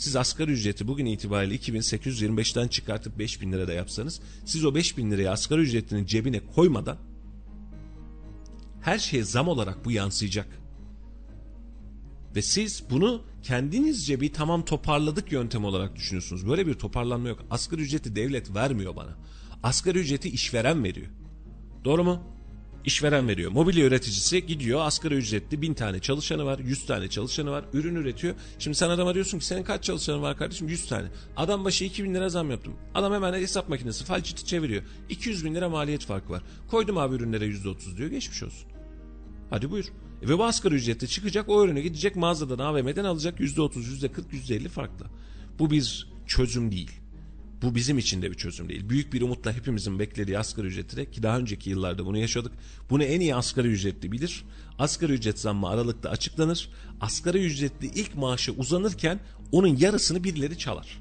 Siz asgari ücreti bugün itibariyle 2825'ten çıkartıp 5000 lira da yapsanız siz o 5000 lirayı asgari ücretinin cebine koymadan her şeye zam olarak bu yansıyacak. Ve siz bunu kendinizce bir tamam toparladık yöntem olarak düşünüyorsunuz. Böyle bir toparlanma yok. Asgari ücreti devlet vermiyor bana. Asgari ücreti işveren veriyor. Doğru mu? İşveren veriyor. Mobilya üreticisi gidiyor asgari ücretli bin tane çalışanı var, yüz tane çalışanı var, ürün üretiyor. Şimdi sen adama diyorsun ki senin kaç çalışanın var kardeşim? Yüz tane. Adam başı iki bin lira zam yaptım. Adam hemen hesap makinesi falçiti çeviriyor. 200 bin lira maliyet farkı var. Koydum abi ürünlere yüzde otuz diyor geçmiş olsun. Hadi buyur. E ve bu asgari ücrette çıkacak o ürünü gidecek mağazadan AVM'den alacak yüzde otuz, yüzde kırk, yüzde elli farklı. Bu bir çözüm değil. Bu bizim için de bir çözüm değil. Büyük bir umutla hepimizin beklediği asgari ücreti ki daha önceki yıllarda bunu yaşadık. Bunu en iyi asgari ücretli bilir. Asgari ücret zammı Aralık'ta açıklanır. Asgari ücretli ilk maaşı uzanırken onun yarısını birileri çalar.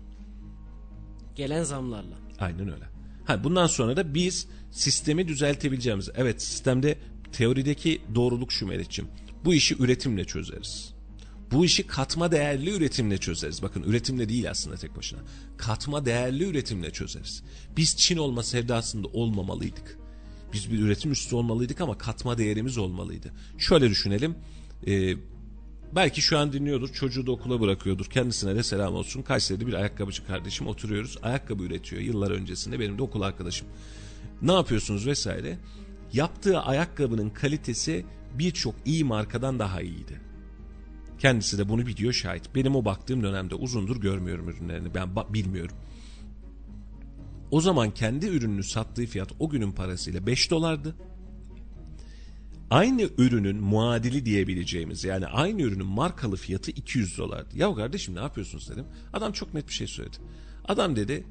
Gelen zamlarla. Aynen öyle. Ha, bundan sonra da biz sistemi düzeltebileceğimiz. Evet sistemde teorideki doğruluk şu Melih'ciğim. Bu işi üretimle çözeriz. Bu işi katma değerli üretimle çözeriz. Bakın üretimle değil aslında tek başına. Katma değerli üretimle çözeriz. Biz Çin olma sevdasında olmamalıydık. Biz bir üretim üstü olmalıydık ama katma değerimiz olmalıydı. Şöyle düşünelim. E, belki şu an dinliyordur. Çocuğu da okula bırakıyordur. Kendisine de selam olsun. Kayseri'de bir ayakkabıcı kardeşim oturuyoruz. Ayakkabı üretiyor yıllar öncesinde. Benim de okul arkadaşım. Ne yapıyorsunuz vesaire. Yaptığı ayakkabının kalitesi birçok iyi markadan daha iyiydi. Kendisi de bunu biliyor şahit. Benim o baktığım dönemde uzundur görmüyorum ürünlerini. Ben bilmiyorum. O zaman kendi ürününü sattığı fiyat o günün parasıyla 5 dolardı. Aynı ürünün muadili diyebileceğimiz yani aynı ürünün markalı fiyatı 200 dolardı. Ya kardeşim ne yapıyorsunuz dedim. Adam çok net bir şey söyledi. Adam dedi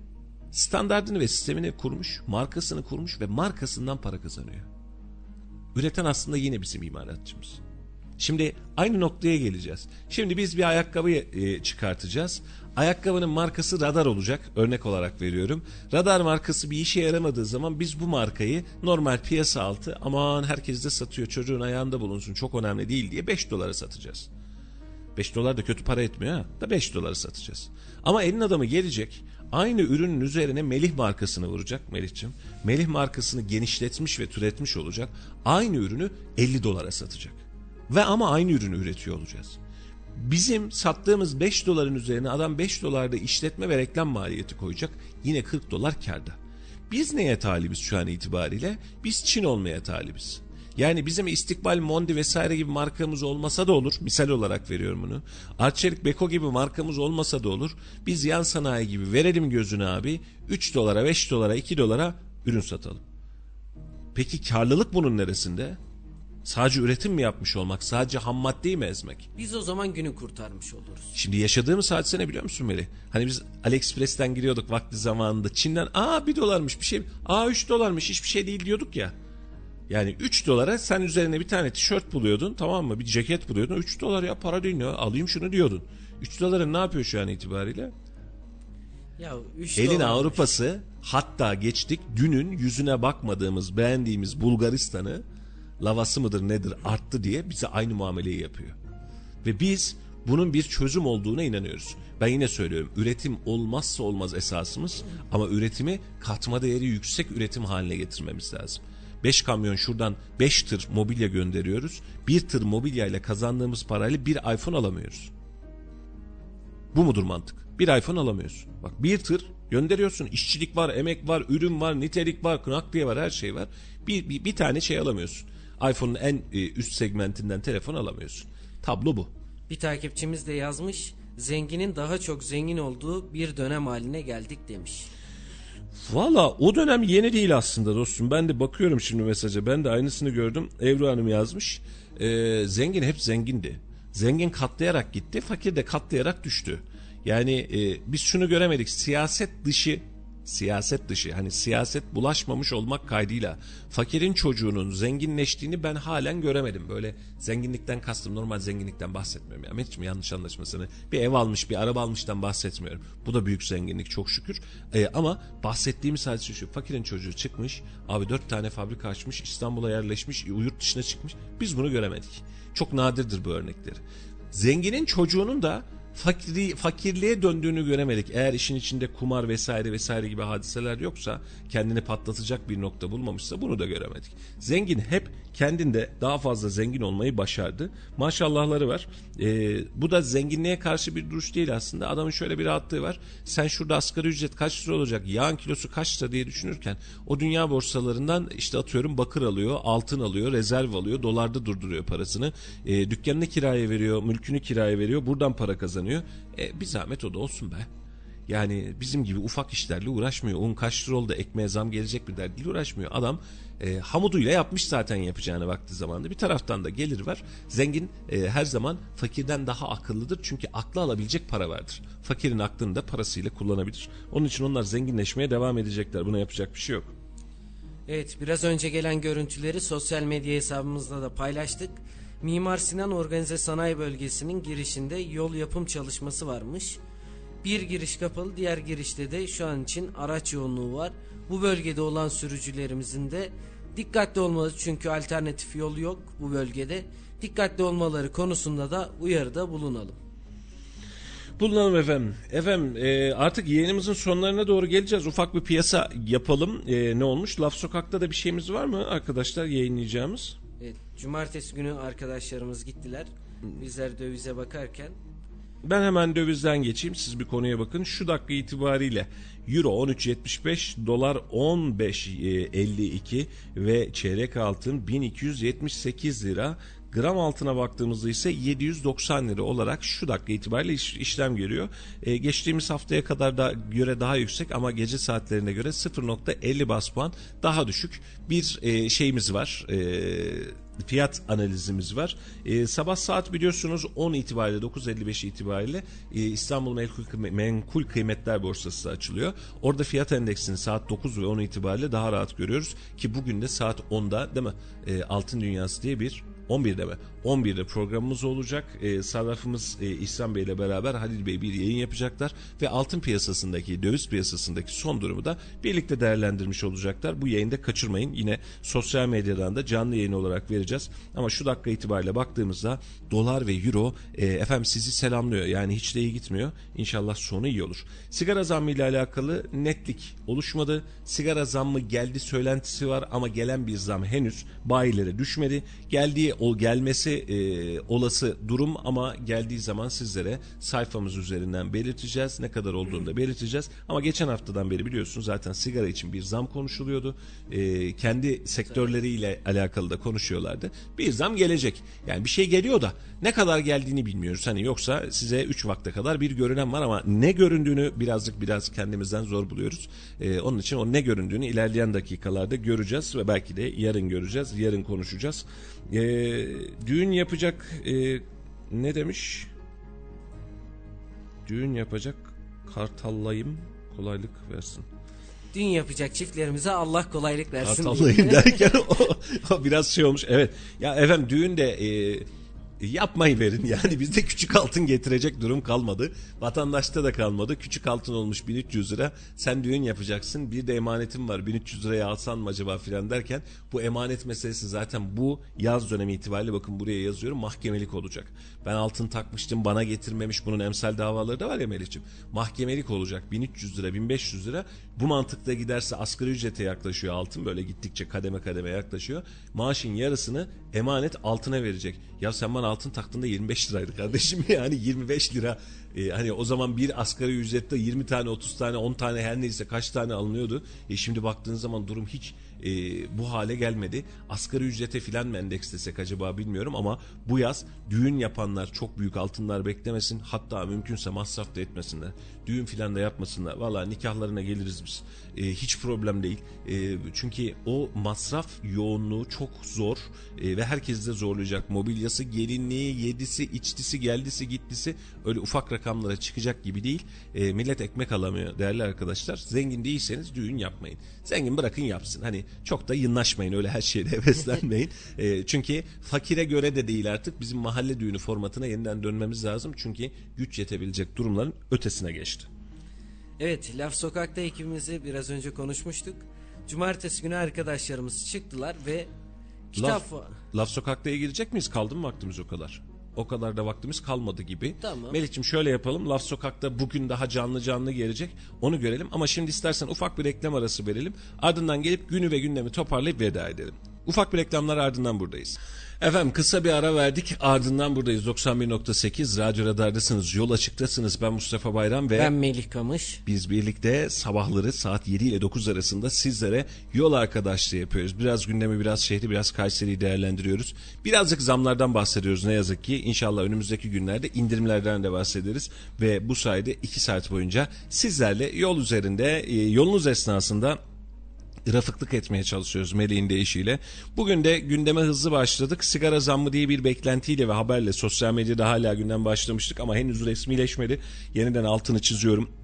standartını ve sistemini kurmuş, markasını kurmuş ve markasından para kazanıyor. Üreten aslında yine bizim imalatçımız. Şimdi aynı noktaya geleceğiz. Şimdi biz bir ayakkabı e, çıkartacağız. Ayakkabının markası radar olacak. Örnek olarak veriyorum. Radar markası bir işe yaramadığı zaman biz bu markayı normal piyasa altı aman herkes de satıyor çocuğun ayağında bulunsun çok önemli değil diye 5 dolara satacağız. 5 dolar da kötü para etmiyor ha. Da 5 dolara satacağız. Ama elin adamı gelecek aynı ürünün üzerine Melih markasını vuracak Melih'ciğim. Melih markasını genişletmiş ve türetmiş olacak. Aynı ürünü 50 dolara satacak. Ve ama aynı ürünü üretiyor olacağız. Bizim sattığımız 5 doların üzerine adam 5 dolarda işletme ve reklam maliyeti koyacak. Yine 40 dolar karda. Biz neye talibiz şu an itibariyle? Biz Çin olmaya talibiz. Yani bizim İstikbal, Mondi vesaire gibi markamız olmasa da olur. Misal olarak veriyorum bunu. Arçelik, Beko gibi markamız olmasa da olur. Biz yan sanayi gibi verelim gözünü abi. 3 dolara, 5 dolara, 2 dolara ürün satalım. Peki karlılık bunun neresinde? Sadece üretim mi yapmış olmak? Sadece ham maddeyi mi ezmek? Biz o zaman günü kurtarmış oluruz. Şimdi yaşadığımız hadise ne biliyor musun Meli? Hani biz AliExpress'ten giriyorduk vakti zamanında. Çin'den aa bir dolarmış bir şey. Aa üç dolarmış hiçbir şey değil diyorduk ya. Yani 3 dolara sen üzerine bir tane tişört buluyordun tamam mı? Bir ceket buluyordun. 3 dolar ya para değil ya alayım şunu diyordun. 3 doların ne yapıyor şu an itibariyle? Ya 3 Elin Avrupa'sı hatta geçtik dünün yüzüne bakmadığımız beğendiğimiz Bulgaristan'ı lavası mıdır nedir arttı diye bize aynı muameleyi yapıyor. Ve biz bunun bir çözüm olduğuna inanıyoruz. Ben yine söylüyorum üretim olmazsa olmaz esasımız ama üretimi katma değeri yüksek üretim haline getirmemiz lazım. 5 kamyon şuradan 5 tır mobilya gönderiyoruz. Bir tır mobilya ile kazandığımız parayla bir iPhone alamıyoruz. Bu mudur mantık? Bir iPhone alamıyorsun. Bak bir tır gönderiyorsun. İşçilik var, emek var, ürün var, nitelik var, nakliye var, her şey var. Bir, bir, bir tane şey alamıyorsun iPhone'un en e, üst segmentinden telefon alamıyorsun. Tablo bu. Bir takipçimiz de yazmış. Zenginin daha çok zengin olduğu bir dönem haline geldik demiş. Valla o dönem yeni değil aslında dostum. Ben de bakıyorum şimdi mesaja. Ben de aynısını gördüm. Evru Hanım yazmış. Ee, zengin hep zengindi. Zengin katlayarak gitti. Fakir de katlayarak düştü. Yani e, biz şunu göremedik. Siyaset dışı siyaset dışı hani siyaset bulaşmamış olmak kaydıyla fakirin çocuğunun zenginleştiğini ben halen göremedim. Böyle zenginlikten kastım normal zenginlikten bahsetmiyorum ya. Hiç mi yanlış anlaşmasını bir ev almış bir araba almıştan bahsetmiyorum. Bu da büyük zenginlik çok şükür. Ee, ama bahsettiğimiz hadise şu fakirin çocuğu çıkmış abi dört tane fabrika açmış İstanbul'a yerleşmiş yurt dışına çıkmış biz bunu göremedik. Çok nadirdir bu örnekleri. Zenginin çocuğunun da fakiri, fakirliğe döndüğünü göremedik. Eğer işin içinde kumar vesaire vesaire gibi hadiseler yoksa kendini patlatacak bir nokta bulmamışsa bunu da göremedik. Zengin hep kendinde daha fazla zengin olmayı başardı. Maşallahları var. Ee, bu da zenginliğe karşı bir duruş değil aslında. Adamın şöyle bir rahatlığı var. Sen şurada asgari ücret kaç lira olacak? Yağın kilosu kaç lira diye düşünürken o dünya borsalarından işte atıyorum bakır alıyor, altın alıyor, rezerv alıyor, dolarda durduruyor parasını. Ee, dükkanını kiraya veriyor, mülkünü kiraya veriyor. Buradan para kazanıyor. Ee, bir zahmet o da olsun be. Yani bizim gibi ufak işlerle uğraşmıyor. Un kaç lira oldu ekmeğe zam gelecek bir derdiyle uğraşmıyor. Adam e, hamuduyla yapmış zaten yapacağını vakti zamanında. Bir taraftan da gelir var. Zengin e, her zaman fakirden daha akıllıdır. Çünkü aklı alabilecek para vardır. Fakirin aklını da parasıyla kullanabilir. Onun için onlar zenginleşmeye devam edecekler. Buna yapacak bir şey yok. Evet biraz önce gelen görüntüleri sosyal medya hesabımızda da paylaştık. Mimar Sinan Organize Sanayi Bölgesi'nin girişinde yol yapım çalışması varmış. Bir giriş kapalı, diğer girişte de şu an için araç yoğunluğu var. Bu bölgede olan sürücülerimizin de dikkatli olmalı çünkü alternatif yol yok bu bölgede. Dikkatli olmaları konusunda da uyarıda bulunalım. Bulunalım efendim. Efendim e, artık yayınımızın sonlarına doğru geleceğiz. Ufak bir piyasa yapalım. E, ne olmuş? Laf Sokak'ta da bir şeyimiz var mı arkadaşlar yayınlayacağımız? Evet, cumartesi günü arkadaşlarımız gittiler. Bizler dövize bakarken Ben hemen dövizden geçeyim. Siz bir konuya bakın. Şu dakika itibariyle Euro 13.75, dolar 15.52 ve çeyrek altın 1278 lira. Gram altına baktığımızda ise 790 lira olarak şu dakika itibariyle iş, işlem görüyor. Ee, geçtiğimiz haftaya kadar da göre daha yüksek ama gece saatlerine göre 0.50 bas puan daha düşük bir e, şeyimiz var. E, fiyat analizimiz var. E, sabah saat biliyorsunuz 10 itibariyle 9.55 itibariyle e, İstanbul Menkul, Menkul Kıymetler Borsası açılıyor. Orada fiyat endeksini saat 9 ve 10 itibariyle daha rahat görüyoruz ki bugün de saat 10'da değil mi? E, Altın Dünyası diye bir 11'de mi? 11'de programımız olacak. E, sarrafımız e, İhsan Bey ile beraber Halil Bey bir yayın yapacaklar ve altın piyasasındaki, döviz piyasasındaki son durumu da birlikte değerlendirmiş olacaklar. Bu yayında kaçırmayın. Yine sosyal medyadan da canlı yayın olarak vereceğiz. Ama şu dakika itibariyle baktığımızda dolar ve euro e, efendim sizi selamlıyor. Yani hiç de iyi gitmiyor. İnşallah sonu iyi olur. Sigara zammı ile alakalı netlik oluşmadı. Sigara zammı geldi söylentisi var ama gelen bir zam henüz bayilere düşmedi. Geldiği o gelmesi e, olası durum ama geldiği zaman sizlere sayfamız üzerinden belirteceğiz. Ne kadar olduğunu da belirteceğiz. Ama geçen haftadan beri biliyorsunuz zaten sigara için bir zam konuşuluyordu. E, kendi sektörleriyle alakalı da konuşuyorlardı. Bir zam gelecek. Yani bir şey geliyor da ne kadar geldiğini bilmiyoruz. Hani yoksa size 3 vakte kadar bir görünen var ama ne göründüğünü birazcık biraz kendimizden zor buluyoruz. E, onun için o ne göründüğünü ilerleyen dakikalarda göreceğiz ve belki de yarın göreceğiz. Yarın konuşacağız. E, düğün yapacak e, ne demiş? Düğün yapacak kartallayım kolaylık versin. Düğün yapacak çiftlerimize Allah kolaylık versin. Kartallayım derken o, o biraz şey olmuş. Evet. Ya efendim düğün de e, yapmayı verin. Yani bizde küçük altın getirecek durum kalmadı. Vatandaşta da kalmadı. Küçük altın olmuş 1300 lira. Sen düğün yapacaksın. Bir de emanetim var. 1300 liraya alsan mı acaba filan derken bu emanet meselesi zaten bu yaz dönemi itibariyle bakın buraya yazıyorum mahkemelik olacak. Ben altın takmıştım bana getirmemiş bunun emsal davaları da var ya Melih'ciğim. Mahkemelik olacak 1300 lira 1500 lira. Bu mantıkta giderse asgari ücrete yaklaşıyor altın böyle gittikçe kademe kademe yaklaşıyor. Maaşın yarısını emanet altına verecek. Ya sen bana altın taktığında 25 liraydı kardeşim yani 25 lira e, hani o zaman bir asgari ücrette 20 tane 30 tane 10 tane her neyse kaç tane alınıyordu. E şimdi baktığınız zaman durum hiç e, bu hale gelmedi. Asgari ücrete filan mı endekslesek acaba bilmiyorum ama bu yaz düğün yapanlar çok büyük altınlar beklemesin. Hatta mümkünse masraf da etmesinler. Düğün filan da yapmasınlar. Valla nikahlarına geliriz biz. E, hiç problem değil. E, çünkü o masraf yoğunluğu çok zor e, ve herkesi de zorlayacak. Mobilyası, gelinliği, yedisi, içtisi, geldisi, gittisi öyle ufak rakamlara çıkacak gibi değil. E, millet ekmek alamıyor değerli arkadaşlar. Zengin değilseniz düğün yapmayın. Zengin bırakın yapsın. Hani çok da yınlaşmayın öyle her şeyde heveslenmeyin. e, çünkü fakire göre de değil artık bizim mahalle düğünü formatına yeniden dönmemiz lazım. Çünkü güç yetebilecek durumların ötesine geçti. Evet Laf Sokak'ta ekibimizi biraz önce konuşmuştuk. Cumartesi günü arkadaşlarımız çıktılar ve kitap... Laf, laf sokakta girecek miyiz? Kaldı mı vaktimiz o kadar? O kadar da vaktimiz kalmadı gibi. Tamam. Melih'ciğim şöyle yapalım. Laf Sokak'ta bugün daha canlı canlı gelecek. Onu görelim. Ama şimdi istersen ufak bir reklam arası verelim. Ardından gelip günü ve gündemi toparlayıp veda edelim. Ufak bir reklamlar ardından buradayız. Efendim kısa bir ara verdik ardından buradayız 91.8 Radyo Radar'dasınız yol açıktasınız ben Mustafa Bayram ve Ben Melih Kamış. biz birlikte sabahları saat 7 ile 9 arasında sizlere yol arkadaşlığı yapıyoruz. Biraz gündemi, biraz şehri, biraz Kayseri'yi değerlendiriyoruz. Birazcık zamlardan bahsediyoruz ne yazık ki. İnşallah önümüzdeki günlerde indirimlerden de bahsederiz. Ve bu sayede 2 saat boyunca sizlerle yol üzerinde, e, yolunuz esnasında rafıklık etmeye çalışıyoruz Melih'in deyişiyle. Bugün de gündeme hızlı başladık. Sigara zammı diye bir beklentiyle ve haberle sosyal medyada hala gündem başlamıştık ama henüz resmileşmedi. Yeniden altını çiziyorum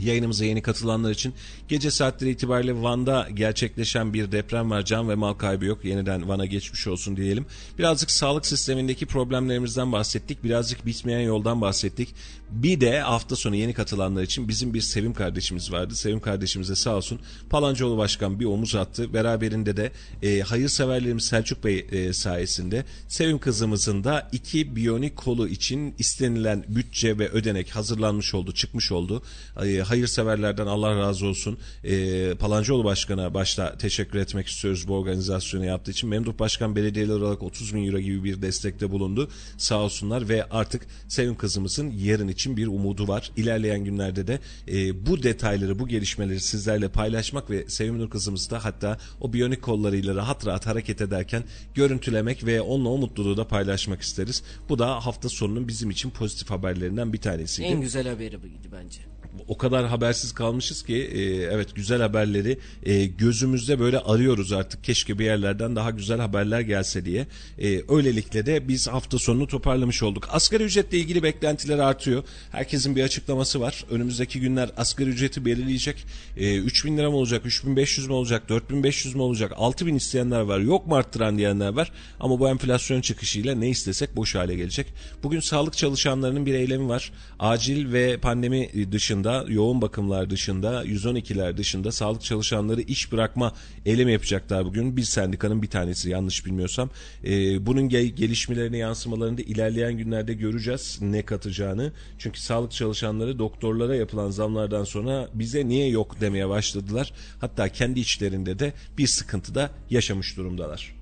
yayınımıza yeni katılanlar için gece saatleri itibariyle Van'da gerçekleşen bir deprem var. Can ve mal kaybı yok. Yeniden Van'a geçmiş olsun diyelim. Birazcık sağlık sistemindeki problemlerimizden bahsettik. Birazcık bitmeyen yoldan bahsettik. Bir de hafta sonu yeni katılanlar için bizim bir Sevim kardeşimiz vardı. Sevim kardeşimize sağ olsun Palancıoğlu Başkan bir omuz attı. Beraberinde de e, hayırseverlerimiz Selçuk Bey e, sayesinde Sevim kızımızın da iki biyonik kolu için istenilen bütçe ve ödenek hazırlanmış oldu, çıkmış oldu. E, hayırseverlerden Allah razı olsun. E, Palancıoğlu Başkan'a başta teşekkür etmek istiyoruz bu organizasyonu yaptığı için. Memduh Başkan belediyeler olarak 30 bin euro gibi bir destekte bulundu. Sağ olsunlar ve artık Sevim kızımızın yarın için bir umudu var. İlerleyen günlerde de e, bu detayları, bu gelişmeleri sizlerle paylaşmak ve Sevim Nur kızımızı da hatta o biyonik kollarıyla rahat rahat hareket ederken görüntülemek ve onunla o mutluluğu da paylaşmak isteriz. Bu da hafta sonunun bizim için pozitif haberlerinden bir tanesiydi. En güzel haberi buydu bence. O kadar habersiz kalmışız ki e, evet güzel haberleri e, gözümüzde böyle arıyoruz artık. Keşke bir yerlerden daha güzel haberler gelse diye. E, öylelikle de biz hafta sonunu toparlamış olduk. Asgari ücretle ilgili beklentiler artıyor. Herkesin bir açıklaması var. Önümüzdeki günler asgari ücreti belirleyecek. E, 3000 lira mı olacak, 3500 mü olacak, 4500 mü olacak, 6000 isteyenler var. Yok mu arttıran diyenler var. Ama bu enflasyon çıkışıyla ne istesek boş hale gelecek. Bugün sağlık çalışanlarının bir eylemi var. Acil ve pandemi dışında yoğun bakımlar dışında 112'ler dışında sağlık çalışanları iş bırakma eylemi yapacaklar bugün. Bir sendikanın bir tanesi yanlış bilmiyorsam. Ee, bunun gel- gelişmelerini yansımalarını da ilerleyen günlerde göreceğiz ne katacağını. Çünkü sağlık çalışanları doktorlara yapılan zamlardan sonra bize niye yok demeye başladılar. Hatta kendi içlerinde de bir sıkıntı da yaşamış durumdalar.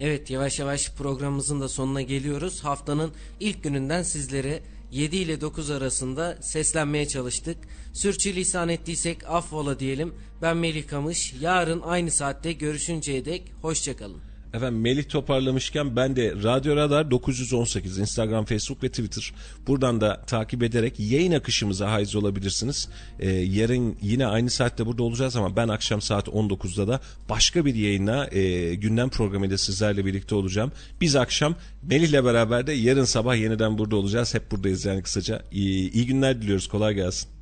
Evet yavaş yavaş programımızın da sonuna geliyoruz. Haftanın ilk gününden sizlere 7 ile 9 arasında seslenmeye çalıştık. Sürçülisan ettiysek affola diyelim. Ben Melih Kamış. Yarın aynı saatte görüşünceye dek hoşçakalın. Efendim Melih toparlamışken ben de Radyo Radar 918 Instagram, Facebook ve Twitter. Buradan da takip ederek yayın akışımıza haiz olabilirsiniz. Ee, yarın yine aynı saatte burada olacağız ama ben akşam saat 19'da da başka bir yayınla e, gündem programıyla sizlerle birlikte olacağım. Biz akşam Melih'le beraber de yarın sabah yeniden burada olacağız. Hep buradayız yani kısaca. İyi, iyi günler diliyoruz. Kolay gelsin.